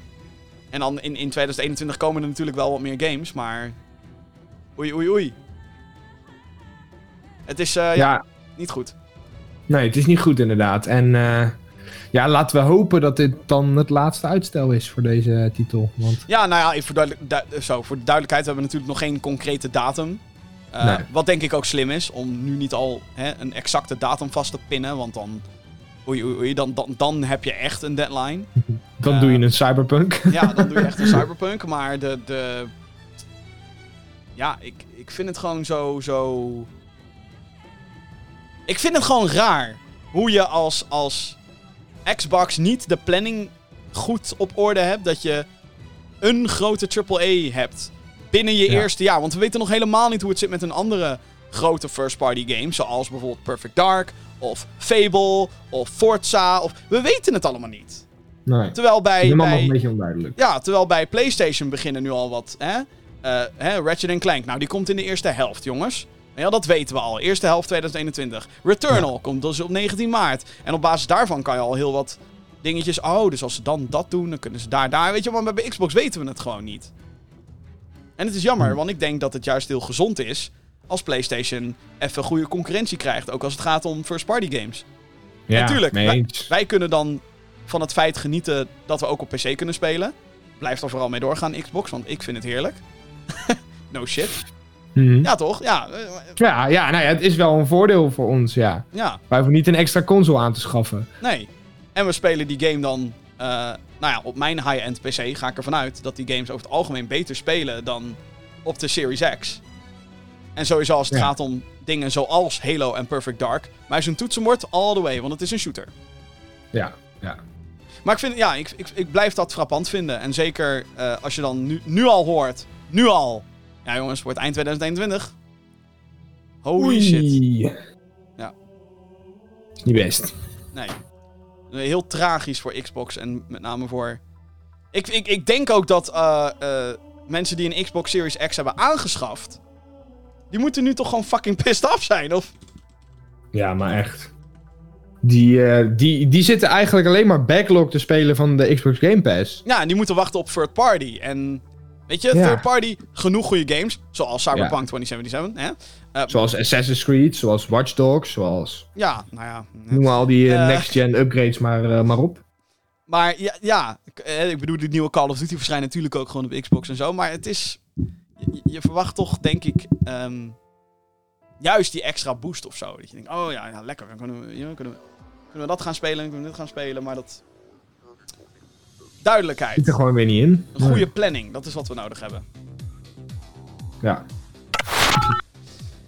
En dan in, in 2021 komen er natuurlijk wel wat meer games, maar... Oei, oei, oei. Het is eh, ja. ja, niet goed. nee, het is niet goed inderdaad. En ja, laten we hopen dat dit dan het laatste uitstel is voor deze titel. Want Ja, nou ja, even voor, duidelijk- du- zo, voor de duidelijkheid, we hebben natuurlijk nog geen concrete datum. Eh, Nee. Wat denk ik ook slim is, om nu niet al hè, een exacte datum vast te pinnen, want dan... Oei, oei, oei, dan, dan, dan heb je echt een deadline. dan Eh, doe je een cyberpunk. Ja, dan doe je echt een cyberpunk. Maar de. de ja, ik, ik vind het gewoon zo, zo. Ik vind het gewoon raar. Hoe je als, als Xbox niet de planning goed op orde hebt. Dat je een grote AAA hebt binnen je Ja. eerste jaar. Want we weten nog helemaal niet hoe het zit met een andere grote first-party game. Zoals bijvoorbeeld Perfect Dark. Of Fable. Of Forza. Of... We weten het allemaal niet. Nee, Terwijl bij, een beetje onduidelijk. ja, terwijl bij PlayStation beginnen nu al wat. Hè? Eh, hè, Ratchet Clank, nou die komt in de eerste helft, jongens. Ja, dat weten we al. Eerste helft 2021. Returnal komt dus op 19 maart. En op basis daarvan kan je al heel wat dingetjes. Oh, dus als ze dan dat doen, dan kunnen ze daar, daar. Weet je, maar bij Xbox weten we het gewoon niet. En het is jammer, want ik denk dat het juist heel gezond is. als PlayStation even goede concurrentie krijgt. Ook als het gaat om first-party games. Ja, natuurlijk, wij-. Wij kunnen dan van het feit genieten dat we ook op PC kunnen spelen. Blijf er vooral mee doorgaan, Xbox, want ik vind het heerlijk. no shit. Mhm. Ja, toch? Ja, Ja, ja, nou ja, het is wel een voordeel voor ons, ja. ja, Wij hoeven niet een extra console aan te schaffen. nee. En we spelen die game dan... eh, nou ja, op mijn high-end PC ga ik ervan uit dat die games over het algemeen beter spelen dan op de Series X. En sowieso als het Ja. gaat om dingen zoals Halo en Perfect Dark. Maar zo'n toetsenbord all the way, want het is een shooter. Ja, ja. Maar ik, vind, ja, ik, ik, ik blijf dat frappant vinden. En zeker eh, als je dan nu, nu al hoort. Nu al. Ja, jongens, het wordt eind 2021. Holy shit. Ja. Niet best. Nee. Heel tragisch voor Xbox en met name voor. Ik, ik, ik denk ook dat eh, eh, mensen die een Xbox Series X hebben aangeschaft. Die moeten nu toch gewoon fucking pissed off zijn? Of. Ja, maar echt. Die, eh, die, die zitten eigenlijk alleen maar backlog te spelen van de Xbox Game Pass. Ja, en die moeten wachten op third party. En. Weet je, Ja. third party, genoeg goede games. Zoals Cyberpunk 2077. Hè? Eh, Zoals Assassin's Creed, zoals Watch Dogs, zoals... ja, nou ja. Noem al die eh, Eh. next-gen upgrades maar, eh, maar op. Maar ja, ja ik, eh, ik bedoel, de nieuwe Call of Duty verschijnt natuurlijk ook gewoon op Xbox en zo. Maar het is. Je, je verwacht toch, denk ik. ehm, juist die extra boost of zo. Dat je denkt, oh ja, ja lekker. Dan kunnen we, ja, kunnen, we, kunnen we dat gaan spelen, kunnen we dit gaan spelen. Maar dat. Duidelijkheid. Zit er gewoon weer niet in. Een goede planning, dat is wat we nodig hebben. Ja.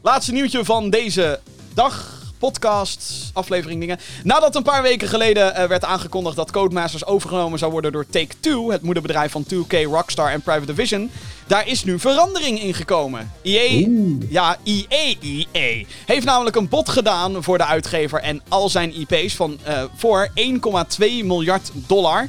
Laatste nieuwtje van deze dag. podcasts, aflevering dingen. Nadat een paar weken geleden eh, werd aangekondigd dat Codemasters overgenomen zou worden door Take-Two, het moederbedrijf van 2K, Rockstar en Private Division, daar is nu verandering in gekomen. EA, ja, EA, EA, heeft namelijk een bod gedaan voor de uitgever en al zijn IP's van, eh, voor 1,2 miljard dollar.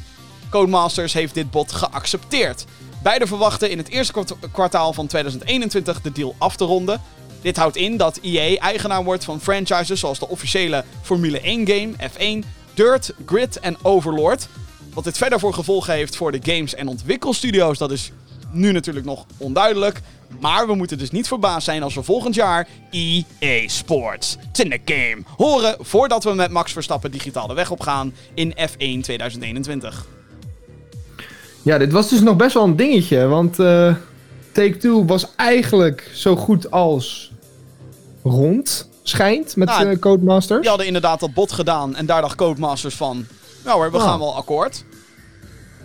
Codemasters heeft dit bod geaccepteerd. Beide verwachten in het eerste kwart- kwartaal van 2021 de deal af te ronden. Dit houdt in dat EA eigenaar wordt van franchises zoals de officiële Formule 1 game, F1, Dirt, Grid en Overlord. Wat dit verder voor gevolgen heeft voor de games en ontwikkelstudio's, dat is nu natuurlijk nog onduidelijk. Maar we moeten dus niet verbaasd zijn als we volgend jaar EA Sports, in the game, horen voordat we met Max Verstappen digitaal de weg op gaan in F1 2021. Ja, dit was dus nog best wel een dingetje. Want eh, Take-Two was eigenlijk zo goed als rond, schijnt, met Nou, eh, Codemasters. Die hadden inderdaad dat bod gedaan en daar dacht Codemasters van, nou hoor, we Ah. gaan wel akkoord.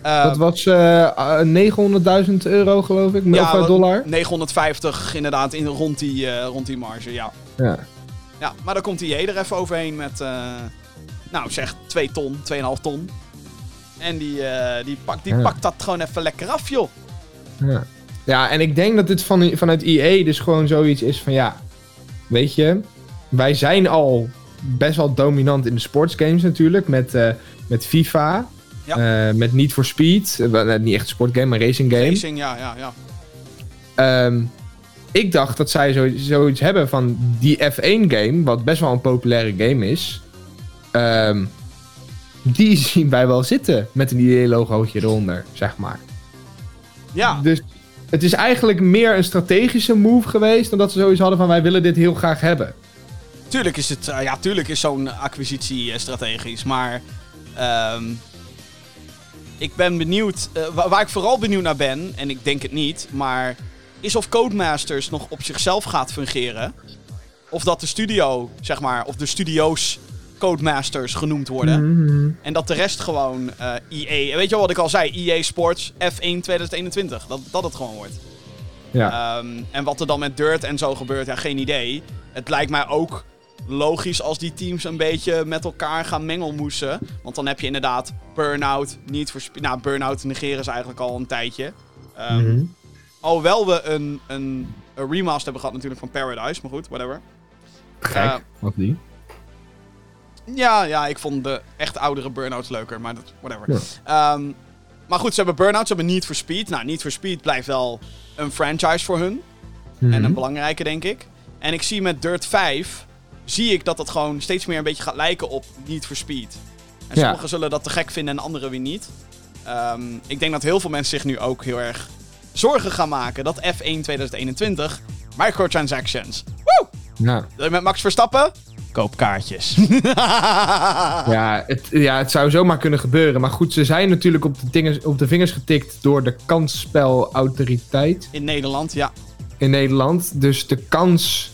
Eh, Dat was eh, eh, 900.000 euro, geloof ik, of wat- dollar. 950 inderdaad in, rond, die, rond die marge, ja. Ja. ja. Maar dan komt die er even overheen met, nou zeg 2 ton, 2,5 ton. En die, eh, die, pakt, die Ja. pakt dat gewoon even lekker af, joh. Ja. ja, en ik denk dat dit van, vanuit EA dus gewoon zoiets is van ja, weet je, wij zijn al best wel dominant in de sportsgames natuurlijk, met, eh, met FIFA, Ja. eh, met Need for Speed, niet echt een sportgame, maar racing game. Racing, ja, ja, ja. Ehm, ik dacht dat zij zo, zoiets hebben van die F1 game, wat best wel een populaire game is, ehm, die zien wij wel zitten met een EA-logootje eronder, zeg maar. Ja, Dus het is eigenlijk meer een strategische move geweest dan dat ze zoiets hadden van wij willen dit heel graag hebben. tuurlijk is, het, eh, ja, tuurlijk is zo'n acquisitie eh, strategisch, maar... ehm, ik ben benieuwd, eh, wa- waar ik vooral benieuwd naar ben, en ik denk het niet, maar is of Codemasters nog op zichzelf gaat fungeren. Of dat de studio, zeg maar, of de studio's Codemasters genoemd worden. Mhm. En dat de rest gewoon eh EA, weet je wel wat ik al zei, EA Sports F1 2021, dat, dat het gewoon wordt. Ja. Ehm, en wat er dan met Dirt en zo gebeurt, ja, geen idee. Het lijkt mij ook logisch als die teams een beetje met elkaar gaan mengelmoesen. Want dan heb je inderdaad Burnout, niet voor Nou, Burnout negeren ze eigenlijk al een tijdje. Mhm. Alhoewel we een, een, een remaster hebben gehad natuurlijk van Paradise, maar goed, whatever. Gek, eh, wat die. Ja, ja, ik vond de echt oudere Burnouts leuker, maar dat, whatever. Ja. Ehm, maar goed, ze hebben Burnout, ze hebben Need for Speed. Nou, Need for Speed blijft wel een franchise voor hun. En Mhm. een belangrijke, denk ik. En ik zie met Dirt 5, zie ik dat het gewoon steeds meer een beetje gaat lijken op Need for Speed. En Ja. sommigen zullen dat te gek vinden en anderen weer niet. Ehm, ik denk dat heel veel mensen zich nu ook heel erg zorgen gaan maken dat F1 2021 microtransactions. Woe! Je met Max Verstappen? Koop kaartjes. Ja, het, ja, het zou zomaar kunnen gebeuren. Maar goed, ze zijn natuurlijk op de, dingen, op de vingers getikt door de kansspelautoriteit In Nederland, ja. in Nederland. Dus de kans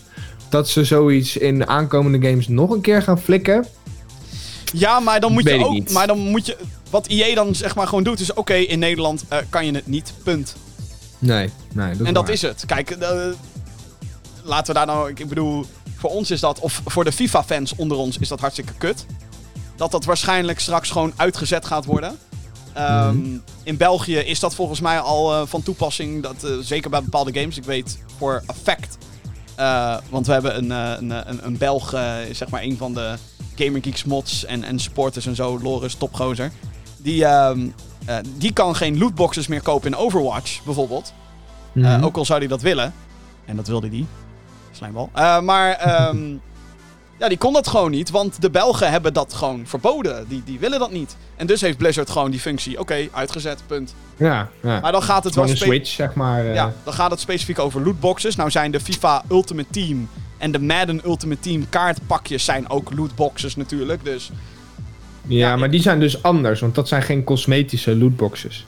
dat ze zoiets in aankomende games nog een keer gaan flikken. Ja, maar dan moet je ook. niet. Maar dan moet je. Wat EA dan zeg maar gewoon doet, is oké, in Nederland eh, kan je het niet. Punt. Nee, nee. Dat en dat waar. is het. Kijk, eh, laten we daar nou. Ik bedoel, voor ons is dat. Of voor de FIFA-fans onder ons is dat hartstikke kut. Dat dat waarschijnlijk straks gewoon uitgezet gaat worden. Ehm, Mhm. In België is dat volgens mij al eh, van toepassing. Dat, eh, zeker bij bepaalde games. Ik weet voor Effect. eh, want we hebben een, een, een, een Belg, zeg maar een van de Gamer Geeks mods en, en supporters en zo. Loris, topgozer. Die, ehm, eh, die kan geen lootboxes meer kopen in Overwatch, bijvoorbeeld. Mhm. ook al zou hij dat willen. En dat wilde hij. Slijmbal. Eh, maar ehm, ja, die kon dat gewoon niet. Want de Belgen hebben dat gewoon verboden. Die, die willen dat niet. En dus heeft Blizzard gewoon die functie. Oké, uitgezet, punt. Ja, ja. Maar dan gaat het wel een switch, zeg maar. eh. ja, dan gaat het specifiek over lootboxes. Nou zijn de FIFA Ultimate Team en de Madden Ultimate Team kaartpakjes zijn ook lootboxes natuurlijk. Dus Ja, Ja, maar die zijn dus anders, want dat zijn geen cosmetische lootboxes.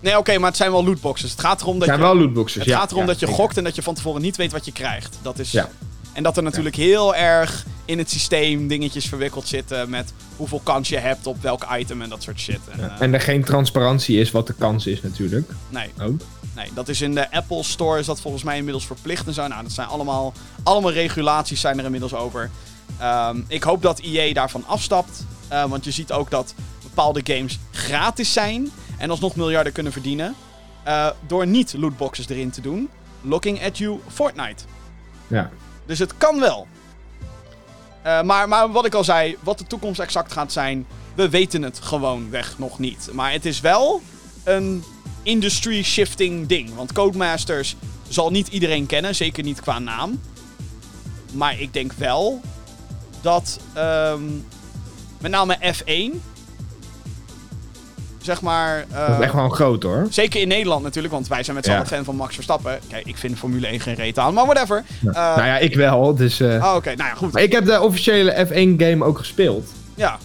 Nee, oké, maar het zijn wel lootboxes. Het gaat erom dat Het zijn je wel lootboxes, Het ja. gaat erom ja, dat je gokt en dat je van tevoren niet weet wat je krijgt. Dat is... Ja. En dat er natuurlijk heel erg in het systeem dingetjes verwikkeld zitten met hoeveel kans je hebt op welk item en dat soort shit. En, eh, En er geen transparantie is wat de kans is natuurlijk. nee, Ook. nee, dat is in de Apple Store is dat volgens mij inmiddels verplicht en zo. Nou, dat zijn allemaal, allemaal regulaties zijn er inmiddels over. Ehm, ik hoop dat EA daarvan afstapt. eh, want je ziet ook dat bepaalde games gratis zijn. En alsnog miljarden kunnen verdienen. eh, door niet lootboxes erin te doen. Looking at you Fortnite. Ja. Dus het kan wel. Eh, maar, maar wat ik al zei, wat de toekomst exact gaat zijn, we weten het gewoon weg nog niet. Maar het is wel een industry shifting ding. Want Codemasters zal niet iedereen kennen, zeker niet qua naam. Maar ik denk wel dat ehm, met name F1, zeg maar. eh, Dat is echt wel groot hoor. Zeker in Nederland natuurlijk, want wij zijn met z'n Ja. allen fan van Max Verstappen. Kijk, ik vind Formule 1 geen reet aan, maar whatever. Eh, nou ja, ik wel. Dus, eh, oh, Oké, nou ja, goed. maar ik heb de officiële F1 game ook gespeeld. Ja,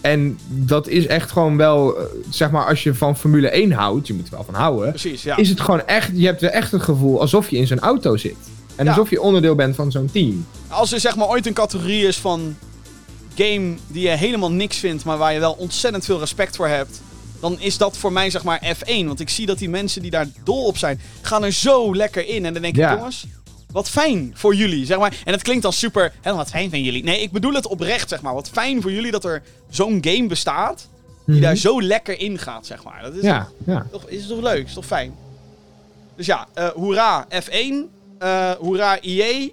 En dat is echt gewoon wel, eh, zeg maar, als je van Formule 1 houdt, je moet er wel van houden, precies. Ja. is het gewoon echt, je hebt er echt het gevoel alsof je in zo'n auto zit. En Ja. alsof je onderdeel bent van zo'n team. Als er zeg maar ooit een categorie is van game die je helemaal niks vindt, maar waar je wel ontzettend veel respect voor hebt, dan is dat voor mij zeg maar F1. Want ik zie dat die mensen die daar dol op zijn, gaan er zo lekker in. En dan denk ik, Ja. jongens, wat fijn voor jullie, zeg maar. En het klinkt dan super, hè, wat fijn van jullie. Nee, ik bedoel het oprecht, zeg maar. Wat fijn voor jullie dat er zo'n game bestaat, die Mhm. daar zo lekker in gaat, zeg maar. Dat is Ja, ja. toch, is toch leuk, is toch fijn. Dus ja, eh hoera F1, eh hoera EA.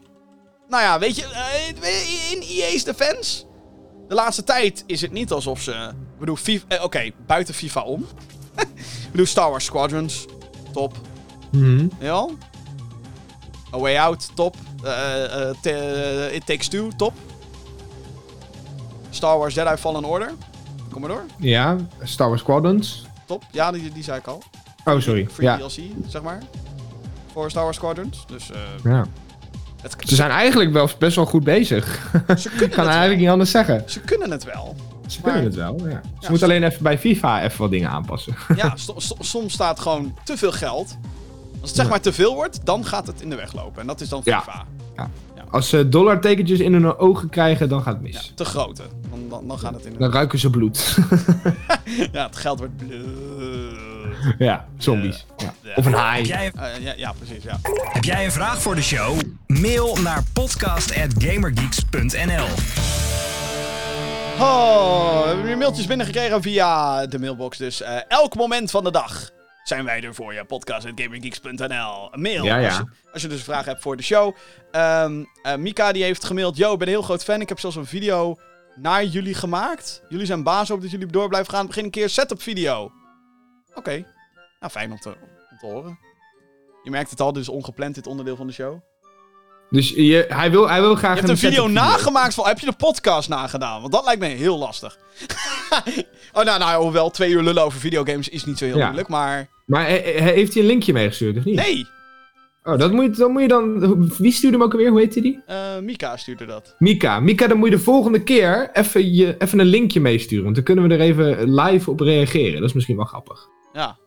Nou ja, weet je, eh, in EA's defense, de laatste tijd is het niet alsof ze... Ik bedoel, FIFA- eh, oké, buiten FIFA om. ik bedoel, Star Wars Squadrons, top. Mhm. Ja. A Way Out, top. Eh, eh, It Takes Two, top. Star Wars Jedi Fallen Order. Kom maar door. Ja, Star Wars Squadrons. Top. Ja, die, die zei ik al. Oh, sorry. Free Ja. DLC, zeg maar. Voor Star Wars Squadrons. Dus ja. het, Ze zijn eigenlijk wel best wel goed bezig. ze Ik kunnen kan het eigenlijk wel. niet anders zeggen. Ze kunnen het wel. Ze Maar- kunnen het wel, ja. Ze Ja, moeten alleen even bij FIFA even wat dingen aanpassen. Ja, soms staat gewoon te veel geld. Als het zeg Ja. maar te veel wordt, dan gaat het in de weg lopen. En dat is dan Ja. FIFA. Als ze dollartekentjes in hun ogen krijgen, dan gaat het Ja, mis. te grote. Dan, dan, dan gaat het in de Dan ruiken ze bloed. Ja, het geld wordt bloed. ja, zombies. Ja. Ja. Of een Heb haai. jij, Eh, ja, ja, precies, ja. heb jij een vraag voor de show? Mail naar podcast.gamergeeks.nl Oh, we hebben weer mailtjes binnengekregen via de mailbox. Dus eh, elk moment van de dag zijn wij er voor je. Podcast.gamergeeks.nl Mail. Ja, ja. Als, je, als je dus een vraag hebt voor de show. Ehm, eh, Mika die heeft gemaild. Yo, ik ben een heel groot fan. Ik heb zelfs een video naar jullie gemaakt. Jullie zijn baas op dat jullie door blijven gaan. Begin een keer setup video. Oké. Nou, fijn om te, om te horen. Je merkt het al, dus ongepland dit onderdeel van de show. Dus je, hij, wil, hij wil graag Je hebt een video nagemaakt van. Heb je de podcast nagedaan? Want dat lijkt me heel lastig. oh, nou, nou, hoewel twee uur lullen over videogames is niet zo heel Ja. moeilijk, maar. Maar eh, eh, heeft hij een linkje meegestuurd of niet? Nee! Oh, dat moet, je- dan moet je dan... Wie stuurde hem ook alweer? Hoe heette die? Eh, Mika stuurde dat. Mika. Mika, dan moet je de volgende keer even, je, even een linkje meesturen. Want dan kunnen we er even live op reageren. Dat is misschien wel grappig. Ja.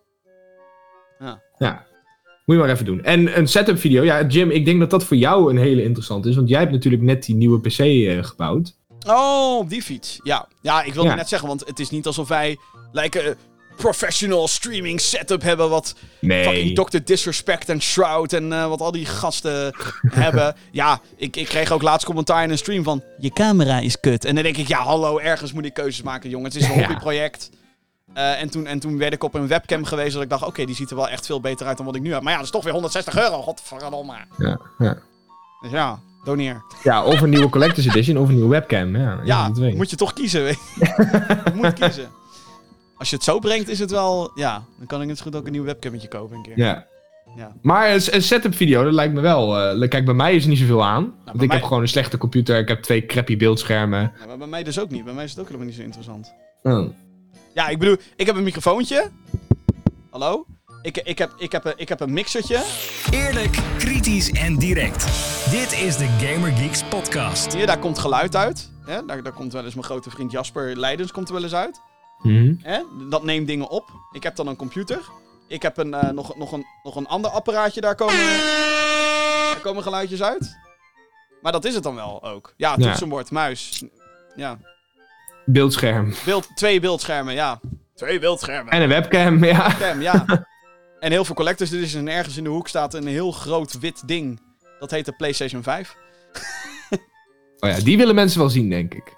Ja. Moet je maar even doen. En een setup video. Ja, Jim, ik denk dat dat voor jou een hele interessant is. Want jij hebt natuurlijk net die nieuwe PC eh, gebouwd. Oh, op die fiets. Ja. Ja, ik wilde Ja. net zeggen, want het is niet alsof wij. Lijken. eh, professional streaming setup hebben. Wat Nee. fucking Dr. Disrespect en Shroud en eh, wat al die gasten hebben. Ja, ik, ik kreeg ook laatst commentaar in een stream van... Je camera is kut. En dan denk ik, ja hallo, ergens moet ik keuzes maken, jongen. Het is een Ja. Eh, en, toen, en toen werd ik op een webcam geweest dat ik dacht... Oké, die ziet er wel echt veel beter uit dan wat ik nu heb. Maar ja, dat is toch weer 160 euro. Godverdomme. Ja, ja. Dus ja, doneer. ja, of een nieuwe Collector's Edition of een nieuwe webcam. Ja, Ja, moet je toch kiezen. weet je. moet kiezen. Als je het zo brengt, is het wel... Ja, dan kan ik zo goed ook een nieuw webcammetje kopen een keer. Ja. Ja. Maar een, een setup video, dat lijkt me wel... eh, kijk, bij mij is er niet zoveel aan. want bij ik mij- heb gewoon een slechte computer. Ik heb twee crappy beeldschermen. Ja, maar bij mij dus ook niet. Bij mij is het ook helemaal niet zo interessant. Oh. Ja, ik bedoel, ik heb een microfoontje. Hallo? Ik, ik, heb, ik, heb, een- ik heb een mixertje. Eerlijk, kritisch en direct. Dit is de Gamer Geeks podcast. Hier, daar komt geluid uit. Hè? Daar, daar komt wel eens mijn grote vriend Jasper Leidens komt er wel eens uit. Hè? Dat neemt dingen op. Ik heb dan een computer. Ik heb een, eh, nog, nog, een, nog een ander apparaatje. Daar komen, daar komen geluidjes uit. Maar dat is het dan wel ook. Ja, Ja. toetsenbord, muis. Ja, Beeldscherm. beeld, twee beeldschermen, ja. Twee beeldschermen. En een webcam, ja. Cam, ja. en heel veel collectors editions. En ergens in de hoek staat een heel groot wit ding. Dat heet de PlayStation 5. Oh ja, die willen mensen wel zien, denk ik.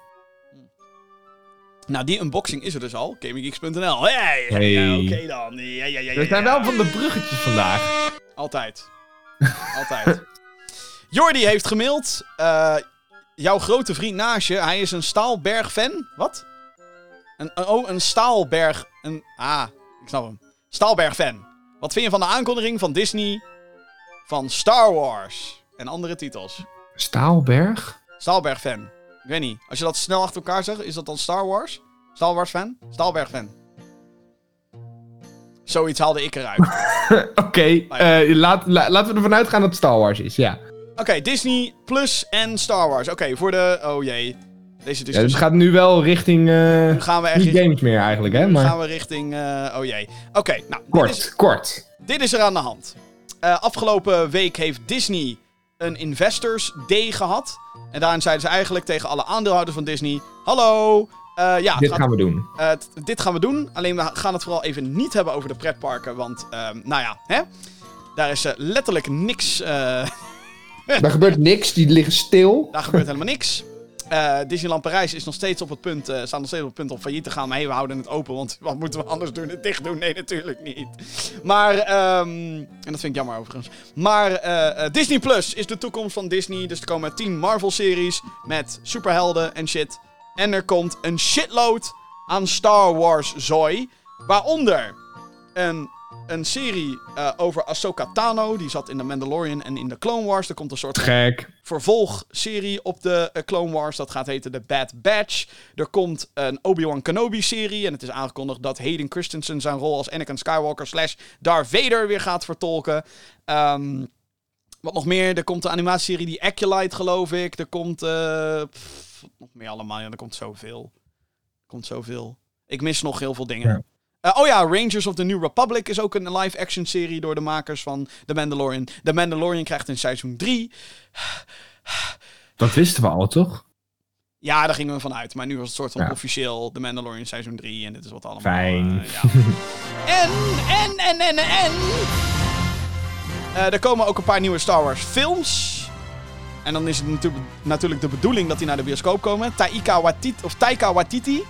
Nou, die unboxing is er dus al. GamingGeeks.nl. Hey, Hey. ja, oké dan. Ja, ja, ja, ja, We zijn wel van de bruggetjes vandaag. Altijd. Altijd. Jordi heeft gemaild. eh, jouw grote vriend naast je, hij is een Staalberg-fan. Wat? Een, oh, een Staalberg... Een, ah, ik snap hem. Staalberg-fan. Wat vind je van de aankondiging van Disney van Star Wars en andere titels? Staalberg? Staalberg-fan. Ik weet niet. Als je dat snel achter elkaar zegt, is dat dan Star Wars? Star Wars-fan? Staalberg-fan. Zoiets haalde ik eruit. Oké, eh, laat, la- laten we ervan uitgaan dat het Star Wars is, ja. Oké, Disney Plus en Star Wars. Oké, voor de... Oh jee. Deze ja. discussie. Het gaat nu wel richting... eh Nu gaan we echt niet games meer eigenlijk, hè? Nu Maar gaan we richting... eh, oh jee. Oké, nou. kort, Dit is, kort. dit is er aan de hand. Eh, afgelopen week heeft Disney een Investors Day gehad. En daarin zeiden ze eigenlijk tegen alle aandeelhouders van Disney... Hallo, ja, Dit gaat- gaan we doen. dit gaan we doen. Alleen we gaan het vooral even niet hebben over de pretparken. Want, ehm, nou ja, hè? Daar is letterlijk niks... Daar gebeurt niks, die liggen stil. Daar gebeurt helemaal niks. Eh, Disneyland Parijs is nog steeds op het punt, eh staat nog steeds op het punt om failliet te gaan. Maar hey, we houden het open, want wat moeten we anders doen? Het dicht doen? Nee, natuurlijk niet. Maar, ehm, en dat vind ik jammer overigens. Maar eh, Disney Plus is de toekomst van Disney. Dus er komen 10 Marvel-series met superhelden en shit. En er komt een shitload aan Star Wars zooi. Waaronder een, een serie eh, over Ahsoka Tano. Die zat in The Mandalorian en in de Clone Wars. Er komt een soort Gek. vervolgserie op de eh, Clone Wars. Dat gaat heten The Bad Batch. Er komt een Obi-Wan Kenobi-serie. En het is aangekondigd dat Hayden Christensen zijn rol als Anakin Skywalker slash Darth Vader weer gaat vertolken. Ehm, wat nog meer? Er komt de animatieserie die Acolyte, geloof ik. Er komt... pff, wat nog meer allemaal. Ja, er komt zoveel. Er komt zoveel. Ik mis nog heel veel dingen. Ja. Eh, oh ja, Rangers of the New Republic is ook een live-action serie door de makers van The Mandalorian. The Mandalorian krijgt in seizoen 3. Dat wisten we al, toch? Ja, daar gingen we vanuit. Maar nu was het soort van Ja. officieel The Mandalorian seizoen 3. En dit is wat allemaal. Fijn. eh, ja. en, en, en, en, en. Eh, er komen ook een paar nieuwe Star Wars films. En dan is het natuurlijk, natuurlijk de bedoeling dat die naar de bioscoop komen. Taika Waititi, of Taika Waititi,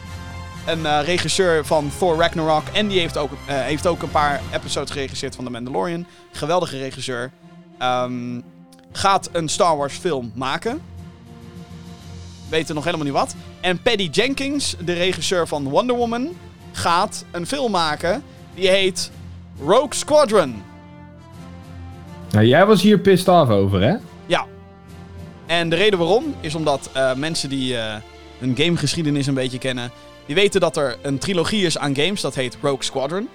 een eh, regisseur van Thor Ragnarok. En die heeft ook, eh, heeft ook een paar episodes geregisseerd van The Mandalorian. Geweldige regisseur. Ehm, gaat een Star Wars film maken. Weten nog helemaal niet wat. En Paddy Jenkins, de regisseur van Wonder Woman, gaat een film maken. Die heet Rogue Squadron. Nou, jij was hier pissed off over, hè? Ja. En de reden waarom is omdat eh, mensen die hun gamegeschiedenis een beetje kennen, die weten dat er een trilogie is aan games, dat heet Rogue Squadron.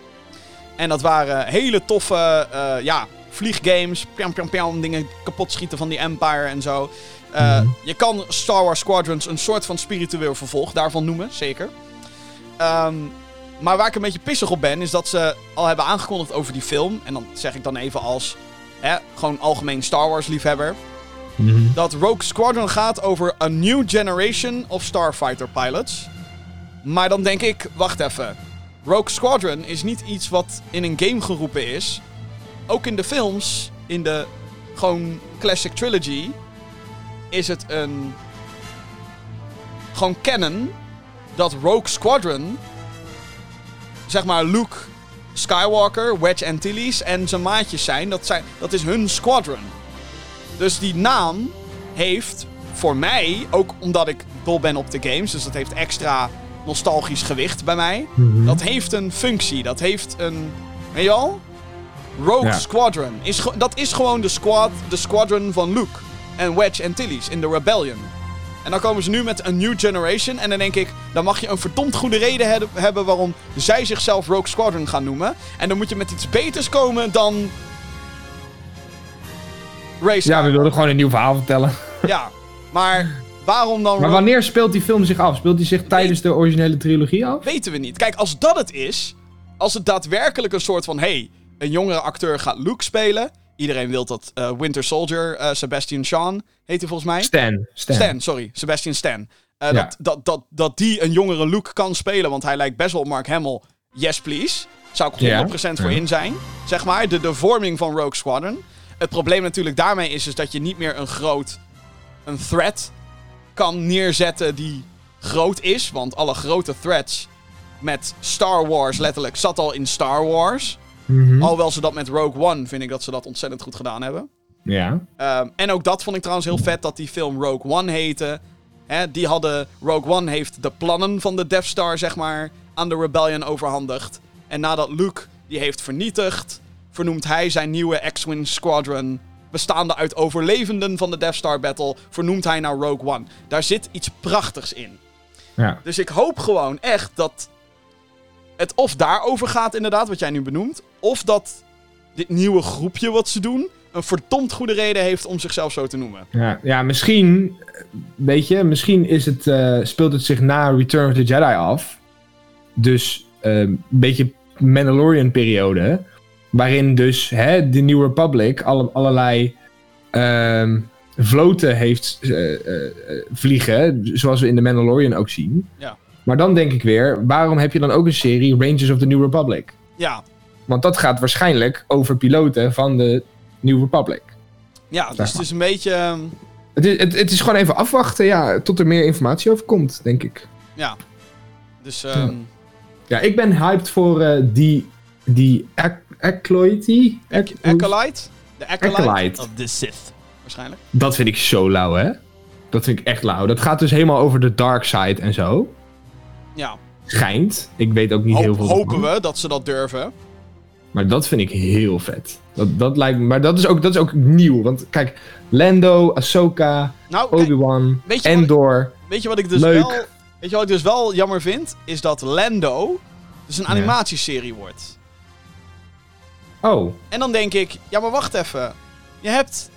En dat waren hele toffe, eh, ja, vlieggames, pjam pjam pjam, dingen kapot schieten van die Empire en zo. Eh, Je kan Star Wars Squadrons een soort van spiritueel vervolg daarvan noemen, zeker. Ehm, maar waar ik een beetje pissig op ben, is dat ze al hebben aangekondigd over die film. En dan zeg ik dan even als hè, gewoon algemeen Star Wars liefhebber. Dat Rogue Squadron gaat over a new generation of starfighter pilots. Maar dan denk ik, wacht even. Rogue Squadron is niet iets wat in een game geroepen is. Ook in de films, in de gewoon classic trilogy, is het een gewoon canon dat Rogue Squadron zeg maar Luke Skywalker, Wedge Antilles en zijn maatjes zijn. Dat, zijn, dat is hun squadron. Dus die naam heeft voor mij, ook omdat ik dol ben op de games, dus dat heeft extra nostalgisch gewicht bij mij. Dat heeft een functie, dat heeft een. Weet je al? Rogue Ja. Squadron. Is dat is gewoon de, squad, de squadron van Luke en Wedge Antilles in de Rebellion. En dan komen ze nu met een new generation. En dan denk ik, dan mag je een verdomd goede reden he- hebben waarom zij zichzelf Rogue Squadron gaan noemen. En dan moet je met iets beters komen dan. Race. Ja, we wilden gewoon een nieuw verhaal vertellen. Ja, maar waarom dan Maar wanneer speelt die film zich af? Speelt die zich tijdens de originele trilogie af? weten we niet. Kijk, als dat het is, als het daadwerkelijk een soort van, hey, een jongere acteur gaat Luke spelen. Iedereen wil dat eh, Winter Soldier, eh, Sebastian Shawn, heet hij volgens mij. Stan. Stan. Stan, sorry, Sebastian Stan. Eh, Ja. dat, dat, dat, dat die een jongere Luke kan spelen, want hij lijkt best wel op Mark Hamill. Yes, please. Zou ik 100% Ja. voor Ja. in zijn. Zeg maar, de, de vorming van Rogue Squadron. Het probleem natuurlijk daarmee is, is dat je niet meer een groot een threat kan neerzetten die groot is. Want alle grote threats met Star Wars letterlijk zat al in Star Wars. Mhm. Alhoewel ze dat met Rogue One vind ik dat ze dat ontzettend goed gedaan hebben. Ja. Ehm, en ook dat vond ik trouwens heel vet dat die film Rogue One heette. Hè, die hadden, Rogue One heeft de plannen van de Death Star, zeg maar, aan de Rebellion overhandigd. En nadat Luke die heeft vernietigd, vernoemt hij zijn nieuwe X-Wing Squadron, bestaande uit overlevenden van de Death Star Battle, vernoemt hij naar Rogue One. Daar zit iets prachtigs in. Ja. Dus ik hoop gewoon echt dat het of daarover gaat, inderdaad, wat jij nu benoemt, of dat dit nieuwe groepje wat ze doen, een verdomd goede reden heeft om zichzelf zo te noemen. Ja, ja, misschien, weet je, misschien is het, eh, speelt het zich na Return of the Jedi af. Dus eh, een beetje Mandalorian-periode. Waarin dus hè, de New Republic alle, allerlei ehm, vloten heeft eh, eh, eh, vliegen. Zoals we in de Mandalorian ook zien. Ja. Maar dan denk ik weer, waarom heb je dan ook een serie Rangers of the New Republic? Ja, Want dat gaat waarschijnlijk over piloten van de New Republic. ja dus het is een beetje... ehm, Het is, het, het is gewoon even afwachten ja, tot er meer informatie over komt, denk ik. Ja. Dus, ehm Ja, ik ben hyped voor die, die ac- Acolyte. Ac- Ac- Acolyte? De Acolyte? Of the Sith. Waarschijnlijk. Dat vind ik zo lauw, hè? Dat vind ik echt lauw. Dat gaat dus helemaal over de dark side en zo. Ja. Schijnt. Ik weet ook niet heel veel. hopen ervan. we dat ze dat durven. Maar dat vind ik heel vet. Dat, dat lijkt me, maar dat is, ook, dat is ook nieuw. Want kijk, Lando, Ahsoka, Nou, Obi-Wan, ik- Endor. weet je wat ik dus Leuk. wel... Weet je wat ik dus wel jammer vind? Is dat Lando dus een animatieserie wordt. Oh, En dan denk ik, ja maar wacht even. Je hebt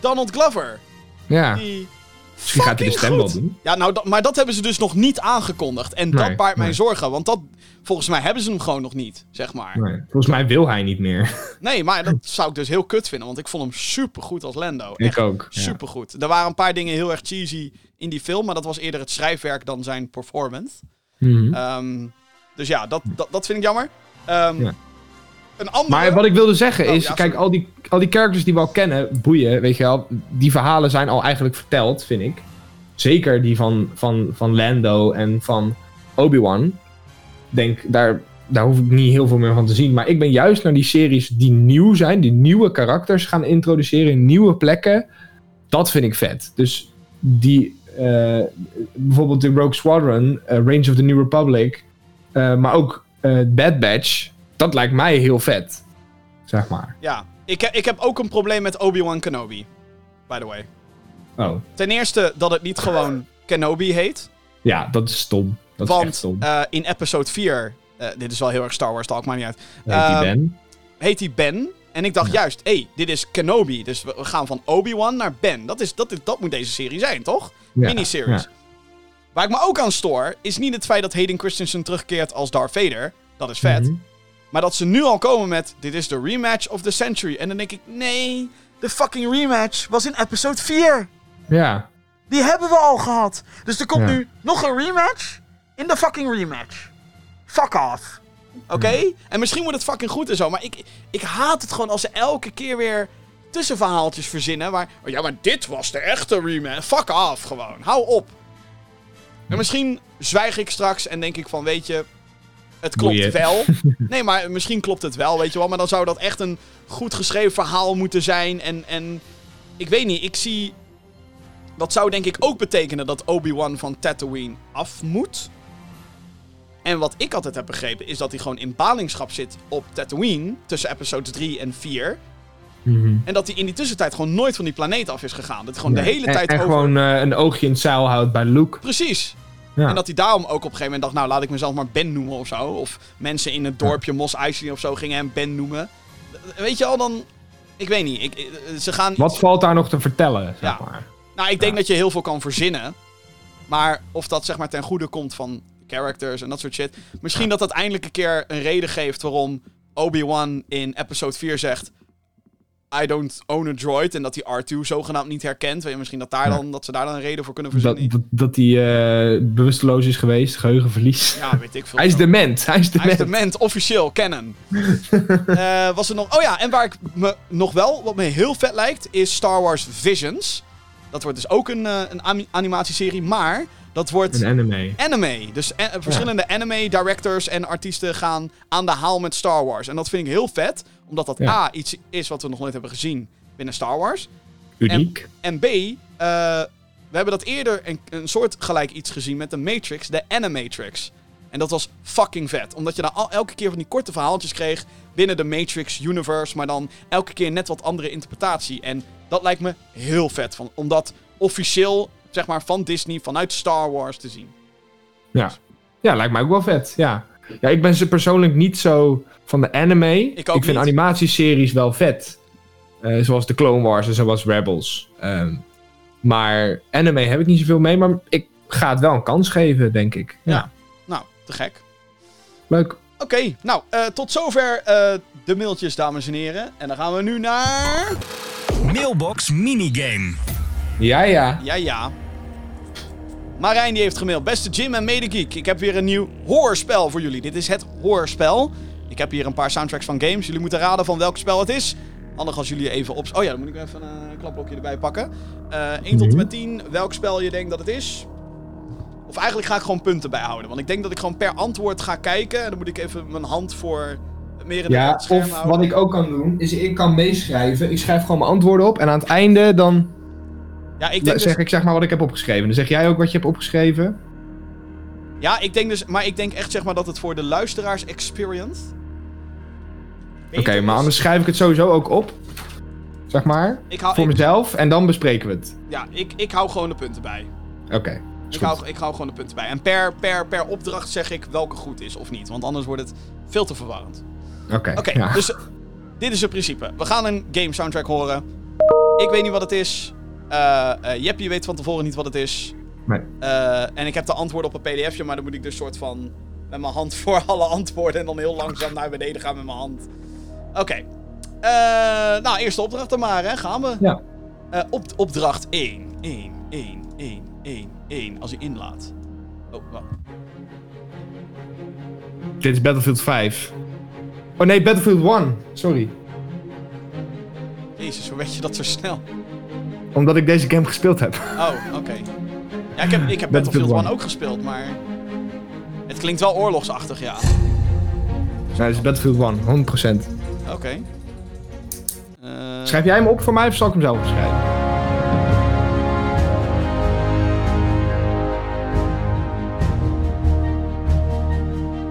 Donald Glover. ja. Die Misschien gaat hij de stem wel doen. Ja, nou, dat- maar dat hebben ze dus nog niet aangekondigd. En dat Nee, baart mij nee. zorgen. Want dat, volgens mij hebben ze hem gewoon nog niet, zeg maar. Nee, volgens mij wil hij niet meer. Nee, maar dat zou ik dus heel kut vinden. Want ik vond hem super goed als Lando. ik Echt ook. ja. super goed. Er waren een paar dingen heel erg cheesy in die film. Maar dat was eerder het schrijfwerk dan zijn performance. Ehm, dus ja, dat, dat, dat vind ik jammer. Ehm, Ja. Een andere... Maar wat ik wilde zeggen Oh, is, ja, kijk, al die, al die characters die we al kennen, boeien, weet je wel, die verhalen zijn al eigenlijk verteld, vind ik. Zeker die van, van, van Lando en van Obi-Wan. Denk, daar, daar hoef ik niet heel veel meer van te zien. Maar ik ben juist naar die series die nieuw zijn, die nieuwe karakters gaan introduceren in nieuwe plekken. Dat vind ik vet. Dus die, eh, bijvoorbeeld de Rogue Squadron, eh, Range of the New Republic, eh, maar ook Bad Batch, dat lijkt mij heel vet. Zeg maar. Ja, ik, ik heb ook een probleem met Obi-Wan Kenobi. By the way. Oh. Ten eerste dat het niet gewoon Kenobi heet. Ja, dat is stom. Dat is echt want stom. eh, in episode 4... eh, dit is wel heel erg Star Wars talk, maakt niet uit. Heet die ehm, Ben. Heet hij Ben. En ik dacht juist, hé, hey, dit is Kenobi. Dus we gaan van Obi-Wan naar Ben. Dat, is, dat, is, dat moet deze serie zijn, toch? Ja, Miniseries. ja. Waar ik me ook aan stoor, is niet het feit dat Hayden Christensen terugkeert als Darth Vader. Dat is vet. Mhm. Maar dat ze nu al komen met, dit is de rematch of the century. En dan denk ik, nee, de fucking rematch was in episode 4. Ja. Die hebben we al gehad. Dus er komt Ja. nu nog een rematch in de fucking rematch. Fuck off. Oké? En misschien wordt het fucking goed en zo. Maar ik, ik haat het gewoon als ze elke keer weer tussenverhaaltjes verzinnen. Waar, oh ja, maar dit was de echte rematch. Fuck off gewoon. Hou op. En misschien zwijg ik straks en denk ik van, weet je... Het klopt Boeien. wel. Nee, maar misschien klopt het wel, weet je wel. Maar dan zou dat echt een goed geschreven verhaal moeten zijn. En, en ik weet niet, ik zie... Dat zou denk ik ook betekenen dat Obi-Wan van Tatooine af moet. En wat ik altijd heb begrepen is dat hij gewoon in ballingschap zit op Tatooine tussen episodes 3 en 4. Mhm. En dat hij in die tussentijd gewoon nooit van die planeet af is gegaan. Dat hij gewoon de hele en, tijd en over... gewoon eh, een oogje in het zeil houdt bij Luke. Precies. Ja. En dat hij daarom ook op een gegeven moment dacht, nou laat ik mezelf maar Ben noemen of zo. Of mensen in het dorpje Mos Eisley of zo gingen hem Ben noemen. Weet je al, dan... Ik weet niet. Ik, eh, ze gaan... Wat valt daar nog te vertellen, zeg Ja. maar. Nou, ik denk Ja. dat je heel veel kan verzinnen. Maar of dat zeg maar ten goede komt van characters en dat soort shit. Misschien dat dat eindelijk een keer een reden geeft waarom Obi-Wan in episode 4 zegt... I don't own a droid. En dat hij R2 zogenaamd niet herkent. Weet je, misschien dat, daar Ja. dan, dat ze daar dan een reden voor kunnen verzinnen. dat, dat hij eh, bewusteloos is geweest, geheugenverlies. Ja, weet ik veel. Hij is dement, hij is Hij is dement. dement, officieel, canon. Eh, was er nog... Oh ja, en waar ik me nog wel, wat me heel vet lijkt, is Star Wars Visions. Dat wordt dus ook een, eh, een animatieserie, maar dat wordt Een anime. anime. Dus eh, verschillende anime directors en artiesten gaan aan de haal met Star Wars. En dat vind ik heel vet, omdat dat Ja. A, iets is wat we nog nooit hebben gezien binnen Star Wars. Uniek. En B, eh, we hebben dat eerder een, een soort gelijk iets gezien met de Matrix, de Animatrix. En dat was fucking vet. Omdat je dan al, elke keer van die korte verhaaltjes kreeg binnen de Matrix universe, maar dan elke keer net wat andere interpretatie. En dat lijkt me heel vet, van, om dat officieel, zeg maar, van Disney, vanuit Star Wars te zien. Ja. ja, lijkt mij ook wel vet. Ja. ja, ik ben ze persoonlijk niet zo van de anime. Ik ook vind niet. animatieseries wel vet. Eh, zoals de Clone Wars en zoals Rebels. Ehm, maar anime heb ik niet zoveel mee. Maar ik ga het wel een kans geven, denk ik. Ja, Ja. Nou, te gek. leuk. Oké, nou, eh, tot zover eh, de mailtjes, dames en heren. En dan gaan we nu naar... Mailbox minigame. Ja, ja. Ja, ja. Marijn die heeft gemaild. Beste Jim en Medegeek, ik heb weer een nieuw hoorspel voor jullie. Dit is het hoorspel. Ik heb hier een paar soundtracks van games. Jullie moeten raden van welk spel het is. Handig als jullie even op... Oh ja, dan moet ik even een klapblokje erbij pakken. Eh 1 tot en met 10, welk spel je denkt dat het is. Of eigenlijk ga ik gewoon punten bijhouden. Want ik denk dat ik gewoon per antwoord ga kijken. En dan moet ik even mijn hand voor meer in Ja, het scherm of houden. wat ik ook kan doen, is ik kan meeschrijven. Ik schrijf gewoon mijn antwoorden op. En aan het einde dan Ja, ik denk dus... zeg ik zeg maar wat ik heb opgeschreven. Dan zeg jij ook wat je hebt opgeschreven. Ja, ik denk dus... Maar ik denk echt zeg maar dat het voor de luisteraars experience... Oké, maar is. anders schrijf ik het sowieso ook op. Zeg maar. Ik hou, Voor ik- mezelf. En dan bespreken we het. Ja, ik, ik hou gewoon de punten bij. Oké. Ik hou, ik hou gewoon de punten bij. En per, per, per opdracht zeg ik welke goed is of niet. Want anders wordt het veel te verwarrend. Oké. Oké, ja. dus dit is het principe. We gaan een game soundtrack horen. Ik weet niet wat het is. Eh eh, Jeppie weet van tevoren niet wat het is. Nee. Eh, en ik heb de antwoorden op een pdfje, maar dan moet ik dus soort van met mijn hand voor alle antwoorden en dan heel langzaam naar beneden gaan met mijn hand. Oké. Eh, nou, eerste opdracht dan maar, hè. Gaan we. Ja. Eh, op, opdracht 1. 1, 1, 1, 1, 1. Als hij inlaat. Oh, wacht. Dit is Battlefield 5. Oh nee, Battlefield 1. Sorry. Jezus, hoe weet je dat zo snel? Omdat ik deze game gespeeld heb. Oh, oké. Ja, ik heb, ik heb Battlefield Battlefield 1 one. ook gespeeld, maar... Het klinkt wel oorlogsachtig, ja. Nee, dit is Battlefield 1. 100%. Oké. Eh, Schrijf jij hem op voor mij of zal ik hem zelf opschrijven?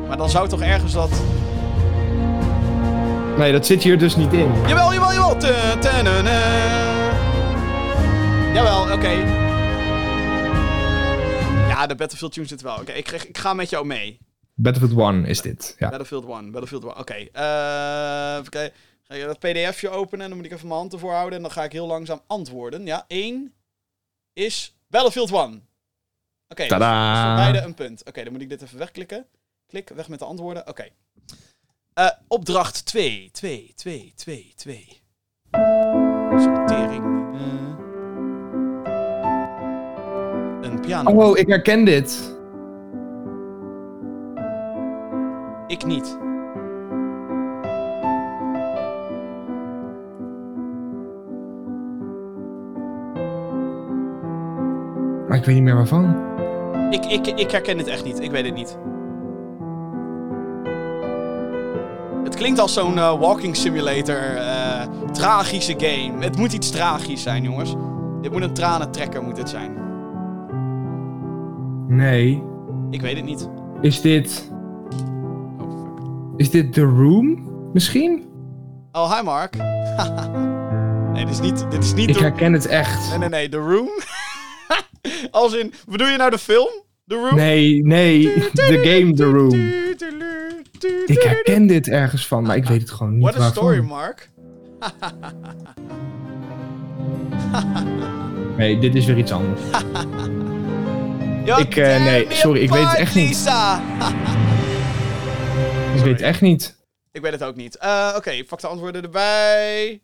maar dan zou toch ergens dat... Nee, dat zit hier dus niet in. Jawel, jawel, jawel! Jawel, oké. Ja, de Battlefield tune zit wel. Oké, ik, ik ga met jou mee. Battlefield 1 is dit. Ja. Battlefield 1, Battlefield 1. Oké, eh, even kijken. Ga je dat pdfje openen en dan moet ik even mijn hand ervoor houden. En dan ga ik heel langzaam antwoorden. Ja, 1 is Battlefield 1. Oké, dus, voor beide een punt. Oké, dan moet ik dit even wegklikken. Klik, weg met de antwoorden. Oké. Eh, opdracht 2, 2, 2, 2, 2. Piano. Oh, ik herken dit. Ik niet. Maar ik weet niet meer waarvan. Ik, ik, ik herken het echt niet. Ik weet het niet. Het klinkt als zo'n eh, walking simulator. eh, tragische game. Het moet iets tragisch zijn, jongens. Dit moet een tranentrekker moet het zijn. Nee. Ik weet het niet. Is dit... Oh, fuck. Is dit The Room? Misschien? Oh, hi Mark. nee, dit is niet, dit is niet Ik herken het echt. Nee, nee, nee. The Room? als in... Bedoel je nou de film? The Room? Nee, nee. The game The Room. Ik herken dit ergens van, maar ik weet het gewoon niet What a waarvan. story, Mark. Nee, dit is weer iets anders. Ik, eh, nee, sorry, ik weet het echt niet. Ik weet het echt niet. Ik weet het ook niet. Eh, Oké, pak de antwoorden erbij.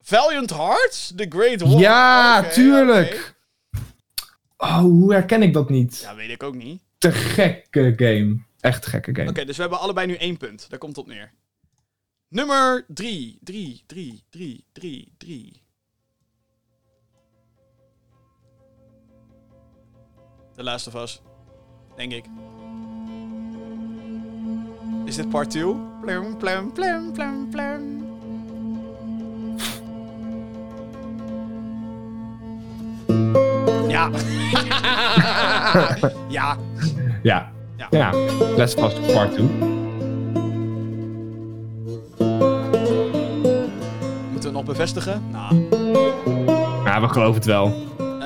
Valiant Hearts? The Great War? Ja, tuurlijk. Oh, hoe herken ik dat niet? Ja, weet ik ook niet. Te gekke game. Echt gekke game. Oké, dus we hebben allebei nu één punt. Daar komt het op neer. Nummer 3. 3, 3, 3, 3, 3. The Last of Us. Denk ik. Is dit part 2? Plum, plum, plum, plum, plum. Ja. ja. Ja. Ja. Ja. Let's Pass Part 2. Moeten we nog bevestigen? Nou. Ja, we geloven het wel.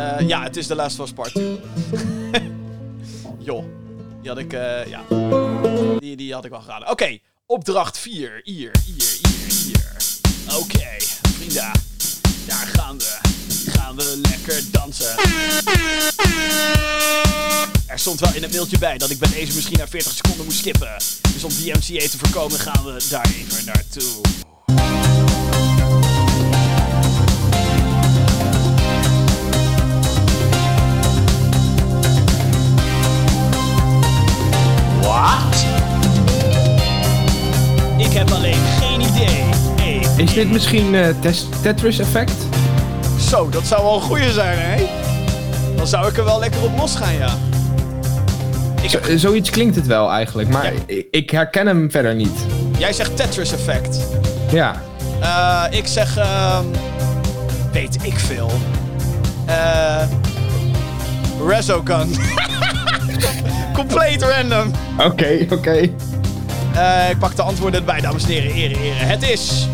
Eh, ja, het is The Last Us Part 2. Joh. Die had ik, eh, ja. Die, die had ik wel geraden. Oké, opdracht 4. Hier, hier, hier, hier. Oké, vrienden. Daar gaan we. Gaan we lekker dansen. Er stond wel in het mailtje bij dat ik bij deze misschien na 40 seconden moest skippen. Dus om die MCA te voorkomen gaan we daar even naartoe. Is dit misschien eh Tetris effect? Zo, dat zou wel een goeie zijn, hè? Dan zou ik er wel lekker op los gaan, ja. Ik Zo- eh, zoiets klinkt het wel eigenlijk, maar Ja. ik, ik herken hem verder niet. jij zegt Tetris effect. Ja. Eh, ik zeg, ehm weet ik veel. Eh Resogun. Compleet random. Oké, oké. Ik pak de antwoorden erbij, dames en heren, heren, heren. Het is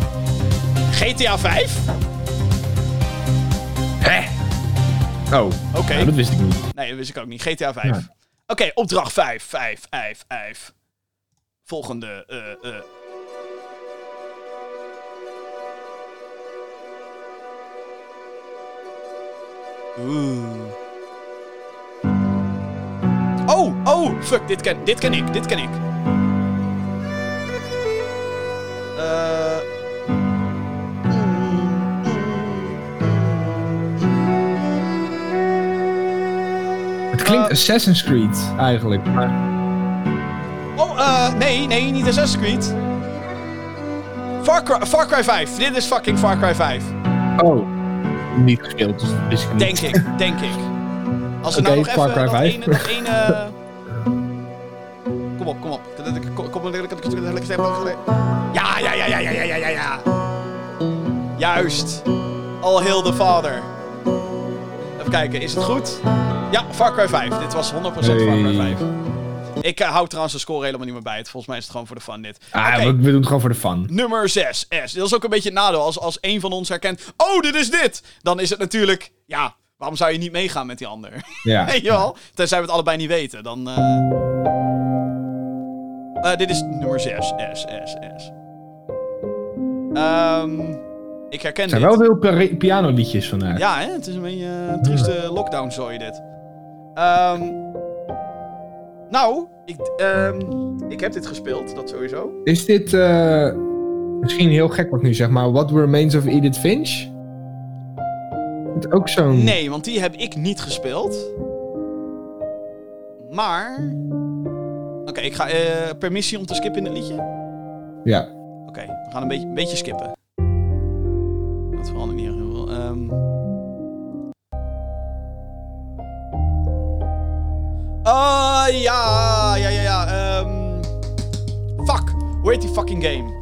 GTA 5. Hè? Oh. Oké. Ja, dat wist ik niet. Nee, dat wist ik ook niet. GTA 5. Ja. Oké, opdracht 5, 5, 5, 5. Volgende. eh, eh. Oeh. Oh, oh, fuck, dit ken, dit ken ik, dit ken ik. Eh. Het klinkt Eh. Assassin's Creed eigenlijk. Maar... Oh, eh, nee, nee, niet Assassin's Creed. Far Cry, Far Cry 5. Dit is fucking Far Cry 5. Oh. Niet gespeeld, dus wist ik niet. Denk ik, denk ik. Als we nou nog Far even Cry dat 5. ene, dat ene... Kom op, kom op. Kom- kom- Ja, ja, ja, ja, ja, ja, ja, ja, ja. Juist. All hail the father. Even kijken, is het goed? Ja, Far Cry 5. Dit was 100% Far Cry Hey. 5. Ik eh, hou trouwens de score helemaal niet meer bij. Het. Volgens mij is het gewoon voor de fun dit. Ah, we, we doen het gewoon voor de fun. Nummer 6, S. Dat is ook een beetje het nadeel. Als, als een van ons herkent, oh, dit is dit. Dan is het natuurlijk, ja, waarom zou je niet meegaan met die ander? Ja. Tenzij we het allebei niet weten. Dan, eh eh, dit is nummer 6, S, S, S. Ehm, ik herken Er zijn dit. wel veel pia- pianoliedjes vandaag. Ja, hè? het is een beetje een trieste lockdown zooi dit. Ehm, nou, ik, ehm, ik heb dit gespeeld, dat sowieso. Is dit eh, misschien heel gek wat ik nu zeg, maar What Remains of Edith Finch? Het ook zo'n... Nee, want die heb ik niet gespeeld. Maar. Oké, ik ga. eh, permissie om te skippen in het liedje? Ja. Oké, we gaan een beetje, een beetje skippen. Dat verandert niet heel veel. Oh, ja, ja, ja, ja. ehm. fuck, hoe heet die fucking game?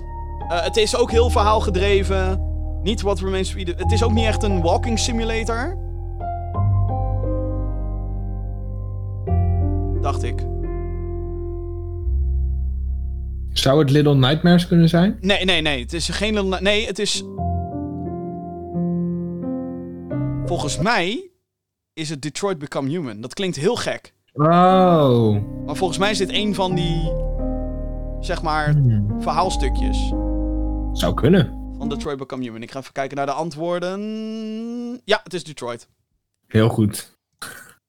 Eh, het is ook heel verhaalgedreven. Niet What Remains of Edith. Het is ook niet echt een walking simulator. Dacht ik. Zou het Little Nightmares kunnen zijn? Nee, nee, nee. Het is geen... Little Nee, het is... Volgens mij is het Detroit Become Human. Dat klinkt heel gek. Oh. Maar volgens mij is dit een van die... Zeg maar, Hmm. verhaalstukjes Zou kunnen. van Detroit Become Human. Ik ga even kijken naar de antwoorden. Ja, het is Detroit. Heel goed.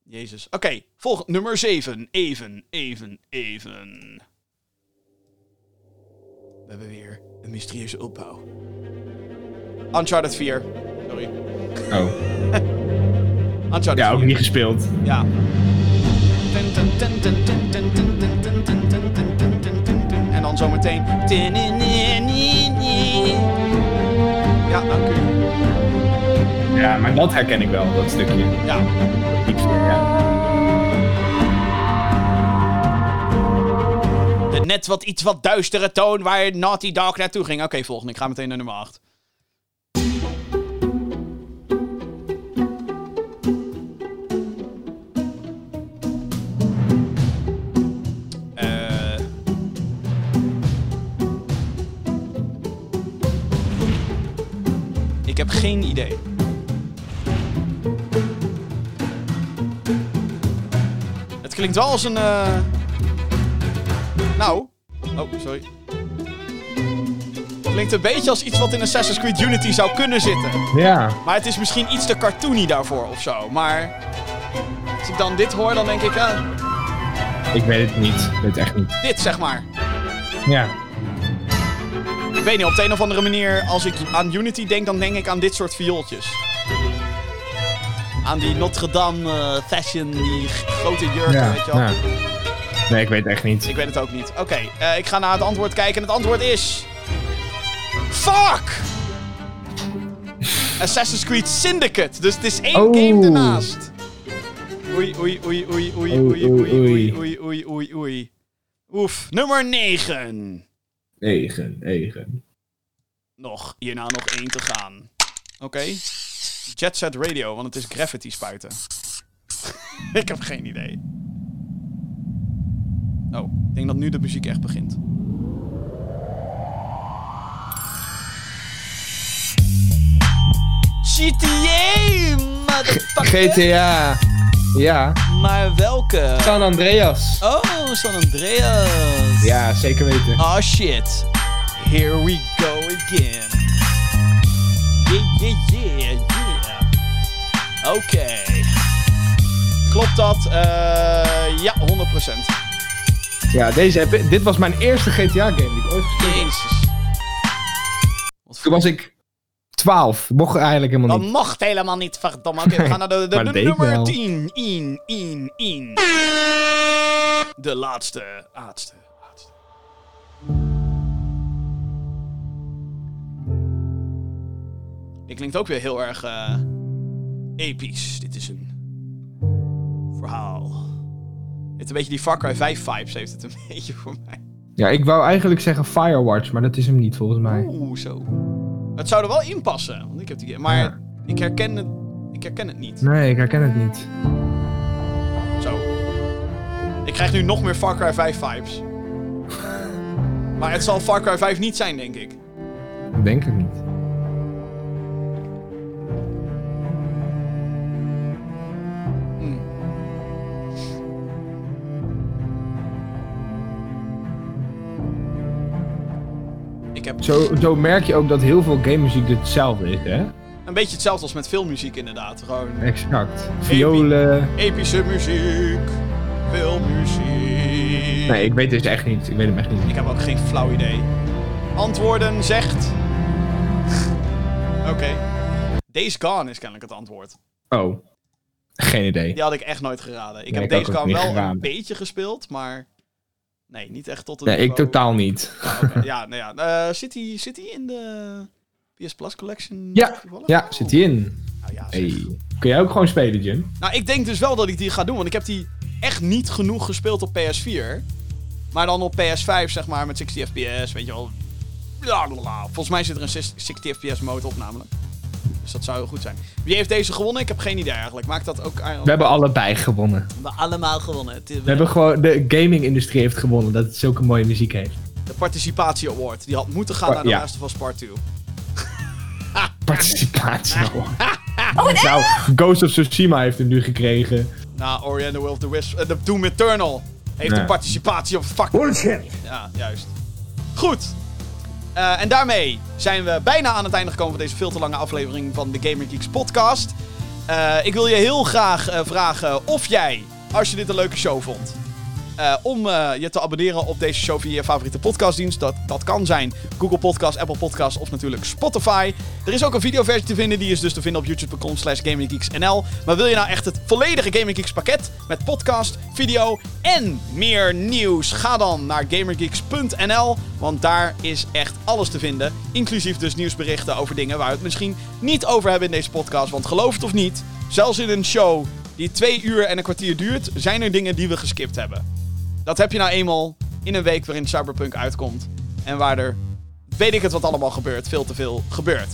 Jezus. Oké, volgende. Nummer 7. Even, even, even. We hebben weer een mysterieuze opbouw. Uncharted 4. Sorry. Oh. Uncharted Ja, ook 4. niet gespeeld. Ja. En dan zometeen. Ja, dank u. Ja, maar dat herken ik wel, dat stukje. Ja. Ik, ja. De net wat iets wat duistere toon waar Naughty Dog naartoe ging. Oké, volgende. Ik ga meteen naar nummer 8. Heb geen idee. Het klinkt wel als een. eh, Nou. Oh, sorry. Klinkt een beetje als iets wat in Assassin's Creed Unity zou kunnen zitten. Ja. Maar het is misschien iets te cartoony daarvoor of zo. Maar. Als ik dan dit hoor, dan denk ik. eh, Ik weet het niet. Ik weet het echt niet. dit zeg maar. Ja. Ik weet niet, op de een of andere manier, als ik aan Unity denk, dan denk ik aan dit soort viooltjes. Aan die Notre Dame eh, fashion, die grote jurken, Ja. weet je wel. ja. Nee, ik weet het echt niet. Ik weet het ook niet. Oké, eh, ik ga naar het antwoord kijken en het antwoord is... Fuck! Assassin's Creed Syndicate. Dus het is één Oh. game ernaast. Oei, oei, oei, oei, oei, Oei, oei, oei, oei, oei, oei, oei, oei, oei. Oef, nummer 9. Negen, negen. Nog, hierna nog één te gaan. Oké. Jet Set Radio, want het is Gravity spuiten. ik heb geen idee. Oh, ik denk dat nu de muziek echt begint. GTA, motherfucker! GTA. Ja. Maar welke? San Andreas. Oh, San Andreas. Ja, zeker weten. Oh shit. Here we go again. Yeah, yeah, yeah, yeah. Oké. Klopt dat? Eh ja, 100%. Ja, deze heb ik- dit was mijn eerste GTA-game die ik ooit gespeeld heb. Jezus. Wat Toen was ik 12. Mocht eigenlijk helemaal Dat niet. mocht helemaal niet, verdomme. Oké, we gaan naar de, nummer wel. 10. In, in, in. De laatste, laatste, laatste. Dit klinkt ook weer heel erg eh, episch. Dit is een verhaal. Het is een beetje die Far Cry 5 vibes heeft het een beetje voor mij. Ja, ik wou eigenlijk zeggen Firewatch, maar dat is hem niet volgens mij. Oeh, zo. Het zou er wel in passen, want ik heb die Maar Ja. ik, herken het, ik herken het niet. Nee, ik herken het niet. Zo. Ik krijg nu nog meer Far Cry 5 vibes. maar het zal Far Cry 5 niet zijn, denk ik. Ik denk het niet. Zo, zo merk je ook dat heel veel game muziek hetzelfde is, hè? een beetje hetzelfde als met filmmuziek inderdaad. Gewoon Exact. Violen. epische muziek, filmmuziek. Nee, ik weet het echt niet. Ik weet hem echt niet. Ik heb ook geen flauw idee. Antwoorden zegt... Oké. Days Gone is kennelijk het antwoord. Oh. Geen idee. Die had ik echt nooit geraden. Ik Nee, heb ik Days Gone wel een beetje gespeeld, maar... Nee, niet echt tot het Nee, ik totaal niet. Ah. Ja, nou ja. Eh, zit hij zit hij in de PS Plus Collection? Ja, ja, zit hij in. Nou, ja. Hey. Kun jij ook gewoon spelen, Jim? nou, ik denk dus wel dat ik die ga doen, want ik heb die echt niet genoeg gespeeld op PS4. Maar dan op PS5, zeg maar, met 60 fps, weet je wel. Volgens mij zit er een 60 fps mode op, namelijk. Dus dat zou heel goed zijn. Wie heeft deze gewonnen? Ik heb geen idee eigenlijk. Maakt dat ook eigenlijk... We hebben allebei gewonnen. We allemaal gewonnen. Het- We hebben gewoon... De gaming-industrie heeft gewonnen dat het zulke mooie muziek heeft. De Participatie Award. Die had moeten gaan naar de Ja. Last of Us Part 2. Participatie. nou, Ghost of Tsushima heeft hem nu gekregen. Nou, Ori and the Will of the Wisps. eh, de Doom Eternal heeft Ja. een participatie op fuck. Bullshit. Ja, juist. Goed. Eh, en daarmee zijn we bijna aan het einde gekomen van deze veel te lange aflevering van de Gamer Geeks podcast. Eh, ik wil je heel graag eh, vragen of jij, als je dit een leuke show vond, eh, om eh, je te abonneren op deze show via je favoriete podcastdienst. Dat, dat kan zijn Google Podcast, Apple Podcast of natuurlijk Spotify. Er is ook een videoversie te vinden, die is dus te vinden op youtube.com slash gaminggeeksnl. Maar wil je nou echt het volledige Gaming Geeks pakket met podcast, video en meer nieuws? Ga dan naar gamergeeks.nl, want daar is echt alles te vinden. Inclusief dus nieuwsberichten over dingen waar we het misschien niet over hebben in deze podcast. Want geloof het of niet, zelfs in een show die twee uur en een kwartier duurt, zijn er dingen die we geskipt hebben. Dat heb je nou eenmaal in een week waarin Cyberpunk uitkomt. En waar er, weet ik het wat allemaal gebeurt, veel te veel gebeurt.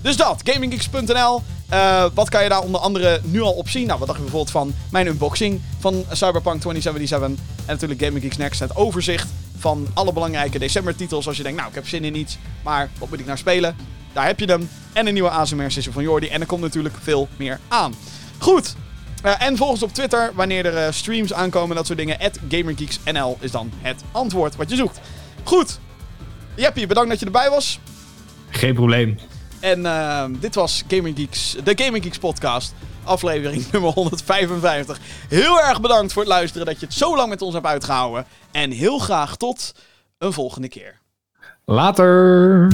Dus dat, gaminggeeks.nl. Eh, wat kan je daar onder andere nu al op zien? Nou, wat dacht je bijvoorbeeld van mijn unboxing van Cyberpunk 2077? En natuurlijk Gaming Geeks Next, het overzicht van alle belangrijke decembertitels. Als je denkt, nou, ik heb zin in iets, maar wat moet ik nou spelen? Daar heb je hem. En een nieuwe ASMR-sessie van Jordi. En er komt natuurlijk veel meer aan. Goed. Eh, en volg ons op Twitter wanneer er eh, streams aankomen, dat soort dingen. GamerGeeksNL is dan het antwoord wat je zoekt. Goed. Jeppie, bedankt dat je erbij was. Geen probleem. En eh, dit was Gaming Geeks, de Gaming Geeks podcast, aflevering nummer 155. Heel erg bedankt voor het luisteren, dat je het zo lang met ons hebt uitgehouden. En heel graag tot een volgende keer. Later.